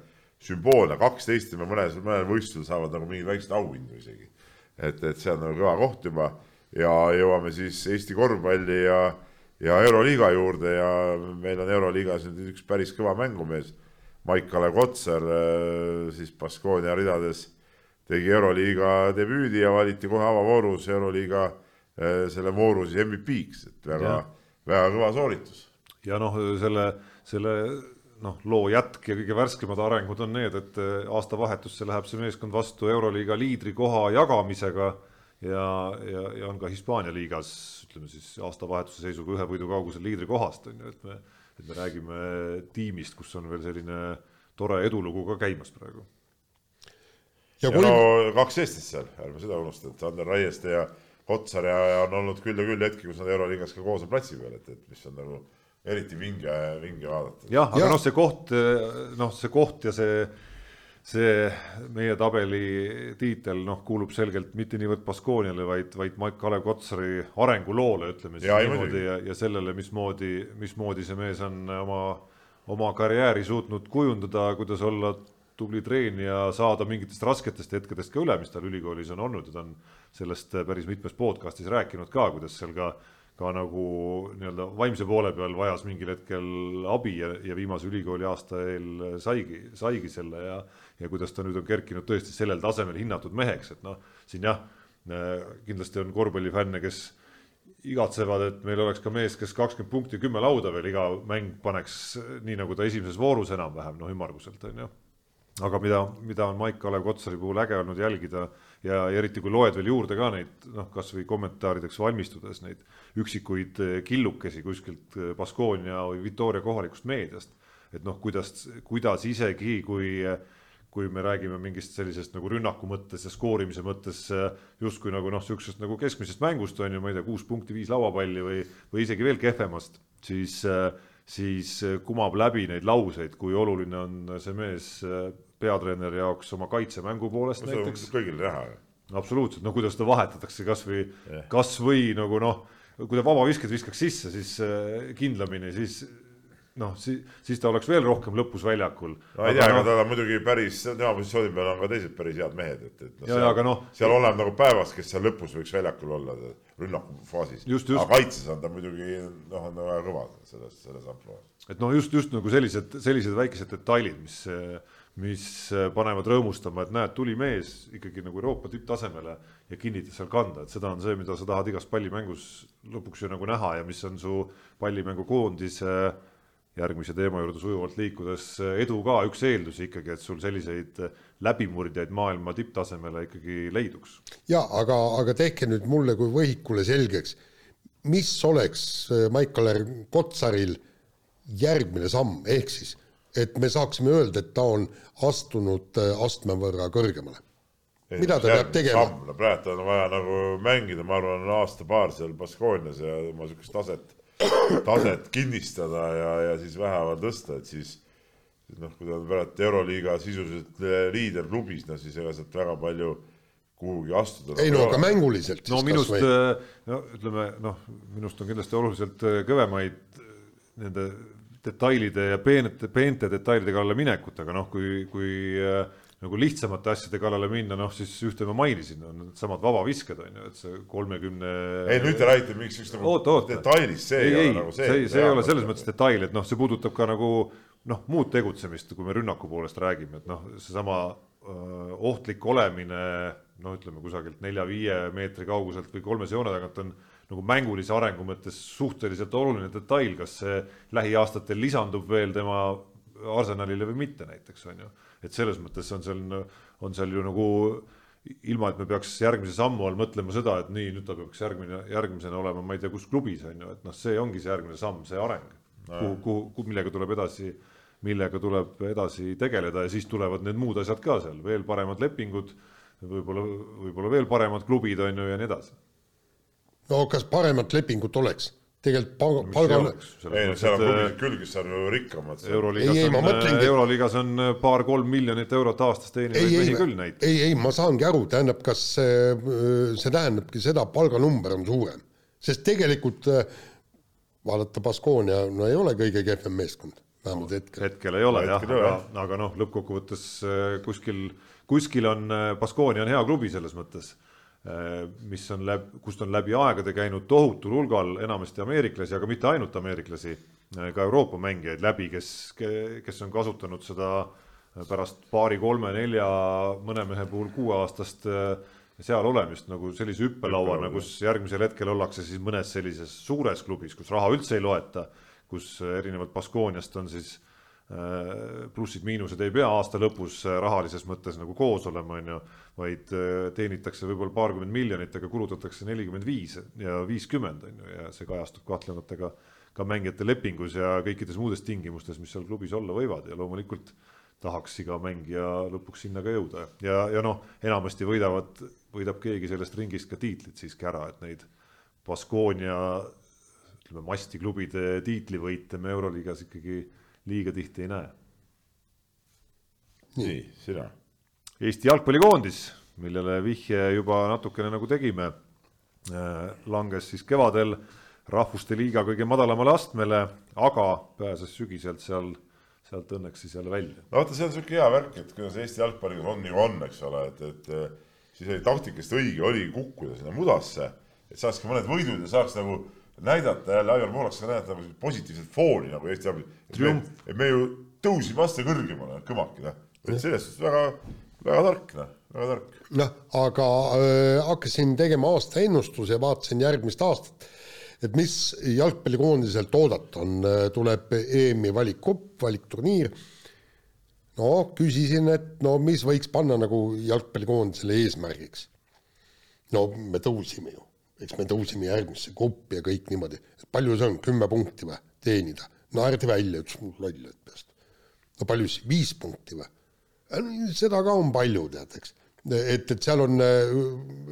sümboolne, kaksteist ja mõnes, mõnel võistlusel saavad nagu mingeid väikseid auhindu isegi. et, et see on nagu kõva koht juba ja jõuame siis Eesti korvpalli ja, ja Euroliiga juurde ja meil on Euroliigas nüüd üks päris kõva mängumees Maik-Kalev Kotsar äh, siis Baskonia ridades tegi Euroliiga debüüdi ja valiti kohe avavoorus Euroliiga äh, selle vooru siis MVP-ks, et väga, väga kõva sooritus. ja noh, selle, selle noh, loo jätk ja kõige värskemad arengud on need, et äh, aastavahetusse läheb see meeskond vastu Euroliiga liidrikoha jagamisega ja, ja, ja on ka Hispaania liigas, ütleme siis aastavahetuse seisuga ühe võidu kaugusel liidrikohast on ju, et me, et me räägime tiimist, kus on veel selline tore edulugu ka käimas praegu. ja, kui... no kaks Eestist seal, ärme seda unusta, et Sander Raieste ja Kotsar ja, ja on olnud küll ja küll hetki, kus nad Euroliigas ka koos on platsi peal, et, et mis on nagu eriti vinge, vinge vaadata. jah, aga ja. noh, see koht, noh, see koht ja see see meie tabeli tiitel noh, kuulub selgelt mitte niivõrd Baskooniale, vaid, vaid Maik Kalev Kotsari arenguloole, ütleme siis ja, niimoodi ja, ja sellele, mismoodi, mismoodi see mees on oma, oma karjääri suutnud kujundada, kuidas olla tubli treenija, saada mingitest rasketest hetkedest ka üle, mis tal ülikoolis on olnud ja ta on sellest päris mitmes podcast'is rääkinud ka, kuidas seal ka ka nagu nii-öelda vaimse poole peal vajas mingil hetkel abi ja, ja viimase ülikooli aasta eel saigi, saigi selle ja ja kuidas ta nüüd on kerkinud tõesti sellel tasemel hinnatud meheks, et noh, siin jah, kindlasti on korvpallifänne, kes igatsevad, et meil oleks ka mees, kes kakskümmend punkti, kümme lauda veel iga mäng paneks, nii nagu ta esimeses voorus enam-vähem, noh ümmarguselt on ju. aga mida, mida on Maik-Kalev Kotsari puhul äge olnud jälgida ja, ja eriti kui loed veel juurde ka neid noh, kasvõi kommentaarideks valmistudes neid üksikuid eh, killukesi kuskilt eh, Baskonia või Victoria kohalikust meediast, et noh, kuidas, kuidas isegi kui kui me räägime mingist sellisest nagu rünnaku mõttes ja skoorimise mõttes eh, justkui nagu noh, niisugusest nagu keskmisest mängust on ju, ma ei tea, kuus punkti, viis lauapalli või, või isegi veel kehvemast, siis, siis kumab läbi neid lauseid, kui oluline on see mees peatreeneri jaoks oma kaitsemängu poolest no, näiteks. kõigile näha ju. absoluutselt, no kuidas ta vahetatakse kasvõi yeah., kasvõi nagu noh kui ta vabavisked viskaks sisse, siis äh, kindlamini, siis noh, siis, siis ta oleks veel rohkem lõpus väljakul. no ei tea, aga no, tal on muidugi päris, tema positsiooni peal on ka teised päris head mehed, et, et noh, seal, no, seal oleneb nagu päevast, kes seal lõpus võiks väljakul olla rünnakufaasis. aga kaitses on ta muidugi noh, on väga kõva selles, selles ampluaas. et noh, just, just nagu sellised, sellised väikesed detailid, mis mis äh, panevad rõõmustama, et näed, tuli mees ikkagi nagu Euroopa tipptasemele ja kinnitas seal kanda, et seda on see, mida sa tahad igas pallimängus lõpuks ju nagu näha ja mis on su pallimängukoondise järgmise teema juurde sujuvalt liikudes edu ka. Üks eeldusi ikkagi, et sul selliseid läbimurdjaid maailma tipptasemele ikkagi leiduks. ja aga, aga tehke nüüd mulle kui võhikule selgeks, mis oleks äh, Maik-Kalev Kotsaril järgmine samm, ehk siis et me saaksime öelda, et ta on astunud äh, astme võrra kõrgemale. mida ta peab tegema? no praegu on vaja nagu mängida, ma arvan, aasta-paar seal Baskoonias ja oma niisugust taset, taset kinnistada ja, ja siis vähemalt tõsta, et siis noh, kui ta on praegu Euroliiga sisuliselt liiderklubis, no siis ega sealt väga palju kuhugi astuda. ei no aga mänguliselt. no minust, äh, no ütleme noh, minust on kindlasti oluliselt äh, kõvemaid nende detailide ja peenete, peente detailide kallale minekut, aga noh, kui, kui äh, nagu lihtsamate asjade kallale minna, noh siis ühte ma mainisin, on needsamad vabavisked on ju, et see kolmekümne. ei, nüüd te räägite mingist siukest nagu detailist, see ei, ei ole nagu see. see, see ei ole selles mõttes detail, et noh, see puudutab ka nagu noh, muud tegutsemist, kui me rünnaku poolest räägime, et noh, seesama öö, ohtlik olemine no ütleme kusagilt nelja-viie meetri kauguselt või kolmese joone tagant on nagu mängulise arengu mõttes suhteliselt oluline detail, kas see lähiaastatel lisandub veel tema arsenalile või mitte näiteks on ju. et selles mõttes on seal, on seal ju nagu ilma, et me peaks järgmise sammu all mõtlema seda, et nii, nüüd ta peaks järgmine, järgmisena olema, ma ei tea, kus klubis on ju, et noh, see ongi see järgmine samm, see areng, kuhu, kuhu, millega tuleb edasi, millega tuleb edasi tegeleda ja siis tulevad need muud asjad ka seal, veel paremad lepingud, võib-olla, võib-olla veel paremad klubid on ju ja nii edasi no kas paremat lepingut oleks? tegelikult palga, palga. ei no seal on klubid küll, kes on ju rikkamad. euroliigas on, mõtlengi... euroliigas on äh, paar-kolm miljonit eurot aastas teenivaid mehi küll näiteks. ei, ei, ma saangi aru, tähendab, kas see, see tähendabki seda, palganumber on suurem, sest tegelikult äh, vaadata Baskonia, no ei ole kõige kehvem meeskond, vähemalt hetkel. hetkel ei ole jah, aga, aga noh, lõppkokkuvõttes äh, kuskil, kuskil on Baskonia on hea klubi selles mõttes Äh, mis on läbi, kust on läbi aegade käinud tohutul hulgal enamasti ameeriklasi, aga mitte ainult ameeriklasi, äh, ka Euroopa mängijaid läbi, kes, kes on kasutanud seda pärast paari-kolme-nelja, mõne mehe puhul kuueaastast seal olemist nagu sellise hüppelauana, kus järgmisel hetkel ollakse siis mõnes sellises suures klubis, kus raha üldse ei loeta, kus erinevalt Baskooniast on siis plussid-miinused ei pea aasta lõpus rahalises mõttes nagu koos olema, on ju, vaid teenitakse võib-olla paarkümmend miljonit, aga kulutatakse nelikümmend viis ja viiskümmend, on ju, ja see kajastub kahtlemata ka ka mängijate lepingus ja kõikides muudes tingimustes, mis seal klubis olla võivad ja loomulikult tahaks iga mängija lõpuks sinna ka jõuda ja, ja noh, enamasti võidavad, võidab keegi sellest ringist ka tiitlit siiski ära, et neid Baskonia ütleme, mastiklubide tiitlivõite me Euroliigas ikkagi liiga tihti ei näe. nii, sina. Eesti jalgpallikoondis, millele vihje juba natukene nagu tegime, äh, langes siis kevadel rahvuste liiga kõige madalamale astmele, aga pääses sügiselt seal, sealt õnneks siis jälle välja. no vaata, see on niisugune hea värk, et kuidas Eesti jalgpalliga on nagu on, eks ole, et, et siis oli taktikast õige oligi kukkuda sinna mudasse, et saaks ka mõned võidud ja saaks nagu näidata jälle, Aivar Poolak saaks näidata nagu positiivset fooni nagu Eesti jalgpalli. et me ju tõusime aste kõrgemale, kõmaki, noh. et selles suhtes väga, väga tark, noh, väga tark. noh, aga äh, hakkasin tegema aastaennustuse ja vaatasin järgmist aastat et mis jalgpallikoondiselt oodata on, tuleb EM-i valikkupp, valikturniir. no küsisin, et no mis võiks panna nagu jalgpallikoondisele eesmärgiks. no me tõusime ju, eks me tõusime järgmisse gruppi ja kõik niimoodi, palju see on, kümme punkti või, teenida? naerdi välja, ütles mul loll, et peast. no palju siis, viis punkti või? Seda ka on palju, tead, eks et, et seal on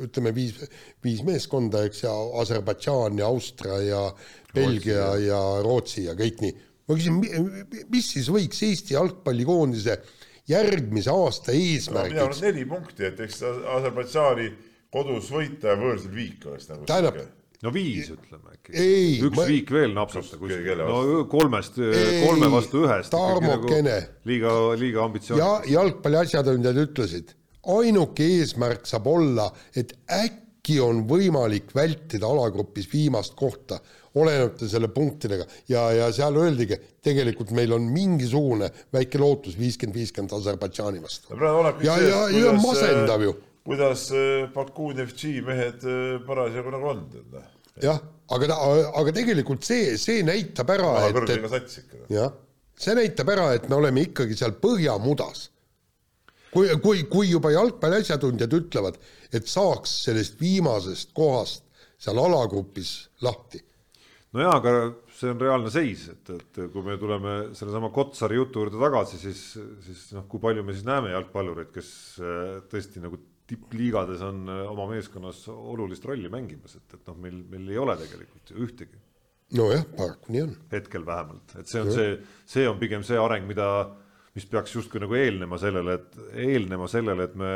ütleme viis, viis meeskonda, eks, ja Aserbaidžaan ja Austria ja Belgia Rootsi, ja Rootsi ja kõik nii. ma küsin, mis siis võiks Eesti jalgpallikoondise järgmise aasta eesmärgiks no,? mina arvan neli punkti, et eks Aserbaidžaani kodus võita ja võõrsil viik oleks nagu tähendab, no viis ütleme äkki. üks ma... viik veel napsata kuskil, no kolmest, kolme vastu ühest. Tarmokene nagu. liiga, liiga ambitsioonikas. ja jalgpalli asjatundjad ütlesid ainuke eesmärk saab olla, et äkki on võimalik vältida alagrupis viimast kohta, olenemata selle punktidega ja, ja seal öeldigi, tegelikult meil on mingisugune väike lootus viiskümmend, viiskümmend Aserbaidžaani vastu. ja, ja, ja masendav ju. kuidas äh, Baku Neftši mehed äh, parasjagu nagu on, tead noh. Jah, aga ta, aga tegelikult see, see näitab ära, et, et jah, see näitab ära, et me oleme ikkagi seal põhjamudas. Kui, kui, kui juba jalgpalli asjatundjad ütlevad, et saaks sellest viimasest kohast seal alagrupis lahti. no jaa, aga see on reaalne seis, et, et kui me tuleme sellesama Kotsari jutu juurde tagasi, siis, siis noh, kui palju me siis näeme jalgpallureid, kes äh, tõesti nagu tippliigades on äh, oma meeskonnas olulist rolli mängimas, et, et noh, meil, meil ei ole tegelikult ju ühtegi. nojah, paraku nii on. hetkel vähemalt, et see on ja. see, see on pigem see areng, mida mis peaks justkui nagu eelnema sellele, et eelnema sellele, et me,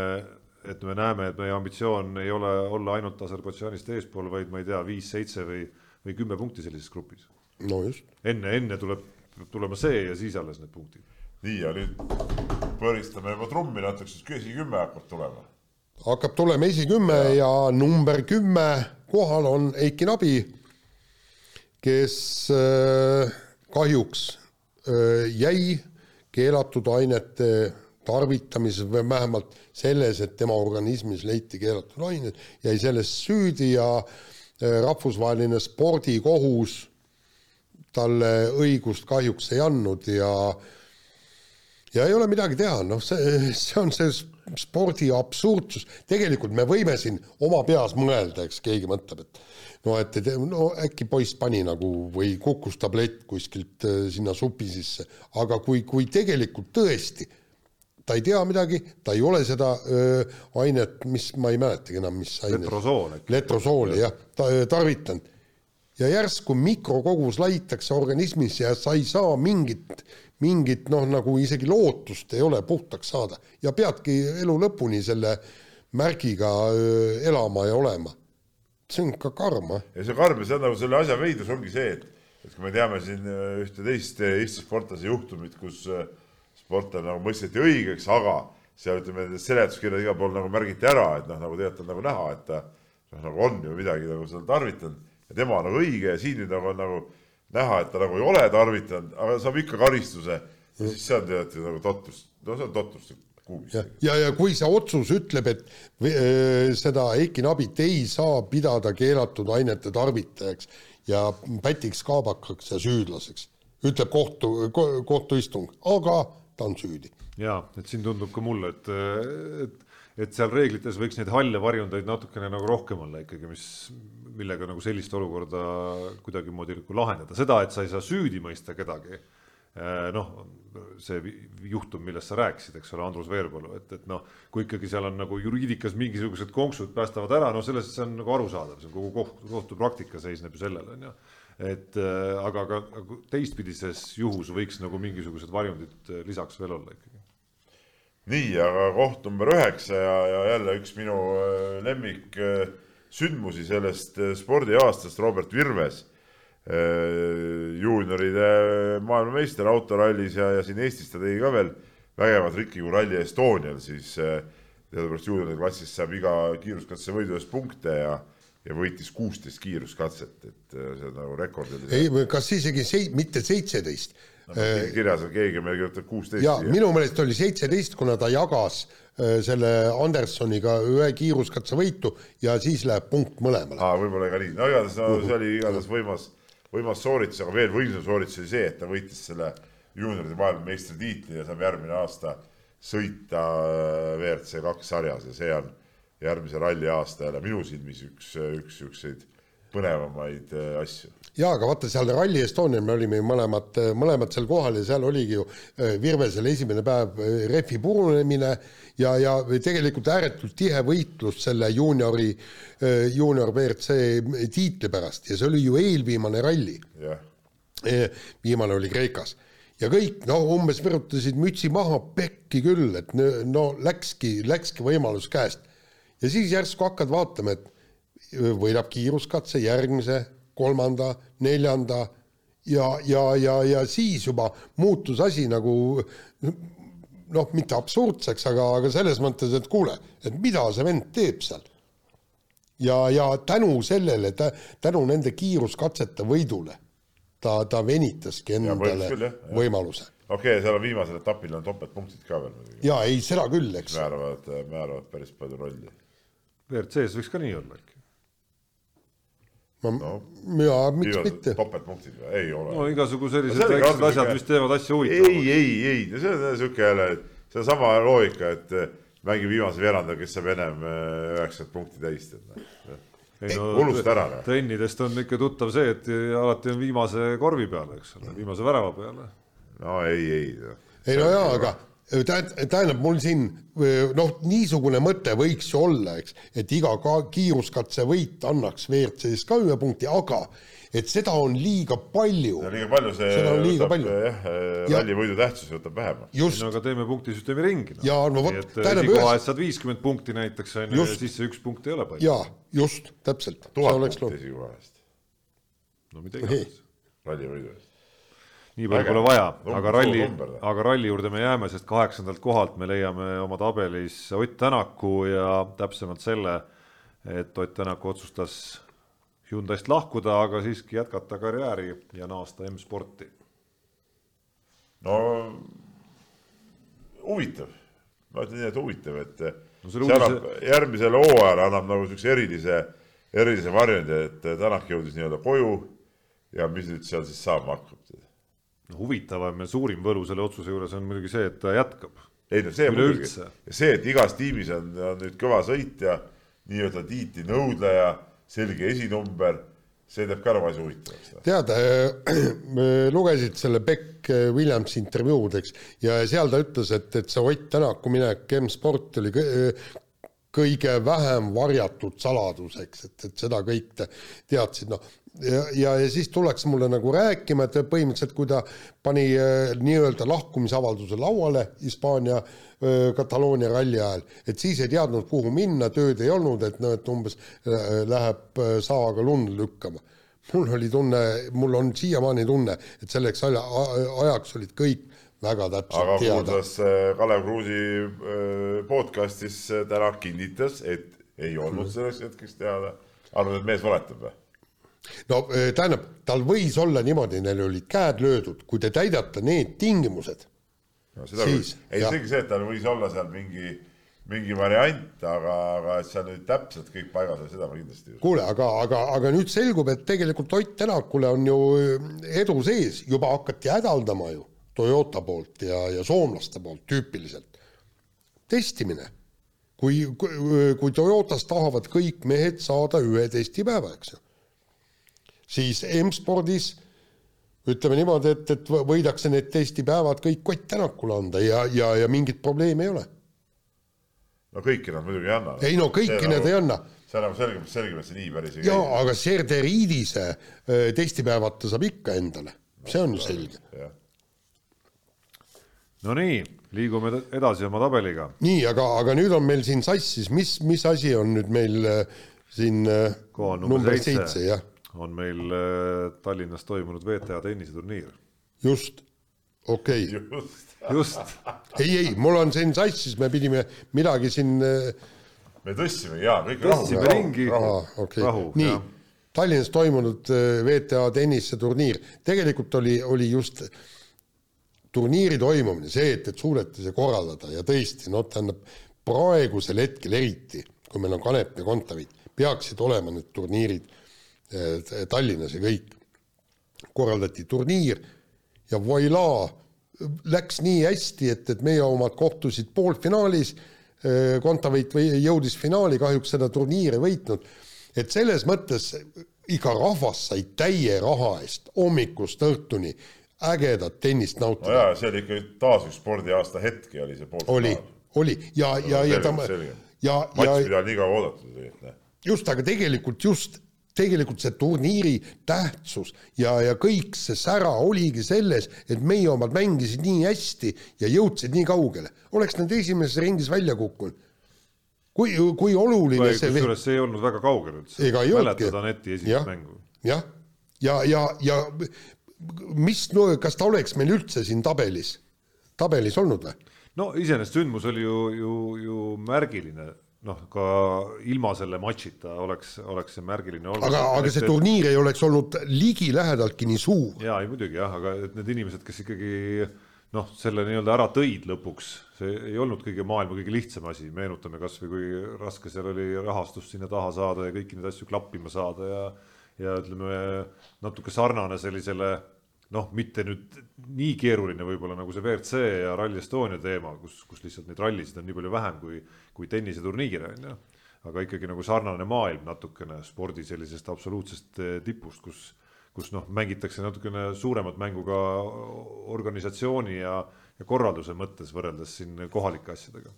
et me näeme, et meie ambitsioon ei ole olla ainult Aserbaidžaanist eespool, vaid ma ei tea, viis-seitse või, või kümme punkti sellises grupis. no just. enne, enne tuleb, peab tulema see ja siis alles need punktid. nii ja nüüd põristame juba trummi natuke, siis esikümme hakkab tulema. Hakkab tulema esikümme ja. ja number kümme kohal on Eiki Nabi, kes äh, kahjuks äh, jäi keelatud ainete tarvitamises või vähemalt selles, et tema organismis leiti keelatud ained, jäi selles süüdi ja äh, rahvusvaheline spordikohus talle õigust kahjuks ei andnud ja ja ei ole midagi teha, noh, see, see on see spordi absurdsus, tegelikult me võime siin oma peas mõelda, eks keegi mõtleb, et no et, et no äkki poiss pani nagu või kukkus tablett kuskilt äh, sinna supi sisse, aga kui, kui tegelikult tõesti ta ei tea midagi, ta ei ole seda öö, äh, ainet, mis ma ei mäletagi enam, mis aine. letrosool. letrosooli jah, ta äh, tarvitanud. ja järsku mikrokogus laitakse organismis ja sa ei saa mingit, mingit noh, nagu isegi lootust ei ole puhtaks saada. Ja peadki elu lõpuni selle märgiga elama ja olema. See on ka karm, ja see karm ja see on nagu selle asja veidrus ongi see, et, et kui me teame siin ühte teist Eesti sportlase juhtumit, kus sportlane nagu mõisteti õigeks, aga seal ütleme, seletuskirjad igal pool nagu märgiti ära, et noh, nagu tegelikult on nagu näha, et ta noh, nagu on ju midagi nagu seal tarvitanud. Ja tema on nagu õige ja siin nüüd nagu on nagu näha, et ta nagu ei ole tarvitanud, aga saab ikka karistuse ja siis see on tead nagu totrus, no see on totrus kuubis. ja, ja, ja kui see otsus ütleb, et öö, seda Eiki Nabit ei saa pidada keelatud ainete tarvitajaks ja pätiks kaabakaks ja süüdlaseks, ütleb kohtu ko,, kohtuistung, aga ta on süüdi. ja et siin tundub ka mulle, et, et, et seal reeglites võiks neid halle varjundeid natukene nagu rohkem olla ikkagi, mis, millega nagu sellist olukorda kuidagimoodi nagu lahendada, seda, et sa ei saa süüdi mõista kedagi noh, see juhtum, millest sa rääkisid, eks ole, Andrus Veerpalu, et, et noh, kui ikkagi seal on nagu juriidikas mingisugused konksud päästavad ära, no sellest see on nagu arusaadav, see on kogu koht, kohtupraktika seisneb ju sellel, on ju. et äh, aga, aga teistpidises juhus võiks nagu mingisugused varjundid lisaks veel olla ikkagi. nii, aga koht number üheksa ja, ja jälle üks minu lemmik sündmusi sellest spordiaastast, Robert Virves Äh, juunioride maailmameister autorallis ja, ja siin Eestis ta tegi ka veel vägevat trikki kui Rally Estonial, siis äh, teadupärast juunioride klassis saab iga kiiruskatse võidu eest punkte ja ja võitis kuusteist kiiruskatset, et äh, see on nagu rekord. ei, kas isegi sei-, mitte seitseteist no,. kirjas on keegi meil kirjutab kuusteist. ja minu meelest oli seitseteist, kuna ta jagas selle Andersoniga ühe kiiruskatse võitu ja siis läheb punkt mõlemale. aa, võib-olla ka nii, no igatahes no, see oli igatahes võimas võimas sooritus, aga veel võimsam sooritus oli see, et ta võitis selle juunioride maailmameistritiitli ja saab järgmine aasta sõita äh, WRC kaks sarjas ja see on järgmise ralli aasta jälle minu silmis üks, üks siukseid põnevamaid äh, asju. ja aga vaata seal Rally Estonial me olime ju mõlemad, mõlemad seal kohal ja seal oligi ju äh, Virvesel esimene päev rehvi purunemine ja, ja tegelikult ääretult tihe võitlus selle juuniori, juunior WRC tiitli pärast. Ja see oli ju eelviimane ralli. Yeah.. viimane oli Kreekas. Ja kõik noh, umbes virutasid mütsi maha, pekki küll, et no läkski, läkski võimalus käest. ja siis järsku hakkad vaatama, et võidab kiiruskatse järgmise, kolmanda, neljanda. Ja, ja, ja, ja siis juba muutus asi nagu noh, mitte absurdseks, aga, aga selles mõttes, et kuule, et mida see vend teeb seal. ja, ja tänu sellele, tänu nende kiiruskatsete võidule ta, ta venitaski endale küll, võimaluse. okei okay,, seal on viimasel etapil on topeltpunktid ka veel muidugi. jaa, ei seda küll, eks. määravad, määravad päris palju rolli. WRC-s võiks ka nii olla äkki ma no,, jaa, miks mitte. topeltpunktid või, ei ole. no igasugu sellised väiksed asjad, mis teevad asja huvitavaks. ei, ei, ei, see on sihuke jälle, see on sama loogika, et eh, mängi viimase veeranda, kes saab ennem eh, üheksakümmend punkti täis, tead noh. ei no unusta ära. Noh. trennidest on ikka tuttav see, et alati on viimase korvi peale, eks ole, viimase värava peale. no ei, ei. ei no jaa, aga tähendab, mul siin noh, niisugune mõte võiks ju olla, eks, et iga kiiruskatse võit annaks WRC-s ka ühe punkti, aga et seda on liiga palju. liiga palju, see seda on liiga palju. jah, ralli võidu tähtsus võtab vähemaks. no aga teeme punktisüsteemi ringi no.. ja no vot, tähendab ühes. esikoha eest saad viiskümmend punkti näiteks on ju ja siis see üks punkt ei ole palju. jaa, just, täpselt. tuhat punkti esikoha eest. no mida iganes. ralli võidu eest nii palju pole vaja, aga ralli, aga ralli juurde me jääme, sest kaheksandalt kohalt me leiame oma tabelis Ott Tänaku ja täpsemalt selle, et Ott Tänak otsustas Hyundai'st lahkuda, aga siiski jätkata karjääri ja naasta M-sporti. no huvitav, ma ütlen nii, et huvitav, et no see uudise... annab järgmisele hooajale annab nagu siukse erilise, erilise varjundi, et Tänak jõudis nii-öelda koju ja mis nüüd seal siis saama hakkab huvitavam ja suurim võlu selle otsuse juures on muidugi see, et ta jätkab. ei no see muidugi, see, et igas tiimis on, on nüüd kõva sõitja, nii-öelda tiitli nõudleja, selge esinumber, see teeb ka nagu asja huvitavaks. tead, *clears throat* lugesid selle Beck Williamsi intervjuud, eks, ja seal ta ütles, et, et see Ott Tänaku minek M-sport oli kõige vähem varjatud saladus, eks, et, et seda kõik teadsid, noh ja, ja, ja siis tullakse mulle nagu rääkima, et põhimõtteliselt kui ta pani äh, nii-öelda lahkumisavalduse lauale Hispaania äh, Kataloonia ralli ajal, et siis ei teadnud, kuhu minna, tööd ei olnud, et noh, et umbes äh, läheb saaga lund lükkama. mul oli tunne, mul on siiamaani tunne, et selleks aja, ajaks olid kõik väga täpselt aga teada. kuuldes Kalev Kruusi podcastis täna kinnitas, et ei olnud selleks hetkeks teada. arvad, et mees valetab või? No eh, tähendab, tal võis olla niimoodi, neil olid käed löödud, kui te täidate need tingimused, no seda Siis, küll, ei jah. seegi see, et tal võis olla seal mingi, mingi variant, aga, aga et seal nüüd täpselt kõik paigas on, seda ma kindlasti ei usu. kuule, aga, aga, aga nüüd selgub, et tegelikult Ott Tänakule on ju edu sees, juba hakati hädaldama ju Toyota poolt ja, ja soomlaste poolt tüüpiliselt. testimine. kui, kui, kui Toyotas tahavad kõik mehed saada ühe testipäeva, eks ju, siis M-spordis ütleme niimoodi, et, et võidakse need testipäevad kõik Ott Tänakule anda ja, ja, ja mingit probleemi ei ole. no kõiki nad muidugi ei anna. ei no kõiki need ei anna see on nagu selge, selge, et see nii päris ei jaa, aga Serderiidise öö, testipäevad ta saab ikka endale, see on ju selge. Nonii, liigume ed- edasi oma tabeliga. nii, aga, aga nüüd on meil siin sassis, mis, mis asi on nüüd meil öö, siin koha number seitse, jah, on meil äh, Tallinnas toimunud VTA tenniseturniir. just, okei okay., just, ei, ei, mul on siin sassis, me pidime midagi siin öö, me tõstsime ja kõik tõstsime rahu, ringi, okei rahu, okay., nii, Tallinnas toimunud öö, VTA tenniseturniir, tegelikult oli, oli just turniiri toimumine, see, et, et suudeti see korraldada ja tõesti, noh, tähendab praegusel hetkel eriti, kui meil on Kanep ja Kontaveit, peaksid olema need turniirid Tallinnas ja kõik. korraldati turniir ja voilaa, läks nii hästi, et, et meie omad kohtusid poolfinaalis, Kontaveit või jõudis finaali, kahjuks seda turniiri võitnud, et selles mõttes iga rahvas sai täie raha eest hommikust õhtuni ägedat tennist no nautida. jaa, see oli ikka taas üks spordiaasta hetki oli see pool. oli, oli ja, ja, ja ta selge. ja, matš, ja mida nii kaua oodatud noh. just, aga tegelikult just, tegelikult see turniiri tähtsus ja, ja kõik see sära oligi selles, et meie omad mängisid nii hästi ja jõudsid nii kaugele. oleks nad esimeses ringis välja kukkunud, kui, kui oluline see kusjuures see ei olnud väga kaugel üldse. Mäletad Aneti esimest mängu? jah, ja, ja, ja mis no,, kas ta oleks meil üldse siin tabelis, tabelis olnud või? no iseenesest sündmus oli ju, ju, ju märgiline, noh, ka ilma selle matšita oleks, oleks see märgiline olnud. aga, aga see turniir ei oleks olnud ligilähedaltki nii suur. jaa, ei muidugi jah, aga et need inimesed, kes ikkagi noh, selle nii-öelda ära tõid lõpuks, see ei olnud kõige maailma kõige lihtsam asi, meenutame kasvõi kui raske seal oli rahastust sinna taha saada ja kõiki neid asju klappima saada ja ja ütleme natuke sarnane sellisele noh, mitte nüüd nii keeruline võib-olla nagu see WRC ja Rally Estonia teema, kus, kus lihtsalt neid rallisid on nii palju vähem kui, kui tenniseturniire on ju. aga ikkagi nagu sarnane maailm natukene spordi sellisest absoluutsest eh, tipust, kus kus noh, mängitakse natukene suuremat mängu ka organisatsiooni ja, ja korralduse mõttes võrreldes siin kohalike asjadega.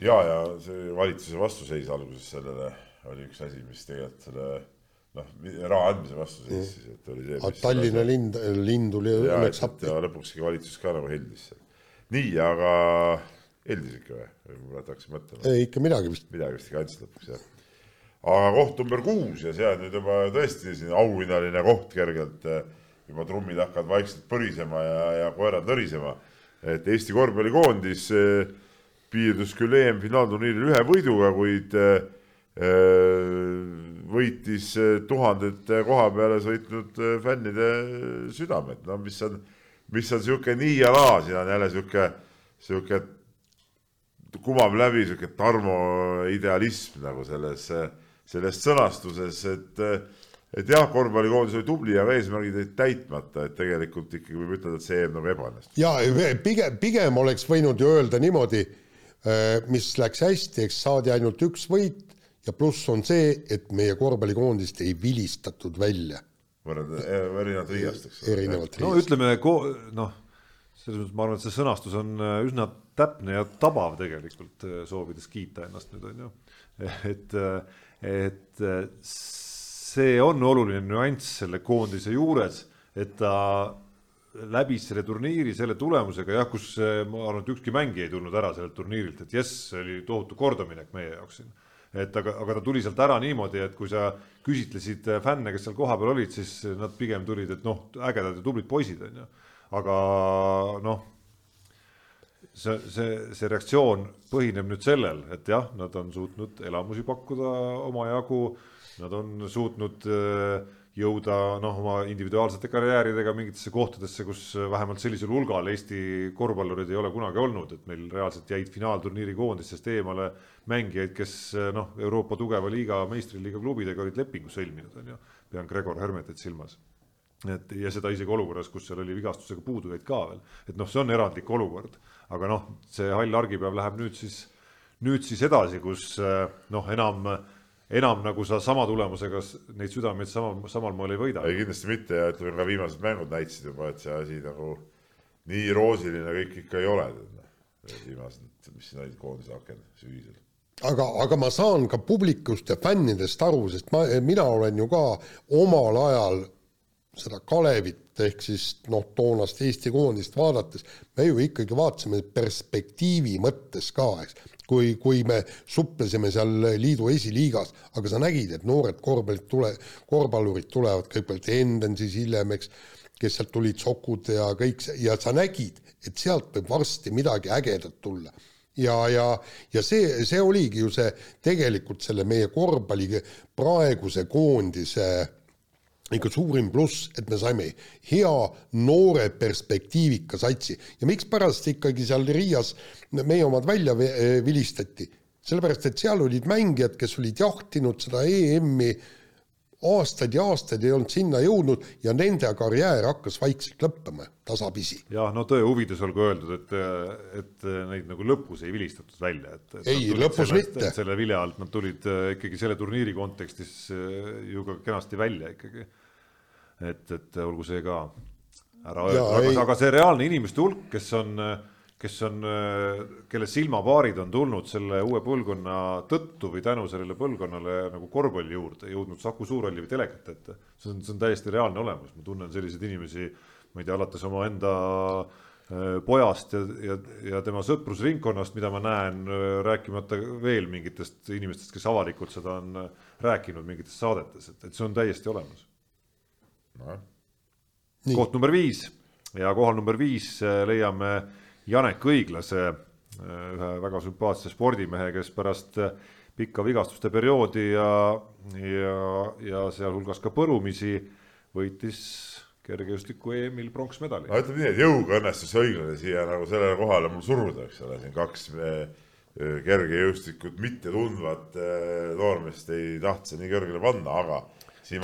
ja, ja see valitsuse vastuseis alguses sellele oli üks asi, mis tegelikult selle noh, raha andmise vastu seisis, et oli see. aga Tallinna lind, linn tuli ja, õnneks appi. ja lõpuks ikka valitsus ka nagu heldis seal. nii, aga heldis ikka või? võib-olla tahaks mõtlema. ei, ikka midagi vist. midagi vist ikka andsid lõpuks jah. aga koht number kuus ja on nüüd juba tõesti siin auhinnaline koht kergelt. juba trummid hakkavad vaikselt põrisema ja, ja koerad nõrisema. et Eesti korvpallikoondis eh, piirdus küll EM-finaalturniiril ühe võiduga, kuid eh, võitis eh, tuhandete koha peale sõitnud eh, fännide südamed, no mis on, mis on sihuke nii ja naa, siin on jälle sihuke, sihuke kumab läbi sihuke Tarmo idealism nagu selles, selles sõnastuses, et et jah, korvpallikoondis oli tubli, aga eesmärgid jäid täitmata, et tegelikult ikkagi võib ütelda, et see EM nagu ebaõnnestus. ja pigem, pigem oleks võinud ju öelda niimoodi, mis läks hästi, eks saadi ainult üks võit ja pluss on see, et meie korvpallikoondist ei vilistatud välja võrrelda, erinevalt Riiast, eks ole. erinevalt no Riiast. ütleme ko- noh, selles mõttes ma arvan, et see sõnastus on äh, üsna täpne ja tabav tegelikult, soovides kiita ennast nüüd on ju. et, et äh, see on oluline nüanss selle koondise juures, et ta läbis selle turniiri selle tulemusega jah, kus ma arvan, et ükski mängija ei tulnud ära sellelt turniirilt, et jess, see oli tohutu kordaminek meie jaoks siin et aga, aga ta tuli sealt ära niimoodi, et kui sa küsitlesid fänne, kes seal kohapeal olid, siis nad pigem tulid, et noh, ägedad ja tublid poisid on ju. aga noh, see, see, see reaktsioon põhineb nüüd sellel, et jah, nad on suutnud elamusi pakkuda omajagu, nad on suutnud äh, jõuda noh, oma individuaalsete karjääridega mingitesse kohtadesse, kus vähemalt sellisel hulgal Eesti korvpallurid ei ole kunagi olnud, et meil reaalselt jäid finaalturniiri koondistest eemale mängijaid, kes noh, Euroopa tugeva liiga, meistriliiga klubidega olid lepingu sõlminud, on ju. pean Gregor Hermetit silmas. et ja seda isegi olukorras, kus seal oli vigastusega puudujaid ka veel, et noh, see on erandlik olukord, aga noh, see hall argipäev läheb nüüd siis, nüüd siis edasi, kus noh, enam enam nagu sa sama tulemusega neid südameid samal, samal moel ei võida. ei kindlasti mitte ja ütleme ka viimased mängud näitasid juba, et see asi nagu nii roosiline kõik ikka ei ole. viimased, mis siin olid koondise aken sügisel. aga, aga ma saan ka publikust ja fännidest aru, sest ma, mina olen ju ka omal ajal seda Kalevit ehk siis noh, toonast Eesti koondist vaadates, me ju ikkagi vaatasime perspektiivi mõttes ka, eks. Kui, kui me suplesime seal liidu esiliigas, aga sa nägid, et noored korvpallit tule, korvpallurid tulevad kõigepealt Enden, siis hiljem, eks, kes sealt tulid, Sokud ja kõik see, ja sa nägid, et sealt võib varsti midagi ägedat tulla. Ja, ja, ja see, see oligi ju see tegelikult selle meie korvpalli praeguse koondise ikka suurim pluss, et me saime hea noore perspektiivika satsi ja mikspärast ikkagi seal Riias meie omad välja vilistati, sellepärast et seal olid mängijad, kes olid jahtinud seda EM-i aastaid ja aastaid ei olnud sinna jõudnud ja nende karjäär hakkas vaikselt lõppema tasapisi. jah, no tõe huvides olgu öeldud, et, et neid nagu lõpus ei vilistatud välja, et, et. ei, lõpus sellest, mitte. selle vilja alt nad tulid äh, ikkagi selle turniiri kontekstis äh, ju ka kenasti välja ikkagi. Et, et olgu see ka ära öeldud, aga, see reaalne inimeste hulk, kes on kes on, kelle silmapaarid on tulnud selle uue põlvkonna tõttu või tänu sellele põlvkonnale nagu korvpalli juurde jõudnud Saku Suurhalli või telekat ette. see on, see on täiesti reaalne olemus, ma tunnen selliseid inimesi, ma ei tea, alates omaenda äh, pojast ja, ja, ja tema sõprusringkonnast, mida ma näen, äh, rääkimata veel mingitest inimestest, kes avalikult seda on äh, rääkinud mingites saadetes, et, et see on täiesti olemas. Koht number viis. Ja kohal number viis leiame Janek Õiglase, äh, ühe väga sümpaatse spordimehe, kes pärast äh, pikka vigastuste perioodi ja, ja, ja sealhulgas ka põrumisi võitis kergejõustiku EM-il pronksmedali. no ütleme nii, et jõuga õnnestus õiglane siia nagu sellele kohale mul suruda, eks ole, siin kaks äh, kergejõustikut mitte tundvat noormeest ei tahtnud nii kõrgele panna, aga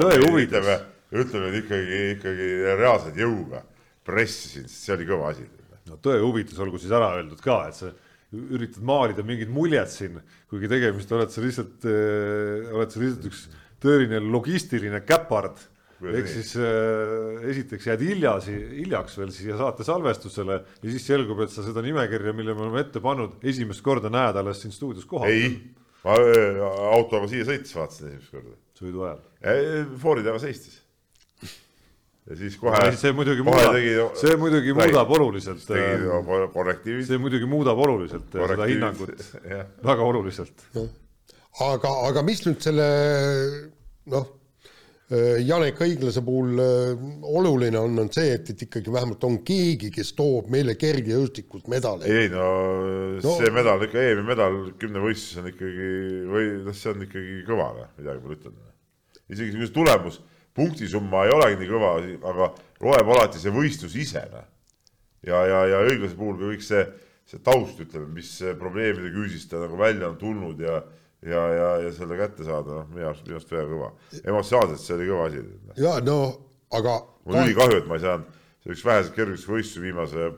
tõe huvides ütleme, ikkagi, ikkagi reaalselt jõuga pressisin, sest see oli kõva asi no tõe huvides olgu siis ära öeldud ka, et sa üritad maalida mingit muljet siin, kuigi tegemist oled sa lihtsalt äh,, oled sa lihtsalt üks tõeline logistiline käpard. ehk siis äh, esiteks jääd hiljasi, hiljaks veel siia saate salvestusele ja siis selgub, et sa seda nimekirja, mille me oleme ette pannud, esimest korda näed alles siin stuudios kohal. ei, ma äh, autoga siia sõites vaatasin esimest korda. sõidu ajal? foori taga seistis ja siis kohe. see muidugi muudab, see muidugi muudab oluliselt. Äh, see muidugi muudab oluliselt seda hinnangut, *laughs* väga oluliselt. aga, aga mis nüüd selle noh, äh, Janek Õiglase puhul äh, oluline on, on see, et, et ikkagi vähemalt on keegi, kes toob meile kergejõustikust medaleid. ei no, no see medal ikka, EM-i medal kümnevõistluses on ikkagi või noh, see on ikkagi kõva, noh, midagi pole ütelda. isegi kui see tulemus punktisumma ei olegi nii kõva, aga loeb alati see võistlus ise, noh. ja, ja, ja õiglase puhul ka kõik see, see taust, ütleme, mis probleemide küüsist ta nagu välja on tulnud ja ja, ja, ja selle kätte saada, noh, minu arust, minu arust väga kõva. emotsionaalselt see oli kõva asi. ja no aga. mul on ülikahju, et ma ei saanud, see üks väheseid kergusvõistlusi viimase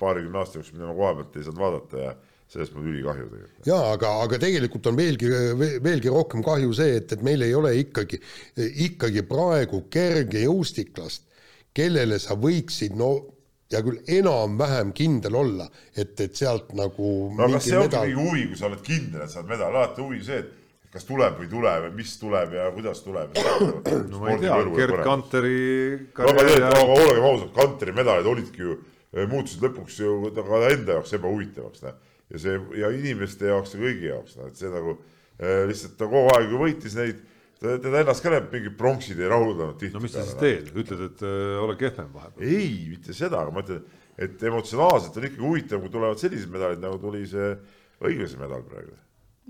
paarikümne aasta jooksul, mida ma koha pealt ei saanud vaadata ja sellest mul ülikahju tegelikult. jaa, aga, aga tegelikult on veelgi, veelgi rohkem kahju see, et, et meil ei ole ikkagi, ikkagi praegu kergejõustiklast, kellele sa võiksid, no hea küll, enam-vähem kindel olla, et, et sealt nagu no kas see ongi mingi huvi, kui sa oled kindel, et saad medali, alati huvi see, et kas tuleb või ei tule või mis tuleb ja kuidas tuleb. no ma ei tea, Gerd Kanteri karjäär no, aga olgem ausad, Kanteri medalid olidki ju, muutusid lõpuks ju ka enda jaoks ebahuvitavaks, noh ja see ja inimeste jaoks ja kõigi jaoks, noh, et see nagu äh, lihtsalt ta kogu aeg ju võitis neid, teda ennast ka need mingid pronksid ei rahuldanud tihti. no mis sa siis teed, ütled, et äh, ole kehvem vahepeal? ei, mitte seda, aga ma ütlen, et emotsionaalselt on ikkagi huvitav, kui tulevad sellised medalid, nagu tuli see õiglase medal praegu.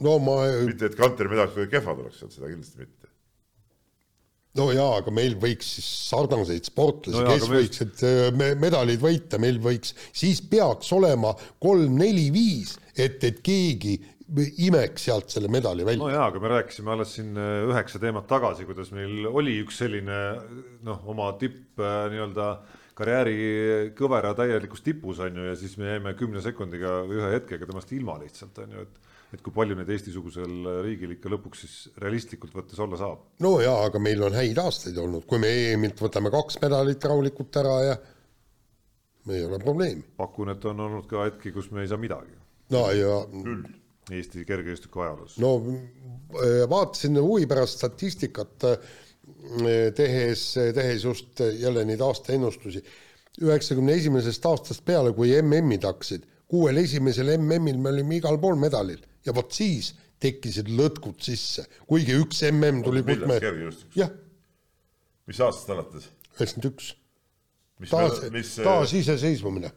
no ma mitte, et Kanteri medalid kuidagi kehvad oleks seal, seda kindlasti mitte. No jaa, aga meil võiks siis sarnaseid sportlasi No kes aga me- võiksid me, medalid võita, meil võiks, siis peaks olema kolm, neli, viis, et, et keegi imeks sealt selle medali välja. No jaa, aga me rääkisime alles siin üheksa teemat tagasi, kuidas meil oli üks selline noh, oma tipp nii-öelda karjääri kõvera täielikus tipus on ju ja siis me jäime kümne sekundiga või ühe hetkega temast ilma lihtsalt on ju, et et kui palju neid Eesti-sugusel riigil ikka lõpuks siis realistlikult võttes olla saab. no jaa, aga meil on häid aastaid olnud, kui me EM-ilt võtame kaks medalit rahulikult ära ja ei ole probleemi. pakun, et on olnud ka hetki, kus me ei saa midagi no ja Eesti kergejõustiku ajaloos. no äh, vaatasin huvi pärast statistikat äh, tehes, tehes just jälle neid aastaennustusi. üheksakümne esimesest aastast peale, kui MM-id hakkasid, kuuel esimesel MM-il me olime igal pool medalil ja vot siis tekkisid lõtkud sisse, kuigi üks MM tuli, kus millal me, kergejõustikus? jah, mis aastast alates? üheksakümmend üks, mis, taas, mis, taasiseseisvumine.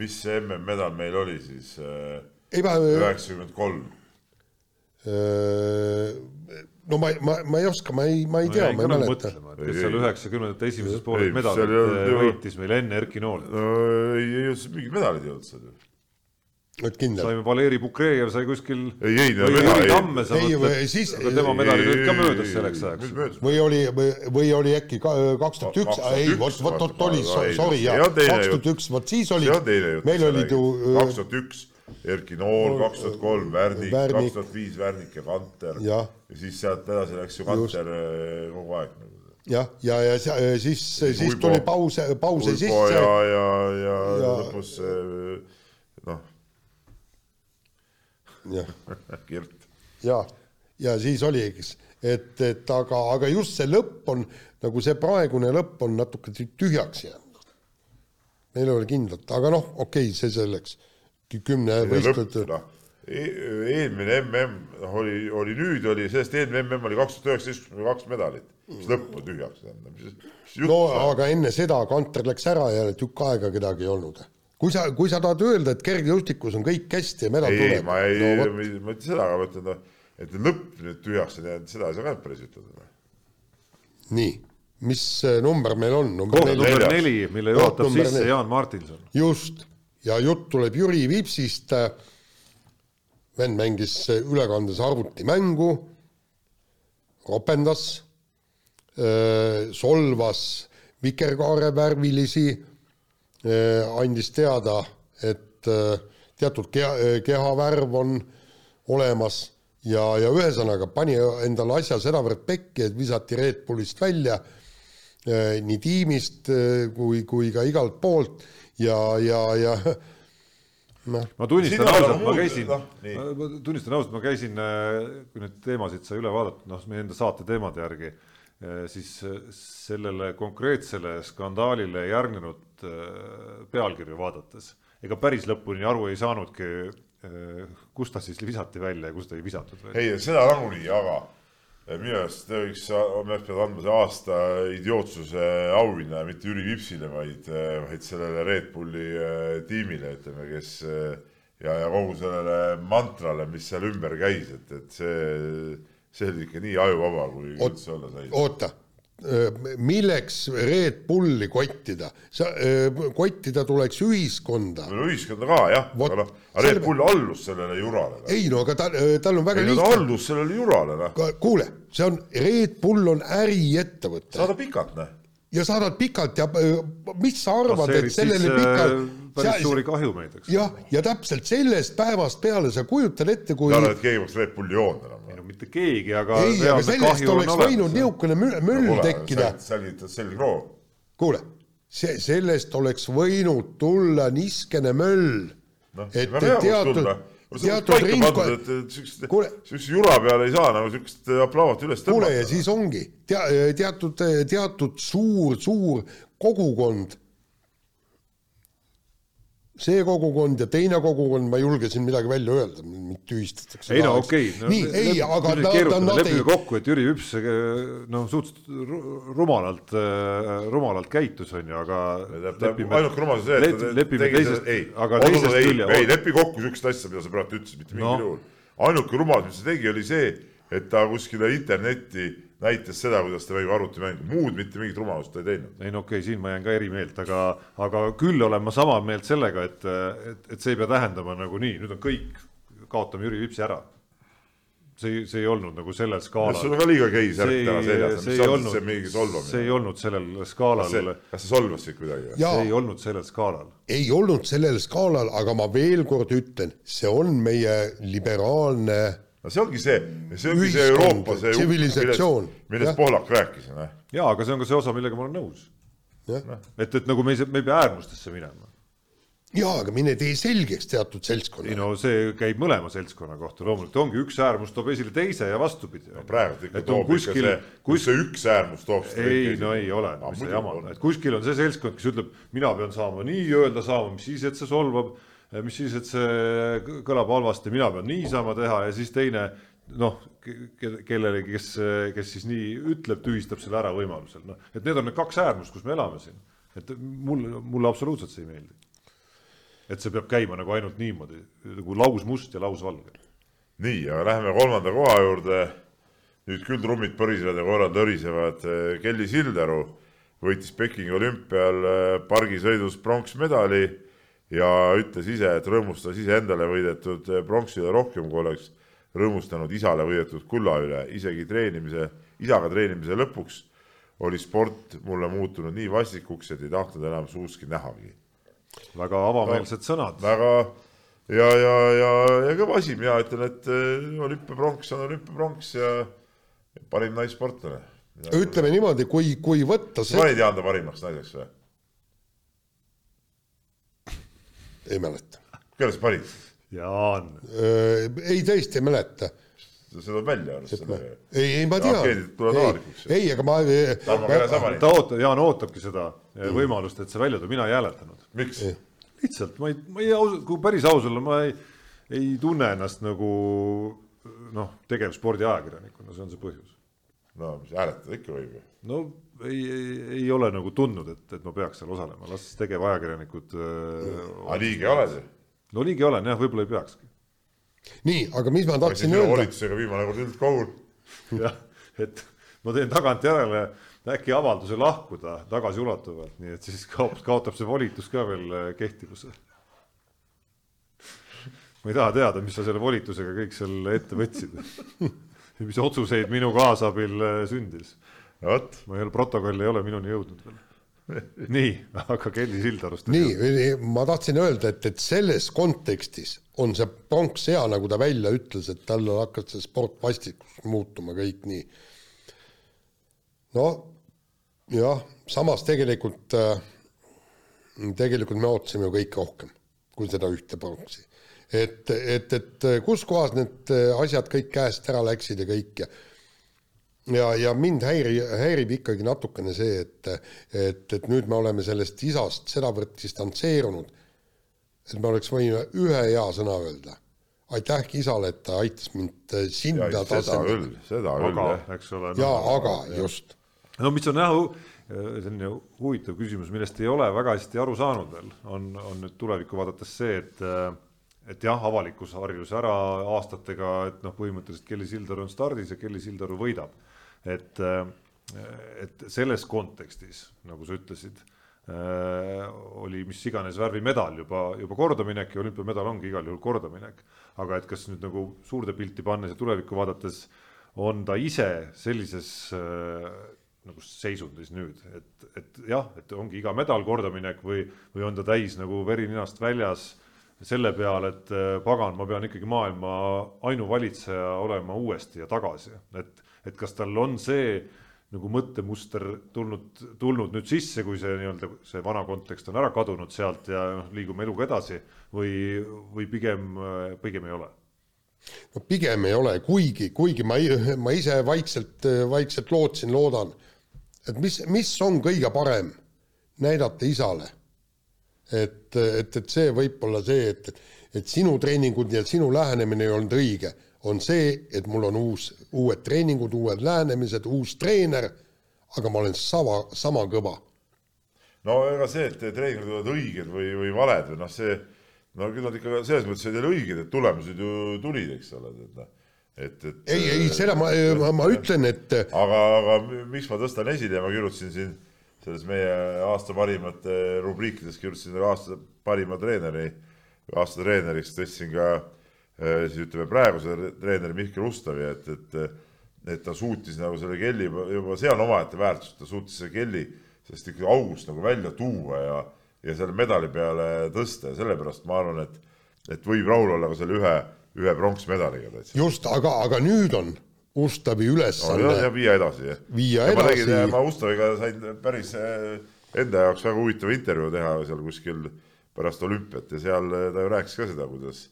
mis see MM-medal meil oli siis? ei ma, üheksakümmend kolm. no ma, ma, ma ei oska, ma ei, ma ei tea, ma ei mäleta. mõtlema, et kes seal üheksakümnendate esimeses pooles medalit äh, võitis meil enne Erki Noolit. no ei, ei, mingid medalid ei olnud seal ju. Oled kindel? saime Valeri Bukrejev sai kuskil. Ei, ei, no või medal- Jüri ei- Tamme sa ei, mõtled siis- aga tema medalid olid ka möödas selleks ajaks. või oli, või oli äkki kaks tuhat üks, ei vot, vot, vot oli, sorry jah, kaks tuhat üks, vot siis oli meil olid ju kaks tuhat üks Erki Nool, kaks tuhat kolm Värnik, kaks tuhat viis Värnik ja Kanter. Ja siis sealt edasi läks ju Kanter kogu aeg nagu. jah, ja, ja se- siis, siis tuli pause, pause sisse ja, ja, ja, Ja- ja lõpus noh, *laughs* Kirt. ja, ja siis oli, eks, et, et aga, aga just see lõpp on nagu see praegune lõpp on natuke tü- tühjaks jäänud. meil ei ole kindlat, aga noh, okei okay,, see selleks, kümne võistlejate, noh, eelmine mm noh, oli, oli nüüd oli, sellest eelmine mm oli kaks tuhat üheksateist, kaks medalit, mis lõpp on tühjaks no saab? aga enne seda Kanter läks ära ja tükk aega kedagi ei olnud. Kui sa, kui sa tahad öelda, et kergejõustikus on kõik hästi ja medal ei, ei, tuleb, ma ei no ma ei mõtle seda, aga ma ütlen, noh, et lõpp nüüd tühjaks on jäänud, seda ei saa ka päris ütelda. noh. nii, mis äh, number meil on? number koht neli, number neli, mille juhatab sisse neli. Jaan Martinson. just, ja jutt tuleb Jüri Vipsist. vend mängis äh, ülekandes arvutimängu, ropendas, solvas vikerkaarevärvilisi, andis teada, et äh, teatud keha, kehavärv on olemas ja, ja ühesõnaga pani endale asja sedavõrd pekki, et visati Red Bullist välja nii tiimist kui, kui ka igalt poolt ja, ja, ja *laughs* noh, ma tunnistan ausalt, ma käisin nii., ma tunnistan ausalt, ma käisin, kui neid teemasid sai üle vaadata, noh, meie enda saate teemade järgi, siis äh, sellele konkreetsele skandaalile järgnenud äh, pealkirju vaadates, ega päris lõpuni aru ei saanudki, kus ta siis visati välja ja kus ta ei visatud välja. ei, seda nagunii, aga minu arust võiks, me oleks pidanud andma see aasta idiootsuse auhinna mitte Jüri Vipsile, vaid, vaid sellele Red Bulli äh, tiimile, ütleme, kes äh, ja, ja kogu sellele mantrale, mis seal ümber käis, et, et see, see oli ikka nii ajuvaba, kui Oot- üldse olla sai. oota, milleks Red Bulli kottida, sa, kottida tuleks ühiskonda. no ühiskonda ka jah, aga noh, Red. Bull allus sellele jurale. ei no aga ta, tal on väga ei no ta lihtne, allus sellele jurale, noh. kuule, see on, Red Bull on äriettevõte saada pikalt, noh. ja saadad pikalt ja mis sa arvad, et kasseerid siis sellele äh, pikalt päris suuri kahjumeid, eks. jah, ja täpselt sellest päevast peale sa kujutad ette, kui sa et keegi peaks Red Bulli joonud no mitte keegi, aga ei, aga sellest oleks võinud niisugune möll tekkida. säilitad selgroog. kuule, see, sellest oleks võinud tulla niskene möll noh, et teatud teatud ringkond, siukse jura peale ei saa nagu siukest aplauat üles kuule ja tõmmata. siis ongi tea, teatud, teatud suur, suur kogukond, see kogukond ja teine kogukond, ma ei julge siin midagi välja öelda, mind tühistatakse. ei no okei okay., nii, ei, aga nad, nad, nad, ei, kokku, et Jüri Hüps noh, suhteliselt ru- rumalalt, rumalalt käitus, on ju, aga ainuke rumalus on see, et ta lepime teisest ei, aga teisest ei, külje, ei lepi kokku siukest asja, mida sa praegu ütlesid, mitte mingil No. juhul. ainuke rumalus, mis ta tegi, oli see, et ta kuskile internetti näitas seda, kuidas ta mängib arvutimängu, muud mitte mingit rumalust ta ei teinud. ei no okei okay,, siin ma jään ka eri meelt, aga, aga küll olen ma sama meelt sellega, et, et, et see ei pea tähendama nagu nii, nüüd on kõik, kaotame Jüri Vipsi ära see ei, see ei olnud nagu sellel skaalal. sul on ka liiga gei särk täna seljas, mis on olnud, see mingi solvamine? see ei olnud sellel skaalal. kas see solvas sind kuidagi? see ei olnud sellel skaalal. ei olnud sellel skaalal, aga ma veel kord ütlen, see on meie liberaalne no see ongi see, see ongi see Euroopa, see tsivilisatsioon, millest, millest Pohlak rääkis. jaa, aga see on ka see osa, millega ma olen nõus. et, et nagu me ei, me ei pea äärmustesse minema jaa, aga mine tee selgeks teatud seltskonnale. ei no see käib mõlema seltskonna kohta, loomulikult ongi üks äärmus toob esile teise ja vastupidi no,. praegu ikka toob kuskil, ikka see, kus see üks äärmus toob seda ei, no ei ole no,, mis see jama on, et kuskil on see seltskond, kes ütleb, mina pean saama nii-öelda saama, mis siis, et see solvab, mis siis, et see kõlab halvasti, mina pean nii saama teha ja siis teine noh, kellelegi, kes, kes siis nii ütleb, tühistab selle ära võimalusel, noh, et need on need kaks äärmust, kus me elame siin. et mulle, mulle absoluutselt see ei meeldi et see peab käima nagu ainult niimoodi nagu lausmust ja lausvalge. nii, aga läheme kolmanda koha juurde. nüüd küll trummid põrisevad ja koerad lõrisevad. Kelly Sildaru võitis Pekingi olümpial pargisõidus pronksmedali ja ütles ise, et rõõmustas iseendale võidetud äh, pronksile rohkem, kui oleks rõõmustanud isale võidetud kulla üle, isegi treenimise, isaga treenimise lõpuks oli sport mulle muutunud nii vastikuks, et ei tahtnud enam suuski nähagi väga avameelsed no, sõnad. väga ja, ja, ja, ja kõva asi, mina ütlen, et eh, olümpiapronks on olümpiapronks ja parim naissportlane. ütleme niimoodi, kui, kui võtta see. sa panid Jaan ta parimaks naiseks või? Ei mäleta. kelle sa panid? Jaan. Äh, ei, tõesti ei mäleta see tuleb välja alles selle. ei, ei ma tean. ei, ei, aga ma. ta ootab, Jaan ootabki seda mm. võimalust, et see välja tuleb, mina ei hääletanud. miks? lihtsalt ma ei, ma ei aus, kui päris aus olla, ma ei, ei tunne ennast nagu noh, tegevspordi ajakirjanikuna, see on see põhjus. no mis hääletada ikka võib ju. no ei, ei, ei ole nagu tundnud, et, et ma peaks seal osalema, las tegevajakirjanikud äh,. aga liige oled no liige olen jah, võib-olla ei peakski nii, aga mis ma tahtsin öelda. volitusega viimane kord üldkohul. *laughs* jah, et ma teen tagantjärele äkki avalduse lahkuda tagasiulatuvalt, nii et siis kaob, kaotab see volitus ka veel äh, kehtivuse. ma ei taha teada, mis sa selle volitusega kõik seal ette võtsid *laughs* mis otsuseid minu kaasabil äh, sündis. ma ei ole, protokoll ei ole minuni jõudnud veel *laughs* nii, aga Kelly Sildarust. nii, ma tahtsin öelda, et, et selles kontekstis on see pronks hea, nagu ta välja ütles, et tal hakkas see sport vastikuks muutuma kõik nii. no jah, samas tegelikult, äh, tegelikult me ootasime ju kõike rohkem kui seda ühte pronksi. et, et, et kus kohas need asjad kõik käest ära läksid ja kõik ja ja, ja mind häiri, häirib ikkagi natukene see, et, et, et nüüd me oleme sellest isast sedavõrd distantseerunud, et me oleks võinud ühe hea sõna öelda. aitäh isale, et ta aitas mind sinna tasemele. seda küll, jah. eks ole no,. jaa, aga jah. just. no mis on jah, selline huvitav küsimus, millest ei ole väga hästi aru saanud veel, on, on nüüd tulevikku vaadates see, et et jah, avalikkus harjus ära aastatega, et noh, põhimõtteliselt Kelly Sildaru on stardis ja Kelly Sildaru võidab et, äh, et selles kontekstis, nagu sa ütlesid, äh, oli mis iganes värvi medal juba, juba kordaminek ja olümpiamedal ongi igal juhul kordaminek. aga et kas nüüd nagu suurde pilti pannes ja tulevikku vaadates on ta ise sellises äh, nagu seisundis nüüd, et, et jah, et ongi iga medal kordaminek või, või on ta täis nagu veri ninast väljas selle peale, et pagan, ma pean ikkagi maailma ainuvalitseja olema uuesti ja tagasi, et et kas tal on see nagu mõttemuster tulnud, tulnud nüüd sisse, kui see nii-öelda see vana kontekst on ära kadunud sealt ja noh, liigume eluga edasi või, või pigem, pigem ei ole? no pigem ei ole, kuigi, kuigi ma, ma ise vaikselt, vaikselt lootsin, loodan, et mis, mis on kõige parem näidata isale. et, et, et see võib olla see, et, et sinu treeningud ja sinu lähenemine ei olnud õige on see, et mul on uus, uued treeningud, uued lähenemised, uus treener, aga ma olen sama, sama kõva. no ega see, et treeningud olid õiged või, või valed või noh, see no küll nad ikka selles mõttes olid õiged, et tulemused ju tulid, eks ole, et noh, et, et. ei, ei seda ma, ma, ma ütlen, et. aga, aga miks ma tõstan esile ma kirjutasin siin selles meie aasta parimate rubriikides kirjutasin aasta parima treeneri, aasta treeneriks tõstsin ka eh, siis ütleme praeguse treeneri Mihkel Ustavi, et, et et ta suutis nagu selle kelli juba, see on omaette väärtus, ta suutis selle kelli sellest ikkagi august nagu välja tuua ja, ja selle medali peale tõsta ja sellepärast ma arvan, et, et võib rahul olla ka selle ühe ühe pronksmedaliga täitsa. just, aga, aga nüüd on Ustavi ülesanne no,. ja viia edasi. viia edasi. ma ma Ustaviga sain päris eh, enda jaoks väga huvitava intervjuu teha seal kuskil pärast olümpiat ja seal eh, ta ju rääkis ka seda, kuidas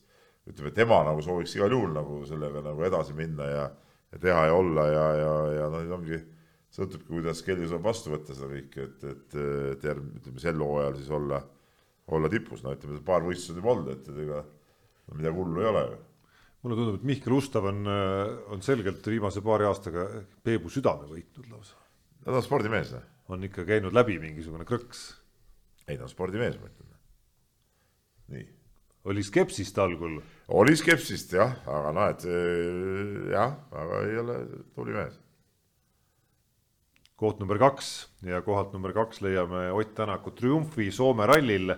ütleme, tema nagu sooviks igal juhul nagu sellega nagu edasi minna ja, ja teha ja olla ja, ja, ja noh, nüüd ongi, sõltubki, kuidas Kelly saab vastu võtta seda kõike, et, et, et järgmine, ütleme sel hooajal siis olla, olla tipus, no ütleme, paar võistlust juba olnud, et, et ega no, midagi hullu ei ole ju mulle tundub, et Mihkel Ustav on, on selgelt viimase paari aastaga Peebu südame võitnud lausa. no ta on spordimees. on ikka käinud läbi mingisugune krõks. ei ta on spordimees, ma ütlen. nii. oli skepsist algul? Oli skepsist jah, aga noh, et äh, jah, aga ei ole tubli mees. koht number kaks ja kohalt number kaks leiame Ott Tänaku triumfi Soome rallil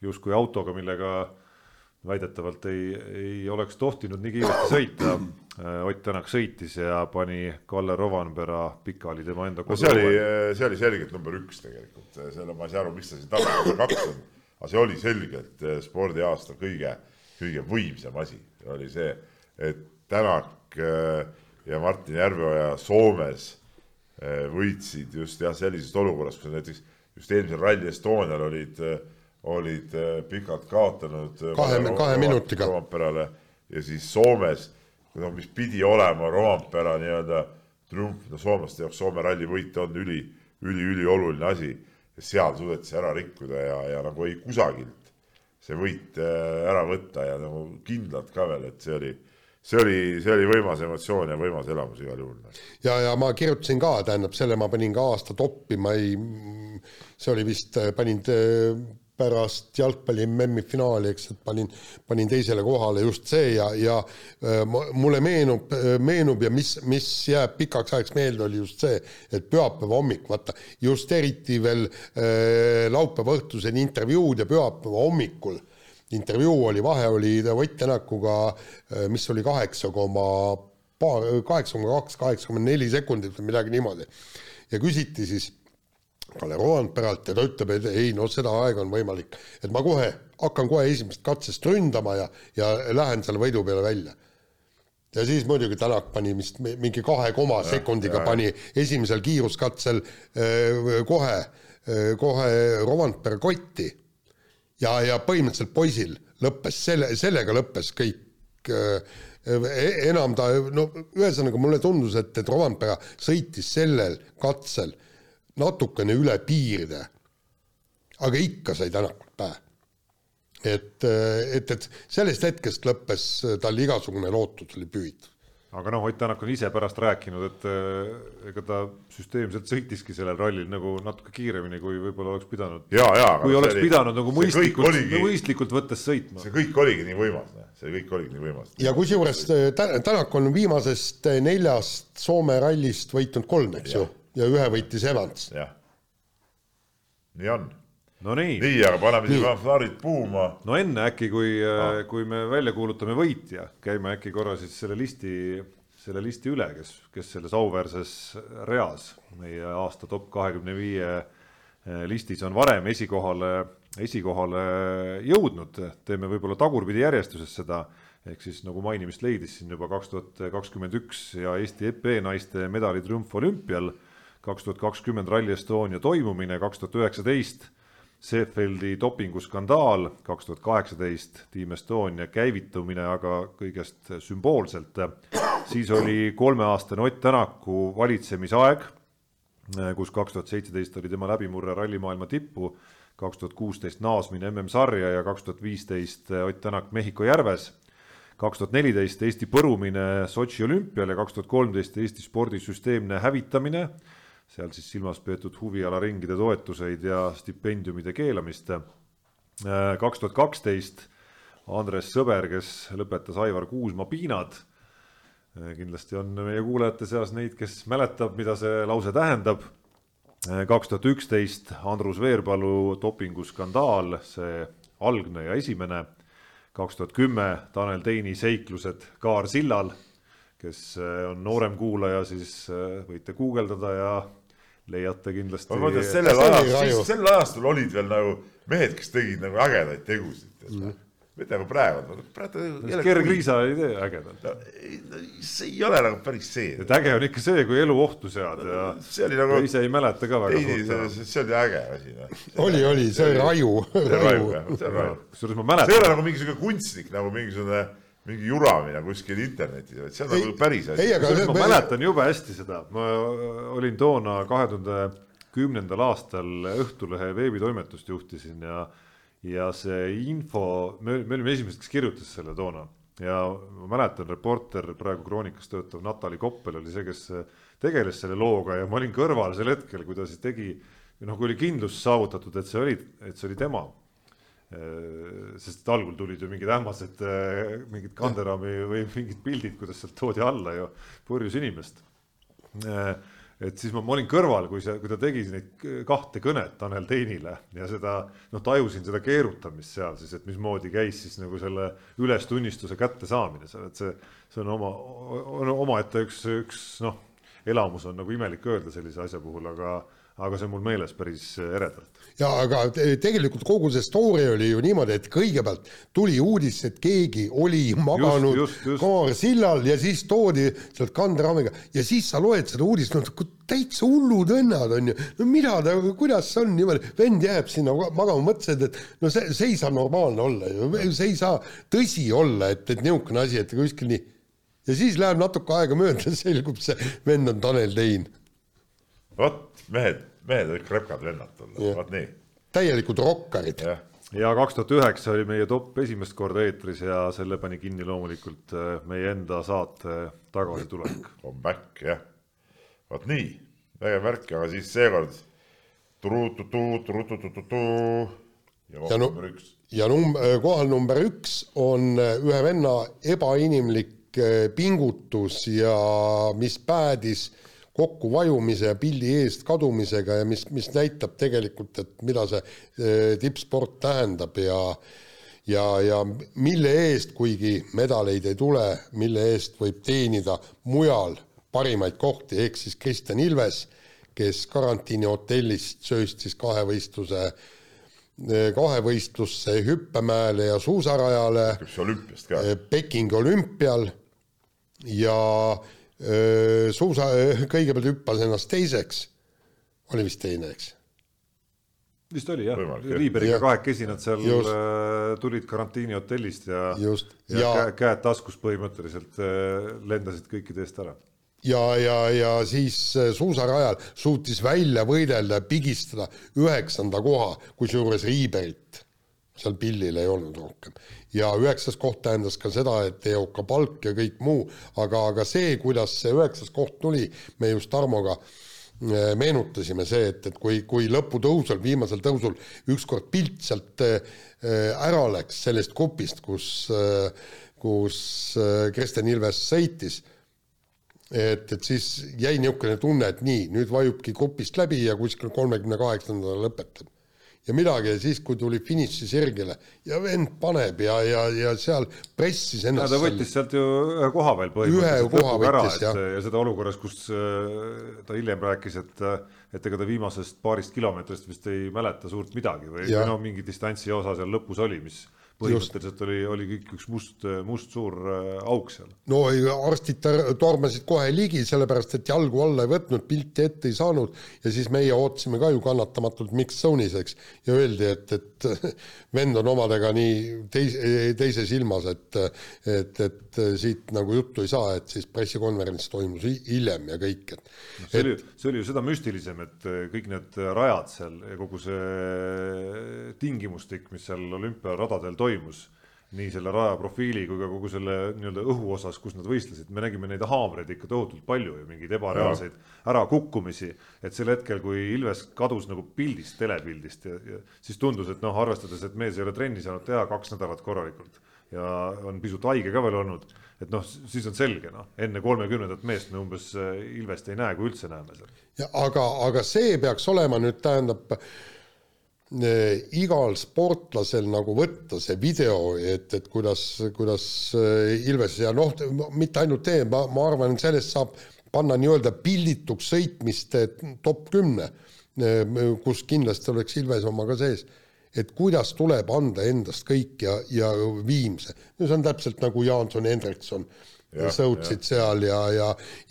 justkui autoga, millega väidetavalt ei, ei oleks tohtinud nii kiiresti sõita. Äh, Ott Tänak sõitis ja pani Kalle Rovanpera, pika oli tema enda no see oli, see oli selgelt number üks tegelikult, selle ma ei saa aru, miks ta siin taga number kaks on. aga see oli selgelt äh, spordiaasta kõige, kõige võimsam asi, oli see, et Tänak äh, ja Martin Järveoja Soomes võitsid just jah, sellises olukorras, kus näiteks just eelmisel Rally Estonial olid äh, olid äh, pikalt kaotanud. Äh, kahe, kahe minutiga. Romperale ja siis Soomes, no mis pidi olema Rompera nii-öelda triumf, no soomlaste jaoks Soome ralli võit on üli, üli-ülioluline asi. seal suudeti see ära rikkuda ja, ja nagu ei kusagilt see võit äh, ära võtta ja nagu kindlalt ka veel, et see oli see oli, see oli võimas emotsioon ja võimas elamus igal juhul. ja, ja ma kirjutasin ka, tähendab, selle ma panin ka aasta toppi, ma ei, see oli vist, panin pärast jalgpalli MM-i finaali, eks, et panin, panin teisele kohale just see ja, ja äh, mulle meenub, meenub ja mis, mis jääb pikaks ajaks meelde, oli just see, et pühapäeva hommik, vaata, just eriti veel äh, laupäeva õhtuseni intervjuud ja pühapäeva hommikul intervjuu oli, vahe oli Ott Tänakuga, äh, mis oli kaheksa koma paar, kaheksa koma kaks, kaheksa koma neli sekundit või midagi niimoodi. ja küsiti siis Kalle Roandperalt ja ta ütleb, et ei no seda aega on võimalik, et ma kohe hakkan kohe esimesest katsest ründama ja, ja lähen selle võidu peale välja. ja siis muidugi Tänak pani vist mingi kahe koma sekundiga pani esimesel kiiruskatsel öö, kohe, kohe Roandpere kotti. ja, ja põhimõtteliselt poisil lõppes selle, sellega lõppes kõik e-, enam ta, no ühesõnaga mulle tundus, et, et Rovanpera sõitis sellel katsel natukene üle piiride. aga ikka sai Tänakult pähe. et, et, et sellest hetkest lõppes tal igasugune lootus oli pühitud aga noh, Ott Tänak on ise pärast rääkinud, et äh, ega ta süsteemselt sõitiski sellel rallil nagu natuke kiiremini, kui võib-olla oleks pidanud. kui oleks oli, pidanud nagu mõistlikult, oligi, mõistlikult võttes sõitma. see kõik oligi nii võimas, see kõik oligi nii võimas. ja kusjuures Tänak on viimasest neljast Soome rallist võitnud kolm, eks ju ja ühe võitis Evans. jah, nii on. no nii. nii, aga paneme siis fanfaarid puhuma. no enne äkki, kui ah., kui me välja kuulutame võitja, käime äkki korra siis selle listi, selle listi üle, kes, kes selles auväärses reas meie aasta top kahekümne viie eh, listis on varem esikohale, esikohale jõudnud, teeme võib-olla tagurpidi järjestuses seda ehk siis nagu mainimist leidis siin juba kaks tuhat kakskümmend üks ja Eesti EP naiste medalitriumf olümpial kaks tuhat kakskümmend Rally Estonia toimumine, kaks tuhat üheksateist Seefeldi dopinguskandaal, kaks tuhat kaheksateist Team Estonia käivitumine, aga kõigest sümboolselt. siis oli kolmeaastane Ott Tänaku valitsemisaeg, kus kaks tuhat seitseteist oli tema läbimurre rallimaailma tippu, kaks tuhat kuusteist naasmine MM-sarja ja kaks tuhat viisteist Ott Tänak Mehhiko järves kaks tuhat neliteist Eesti põrumine Sotši olümpial ja kaks tuhat kolmteist Eesti spordisüsteemne hävitamine seal siis silmas peetud huvialaringide toetuseid ja stipendiumide keelamist. kaks tuhat kaksteist Andres Sõber, kes lõpetas Aivar Kuusma piinad. kindlasti on meie kuulajate seas neid, kes mäletab, mida see lause tähendab. kaks tuhat üksteist Andrus Veerpalu dopinguskandaal, see algne ja esimene. kaks tuhat kümme Tanel Teini seiklused Kaar sillal, kes on noorem kuulaja, siis võite guugeldada ja leiate kindlasti. ma mõtlen, sellel ajastul, sel ajastul olid veel nagu mehed, kes tegid nagu ägedaid tegusid mm. mitte nagu praegu, praegu. Gerg Riisa ei tee ägedalt no,. see ei ole nagu päris see. et äge on ikka see, kui elu ohtu sead ja, nagu, ja ise ei mäleta ka väga suurt. see oli äge asi no.. oli, oli, see oli raju. see on raju jah, see on raju. kusjuures ma mäletan. see ei ole nagu mingisugune kunstnik nagu mingisugune mingi juramine kuskil internetis, vaid see on nagu päris asi. ma me... mäletan jube hästi seda, ma olin toona kahe tuhande kümnendal aastal Õhtulehe veebitoimetust juhtisin ja ja see info, me, me olime esimesed, kes kirjutas selle toona ja ma mäletan, reporter praegu Kroonikas töötav Natali Koppel oli see, kes tegeles selle looga ja ma olin kõrval sel hetkel, kui ta siis tegi, noh, kui oli kindlus saavutatud, et see oli, et see oli tema. Sest algul tulid ju mingid ähmased, mingid kanderaami või mingid pildid, kuidas sealt toodi alla ju purjus inimest. Et siis ma, ma olin kõrval, kui see, kui ta tegi neid kahte kõnet Tanel Teinile ja seda noh, tajusin seda keerutamist seal siis, et mismoodi käis siis nagu selle ülestunnistuse kättesaamine seal, et see, see on oma, on omaette üks, üks noh, elamus on nagu imelik öelda sellise asja puhul, aga aga see on mul meeles päris eredalt. ja aga tegelikult kogu see story oli ju niimoodi, et kõigepealt tuli uudis, et keegi oli maganud kaarsillal ja siis toodi sealt kanderaamiga ja siis sa loed seda uudist, no täitsa hullud vennad on ju, no mida ta, kuidas see on niimoodi, vend jääb sinna magama, mõtlesid, et no see, see ei saa normaalne olla ju, see ei saa tõsi olla, et, et niisugune asi, et kuskil nii. Ja siis läheb natuke aega mööda, selgub see vend on Tanel Tein. vot mehed mehed olid krepkad vennad olla, vaat nii. täielikud rokkarid. ja kaks tuhat üheksa oli meie top esimest korda eetris ja selle pani kinni loomulikult äh, meie enda saate tagasitulek. *clears throat* Comeback jah, vot nii, vägev värk, aga siis seekord turututu, turututututu ja koht number üks. ja num-, äh, kohal number üks on äh, ühe venna ebainimlik pingutus ja mis päädis äh, kokkuvajumise ja pildi eest kadumisega ja mis, mis näitab tegelikult, et mida see tippsport tähendab ja ja, ja mille eest, kuigi medaleid ei tule, mille eest võib teenida mujal parimaid kohti, ehk siis Kristjan Ilves, kes karantiinihotellist sööstis kahevõistluse, kahevõistlusse hüppemäele ja suusarajale. olümpiast ka. Pekingi olümpial ja äh, suusa, kõigepealt hüppas ennast teiseks, oli vist teine, eks? vist oli jah, Riiberiga kahekesi nad seal just. tulid karantiinihotellist ja, just. ja, ja käed taskus põhimõtteliselt lendasid kõikide eest ära. ja, ja, ja siis suusarajal suutis välja võidelda ja pigistada üheksanda koha, kusjuures Riiberit seal pillil ei olnud rohkem. ja üheksas koht tähendas ka seda, et EOK palk ja kõik muu, aga, aga see, kuidas see üheksas koht tuli, me just Tarmoga äh, meenutasime see, et, et kui, kui lõputõusul, viimasel tõusul ükskord pilt sealt äh, ära läks sellest kupist, kus, äh, kus Kristjan Ilves sõitis, et, et siis jäi niisugune tunne, et nii, nüüd vajubki kupist läbi ja kuskil kolmekümne kaheksandal lõpetab ja midagi ja siis, kui tuli finišisirgele ja vend paneb ja, ja, ja seal pressis ennast. ta võttis sealt ju ühe koha veel põhimõtteliselt lõpuga ära, et ja. ja seda olukorras, kus äh, ta hiljem rääkis, et et ega ta viimasest paarist kilomeetrist vist ei mäleta suurt midagi või, või no mingi distantsi osa seal lõpus oli, mis põhimõtteliselt oli, oli kõik üks must, must suur äh, auk seal. no arstid tormasid kohe ligi, sellepärast et jalgu alla ei võtnud, pilti ette ei saanud. Ja siis meie ootasime ka ju kannatamatult mix zone'is, eks, ja öeldi, et, et *laughs* vend on omadega nii teise, teises ilmas, et et, et siit nagu juttu ei saa, et siis pressikonverents toimus hiljem ja kõik, et see oli, see oli ju seda müstilisem, et kõik need rajad seal ja kogu see tingimustik, mis seal olümpiaradadel toimus nii selle raja profiili kui ka kogu selle nii-öelda õhu osas, kus nad võistlesid, me nägime neid haamreid ikka tohutult palju ja mingeid ebareaalseid ärakukkumisi. et sel hetkel, kui Ilves kadus nagu pildist, telepildist ja, ja siis tundus, et noh, arvestades, et mees ei ole trenni saanud teha kaks nädalat korralikult ja on pisut haige ka veel olnud, et noh, siis on selge, noh, enne kolmekümnendat meest me umbes äh, Ilvest ei näe, kui üldse näeme seal. aga, aga see peaks olema nüüd tähendab äh, igal sportlasel nagu võtta see video, et, et kuidas, kuidas äh, Ilves ja noh, mitte ainult tee, ma, ma arvan, sellest saab panna nii-öelda pildituks sõitmiste top kümne, kus kindlasti oleks Ilves oma ka sees et kuidas tuleb anda endast kõik ja, ja Viimse. no see on täpselt nagu Jaanson, Hendrikson sõutsid seal ja, ja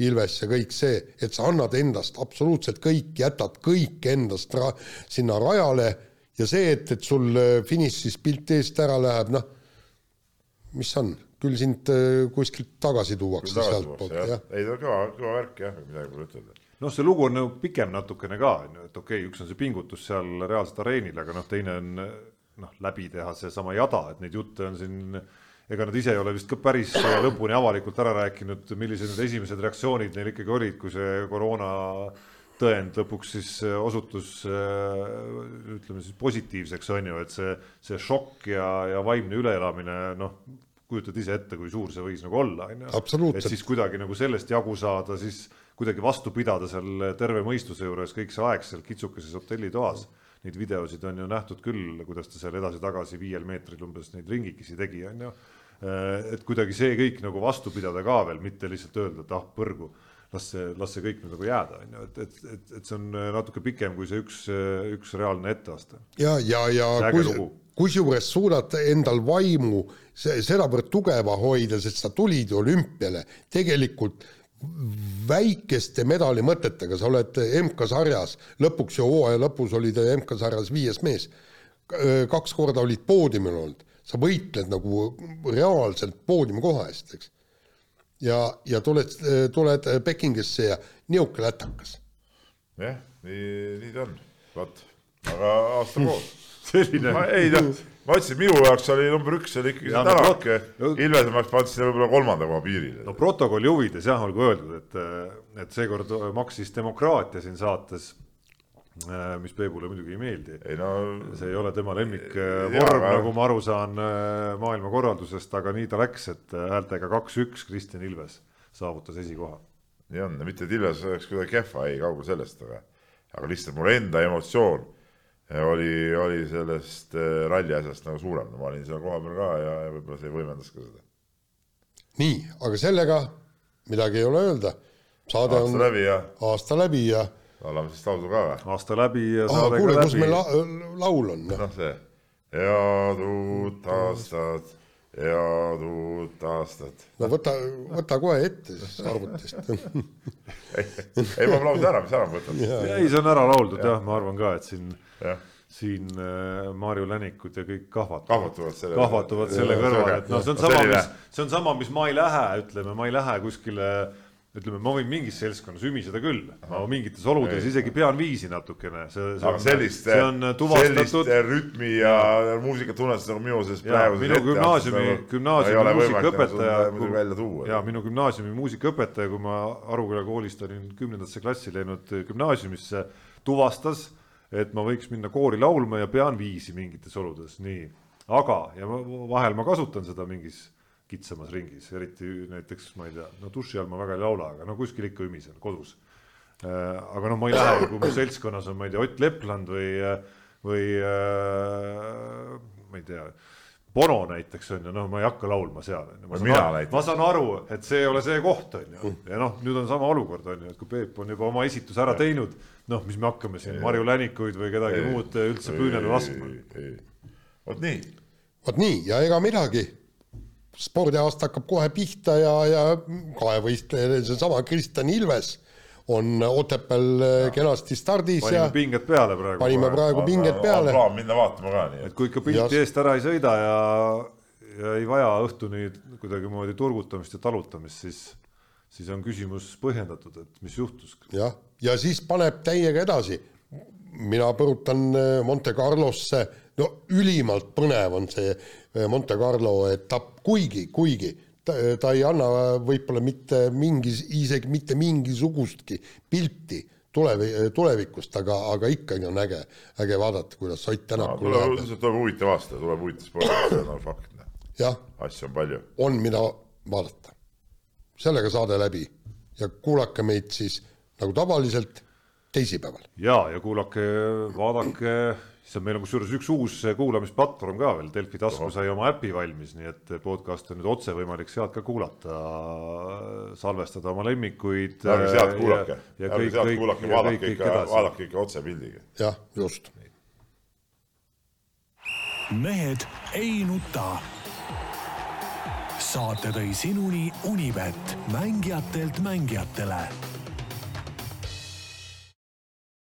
Ilves ja kõik see, et sa annad endast absoluutselt kõik, jätad kõik endast ra sinna rajale ja see, et, et sul äh, finišis pilt eest ära läheb, noh, mis on, küll sind äh, kuskilt tagasi tuuakse sealtpoolt, jah. ei, ta on kõva, kõva värk jah, midagi pole ütelda noh, see lugu on nagu pikem natukene ka, on ju, et okei okay,, üks on see pingutus seal reaalselt areenil, aga noh, teine on noh, läbi teha seesama jada, et neid jutte on siin, ega nad ise ei ole vist ka päris lõpuni avalikult ära rääkinud, millised need esimesed reaktsioonid neil ikkagi olid, kui see koroona tõend lõpuks siis osutus ütleme siis positiivseks, on ju, et see, see šokk ja, ja vaimne üleelamine, noh, kujutad ise ette, kui suur see võis nagu olla, on ju. et siis kuidagi nagu sellest jagu saada, siis kuidagi vastu pidada seal terve mõistuse juures kõik see aeg seal kitsukeses hotellitoas. Neid videosid on ju nähtud küll, kuidas ta seal edasi-tagasi viiel meetril umbes neid ringikesi tegi, on ju. et kuidagi see kõik nagu vastu pidada ka veel, mitte lihtsalt öelda, et ah põrgu, las see, las see kõik nüüd nagu jääda, on ju, et, et, et, et see on natuke pikem kui see üks, üks reaalne etteaste. ja, ja, ja kusjuures suudad endal vaimu sedavõrd tugeva hoida, sest sa tulid olümpiale tegelikult väikeste medalimõtetega, sa oled MK-sarjas, lõpuks ju hooaja lõpus olid MK-sarjas viies mees, kaks korda olid poodiumil olnud, sa võitled nagu reaalselt poodiumi koha eest, eks. ja, ja tuled, tuled Pekingisse ja niisugune lätakas. jah, nii, nii ta on, vot, aga aasta koos selline. ei noh, ma ütlesin, minu jaoks oli number üks oli ikkagi see Tänak no,, Ilvese ma sinna võib-olla kolmanda koha piirile. no protokolli huvides jah, olgu öeldud, et, et seekord maksis demokraatia siin saates mis Peebule muidugi ei meeldi. No, see ei ole tema lemmikvorm, nagu ma aru saan maailmakorraldusest, aga nii ta läks, et häältega kaks-üks Kristjan Ilves saavutas esikoha. nii on, mitte et Ilves oleks kuidagi kehva, ei kaugel sellest, aga, aga lihtsalt mul enda emotsioon oli, oli sellest äh, ralli asjast nagu suurem, ma olin seal kohapeal ka ja, ja võib-olla see võimendas ka seda. nii, aga sellega midagi ei ole öelda. saade aasta on läbi ja. aasta läbi ja. laulame siis laulu ka või? aasta läbi ja saade ah, kuule, ka läbi. kus meil la laul on? noh, see. head uut aastat, head uut aastat. no võta, võta kohe ette siis arvutist. Ei, *laughs* *laughs* ei ma laulsin ära, mis ära ma võtan. ei, see on ära lauldud jah, ma arvan ka, et siin siin äh, Marju Länikud ja kõik kahvatuvad, kahvatuvad selle, kahvatuvad selle kõrval, et noh, see on sama, mis, see on sama, mis ma ei lähe, ütleme, ma ei lähe kuskile ütleme, ma võin mingis seltskonnas ümiseda küll, ma mingites oludes ei. isegi pean viisi natukene. aga on, sellist, sellist rütmi ja, ja muusikat tunnetust nagu minu selles praeguses minu gümnaasiumi, nagu gümnaasiumi muusikaõpetaja, ja minu gümnaasiumi muusikaõpetaja, kui ma Aruküla koolist olin kümnendasse klassi läinud gümnaasiumisse, tuvastas et ma võiks minna koori laulma ja pean viisi mingites oludes, nii. aga, ja ma, vahel ma kasutan seda mingis kitsamas ringis, eriti näiteks ma ei tea, no duši all ma väga ei laula, aga no kuskil ikka ümisen, kodus. Äh, aga noh, ma ei lähe, kui mu seltskonnas on, ma ei tea, Ott Lepland või, või äh, ma ei tea Bono näiteks on ju, noh, ma ei hakka laulma seal, on ju. Ma, ma saan aru, et see ei ole see koht, on ju, ja noh, nüüd on sama olukord, on ju, et kui Peep on juba oma esituse ära teinud, noh, mis me hakkame siin Marju Länikuid või kedagi ei, muud üldse püünele laskma. vot nii. vot nii ja ega midagi. Spordiaasta hakkab kohe pihta ja, ja kahevõistleja, seesama Kristjan Ilves on Otepääl äh, kenasti stardis panime ja pinged peale praegu. panime praegu pinged peale. plaan minna vaatama ka nii. et kui ikka pilti eest ära ei sõida ja, ja ei vaja õhtuni kuidagimoodi turgutamist ja talutamist, siis, siis on küsimus põhjendatud, et mis juhtus. jah, ja siis paneb täiega edasi. mina põrutan äh, Monte Carlosse, no ülimalt põnev on see Monte Carlo etapp, kuigi, kuigi ta, ta ei anna võib-olla mitte mingis, isegi mitte mingisugustki pilti tulevi-, tulevikust, aga, aga ikkagi on äge, äge vaadata, kuidas Ott Tänak no, tuleb, tuleb huvitav aasta, tuleb huvitav sport, see on fakt. asju on palju. on, mida vaadata. sellega saade läbi ja kuulake meid siis nagu tavaliselt teisipäeval. ja, ja kuulake, vaadake, siis on meil on kusjuures üks uus kuulamisplatvorm ka veel, Delfi tasku sai oma äpi valmis, nii et podcast on nüüd otse võimalik sealt ka kuulata, salvestada oma lemmikuid. ärge sealt kuulake, ärge sealt kuulake, vaadake ikka, vaadake ikka otsepildiga. jah, just. mehed ei nuta. saate tõi sinuni Unibet, mängijatelt mängijatele